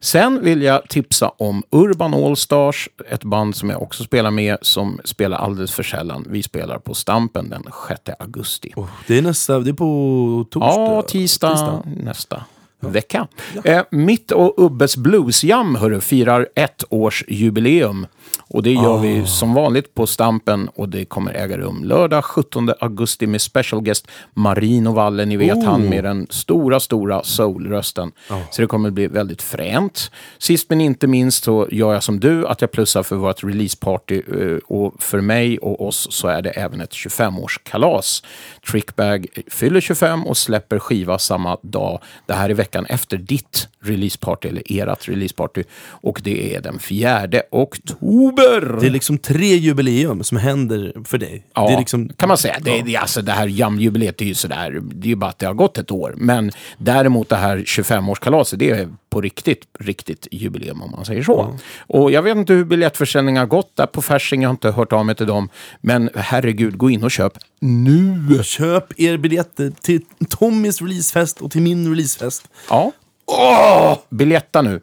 S1: Sen vill jag tipsa om Urban Allstars, ett band som jag också spelar med, som spelar alldeles för sällan. Vi spelar på Stampen den 6 augusti.
S2: Det är nästa, det är på torsdag?
S1: Ja, tisdag, nästa vecka. Eh, mitt och Ubbes Bluesjam hörru, firar ett års jubileum. Och det gör
S2: Ah.
S1: vi som vanligt på Stampen och det kommer äga rum lördag 17 augusti med special guest Marino Valle. Ni vet
S2: Oh.
S1: han med den stora, stora soulrösten. Så det kommer bli väldigt fränt. Sist men inte minst så gör jag som du, att jag plussar för vårt releaseparty. eh, Och för mig och oss så är det även ett 25-årskalas. Trickbag fyller 25 och släpper skiva samma dag. Det här är veckan efter ditt releaseparty, eller ert releaseparty. Och det är den 4 oktober.
S2: Det är liksom tre jubileum som händer för dig.
S1: Ja,
S2: det liksom,
S1: kan man säga. Det, det, alltså, det här jamjubileet är ju sådär, det är ju bara att det har gått ett år. Men däremot det här 25-årskalaset, det är på riktigt, riktigt jubileum om man säger så. Och jag vet inte hur biljettförsäljningen har gått där på Fasching, jag har inte hört av mig till dem. Men herregud, gå in och köp nu.
S2: Köp er biljetter till Tommys releasefest och till min releasefest.
S1: Ja. Åh! Biljetta nu.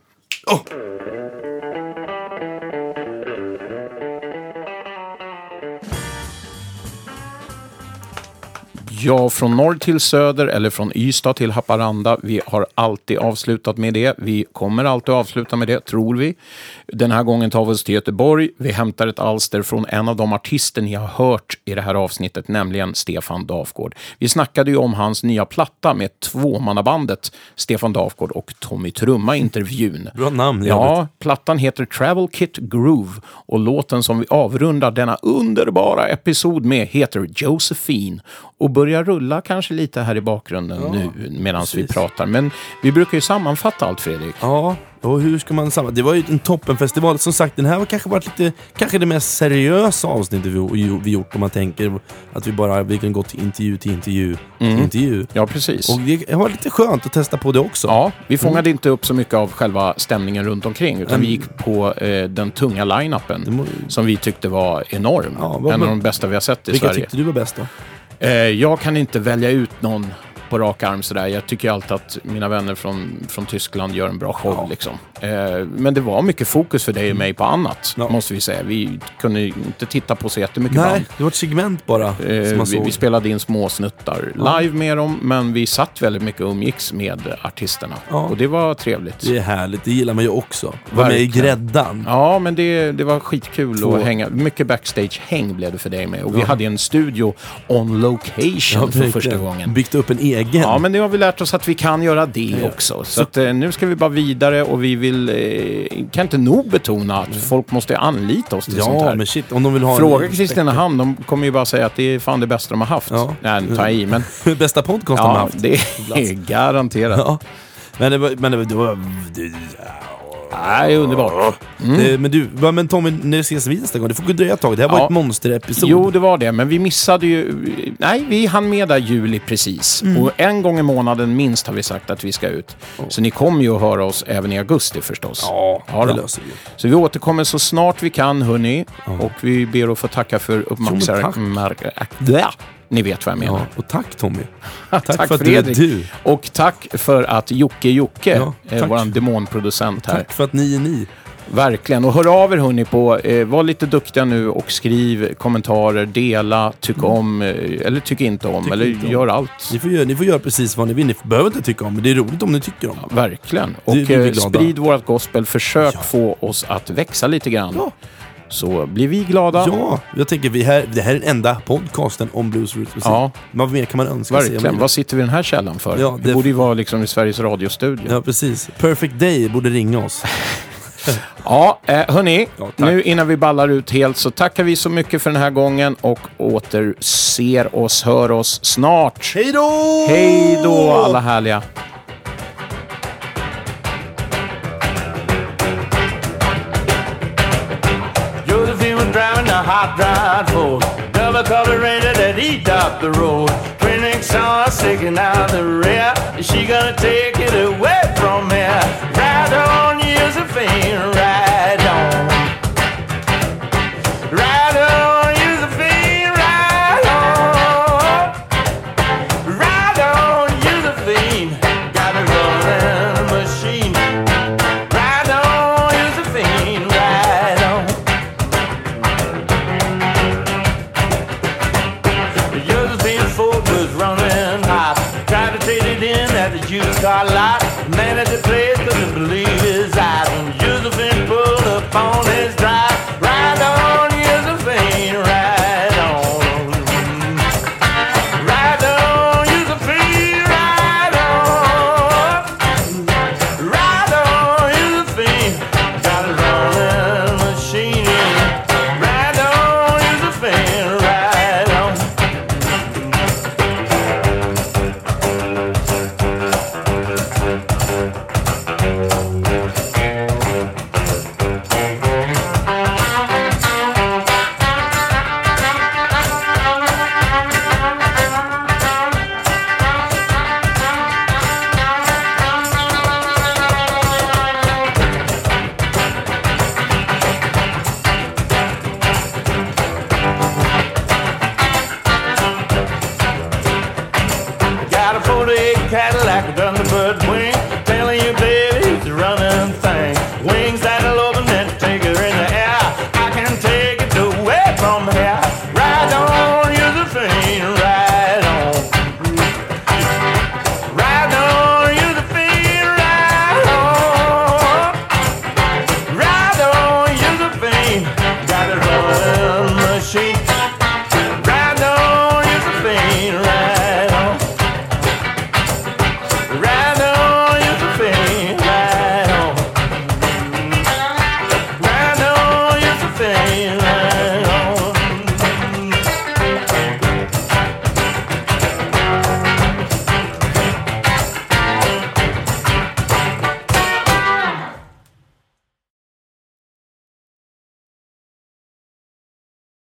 S1: Ja, från norr till söder eller från Ystad till Haparanda. Vi har alltid avslutat med det. Vi kommer alltid avsluta med det, tror vi. Den här gången tar vi oss till Göteborg. Vi hämtar ett alster från en av de artister ni har hört i det här avsnittet, nämligen Stefan Dafgård. Vi snackade ju om hans nya platta med tvåmannabandet Stefan Dafgård och Tommy Trumma i intervjun.
S2: Bra namn.
S1: Ja, plattan heter Travel Kit Groove och låten som vi avrundar denna underbara episod med heter Josephine och börjar rulla kanske lite här i bakgrunden nu medan vi pratar. Men vi brukar ju sammanfatta allt, Fredrik.
S2: Ja, och hur ska man samma? Det var ju en toppenfestival. Som sagt, den här har kanske varit lite, kanske det mest seriösa avsnittet vi, vi gjort om man tänker att vi bara vi kan gå till intervju till intervju till
S1: Mm.
S2: intervju.
S1: Ja, precis.
S2: Och det var lite skönt att testa på det också.
S1: Ja, vi fångade inte upp så mycket av själva stämningen runt omkring utan vi gick på eh, den tunga line-upen som vi tyckte var enorm.
S2: vad-
S1: en av de bästa vi har sett i
S2: Vilka
S1: Sverige.
S2: tyckte du var bäst då?
S1: Eh, jag kan inte välja ut någon på rak arm sådär. Jag tycker alltid att mina vänner från, från Tyskland gör en bra show. Liksom. Eh, men det var mycket fokus för dig och mig på annat, måste vi säga. Vi kunde inte titta på så jättemycket
S2: Nej,
S1: band.
S2: det var ett segment bara.
S1: Eh, vi, vi spelade in små snuttar
S2: Ja.
S1: live med dem, men vi satt väldigt mycket och umgicks med artisterna. Och det var trevligt.
S2: Det är härligt, det gillar man ju också. Var med i gräddan.
S1: Ja, men det, det var skitkul
S2: Två.
S1: att hänga. Mycket backstage-häng blev det för dig med. Och vi
S2: Ja.
S1: hade en studio on location för första gången.
S2: Byggt upp en egen.
S1: Ja, men det har vi lärt oss att vi kan göra det också. Så att, eh, nu ska vi bara vidare och vi vill, eh, kan inte nog betona att folk måste anlita oss till
S2: Ja,
S1: sånt här.
S2: men shit, om de vill ha en
S1: Fråga. Kristinehamn, de kommer ju bara säga att det är fan det bästa de har haft. Nej, nu tar jag i, men...
S2: Bästa podcast de har
S1: ja,
S2: haft.
S1: det är garanterat.
S2: Ja. Men det var... Men det var, det var det,
S1: Nej, underbart. Mm.
S2: Eh, Men du, va, men Tommy, när ses vi nästa gång? Det får dröja ett tag. Det här var
S1: Ja.
S2: ett monsterepisod.
S1: Jo, det var det. Men vi missade ju... Nej, vi hann med där juli precis.
S2: Mm.
S1: Och en gång i månaden minst har vi sagt att vi ska ut. Så ni kommer ju att höra oss även i augusti förstås.
S2: Ja, det
S1: då.
S2: löser vi.
S1: Så vi återkommer så snart vi kan, hörni. Och vi ber att få tacka för
S2: Jo, men
S1: uppmärksamheten. Ni vet vad jag menar.
S2: Ja, och tack Tommy.
S1: tack,
S2: för att du är
S1: Fredrik.
S2: du.
S1: Och tack för att Jocke Jocke,
S2: Ja,
S1: eh,
S2: tack.
S1: vår demonproducent här.
S2: Tack för att ni är ni.
S1: Verkligen. Och hör av er hörni på, eh, var lite duktiga nu och skriv kommentarer, dela, tyck om eh, eller tyck inte om.
S2: Tyck
S1: eller
S2: inte om.
S1: gör allt.
S2: Ni får, göra, ni får göra precis vad ni vill. Ni behöver inte tycka om men det är roligt om ni tycker om.
S1: Verkligen.
S2: Det
S1: Och eh, sprid vårt gospel. Försök få oss att växa lite grann. Så blir vi glada.
S2: Ja, jag tänker vi här, det här är den enda podcasten om blues roots musik.
S1: Ja.
S2: Vad mer kan man önska sig?
S1: Verkligen. Vad sitter vi i den här källan för?
S2: Ja,
S1: det...
S2: det-
S1: borde ju vara liksom i Sveriges Radio-studio.
S2: Ja, precis. Perfect Day borde ringa oss.
S1: Ja, eh, hörni.
S2: Ja,
S1: nu innan vi ballar ut helt så tackar vi så mycket för den här gången och åter ser oss, hör oss snart.
S2: Hej då!
S1: Hej då alla härliga.
S14: hot rod, Ford, Double color, ranger that eat up the road. Twin exhaust sticking out the rear. Is she gonna take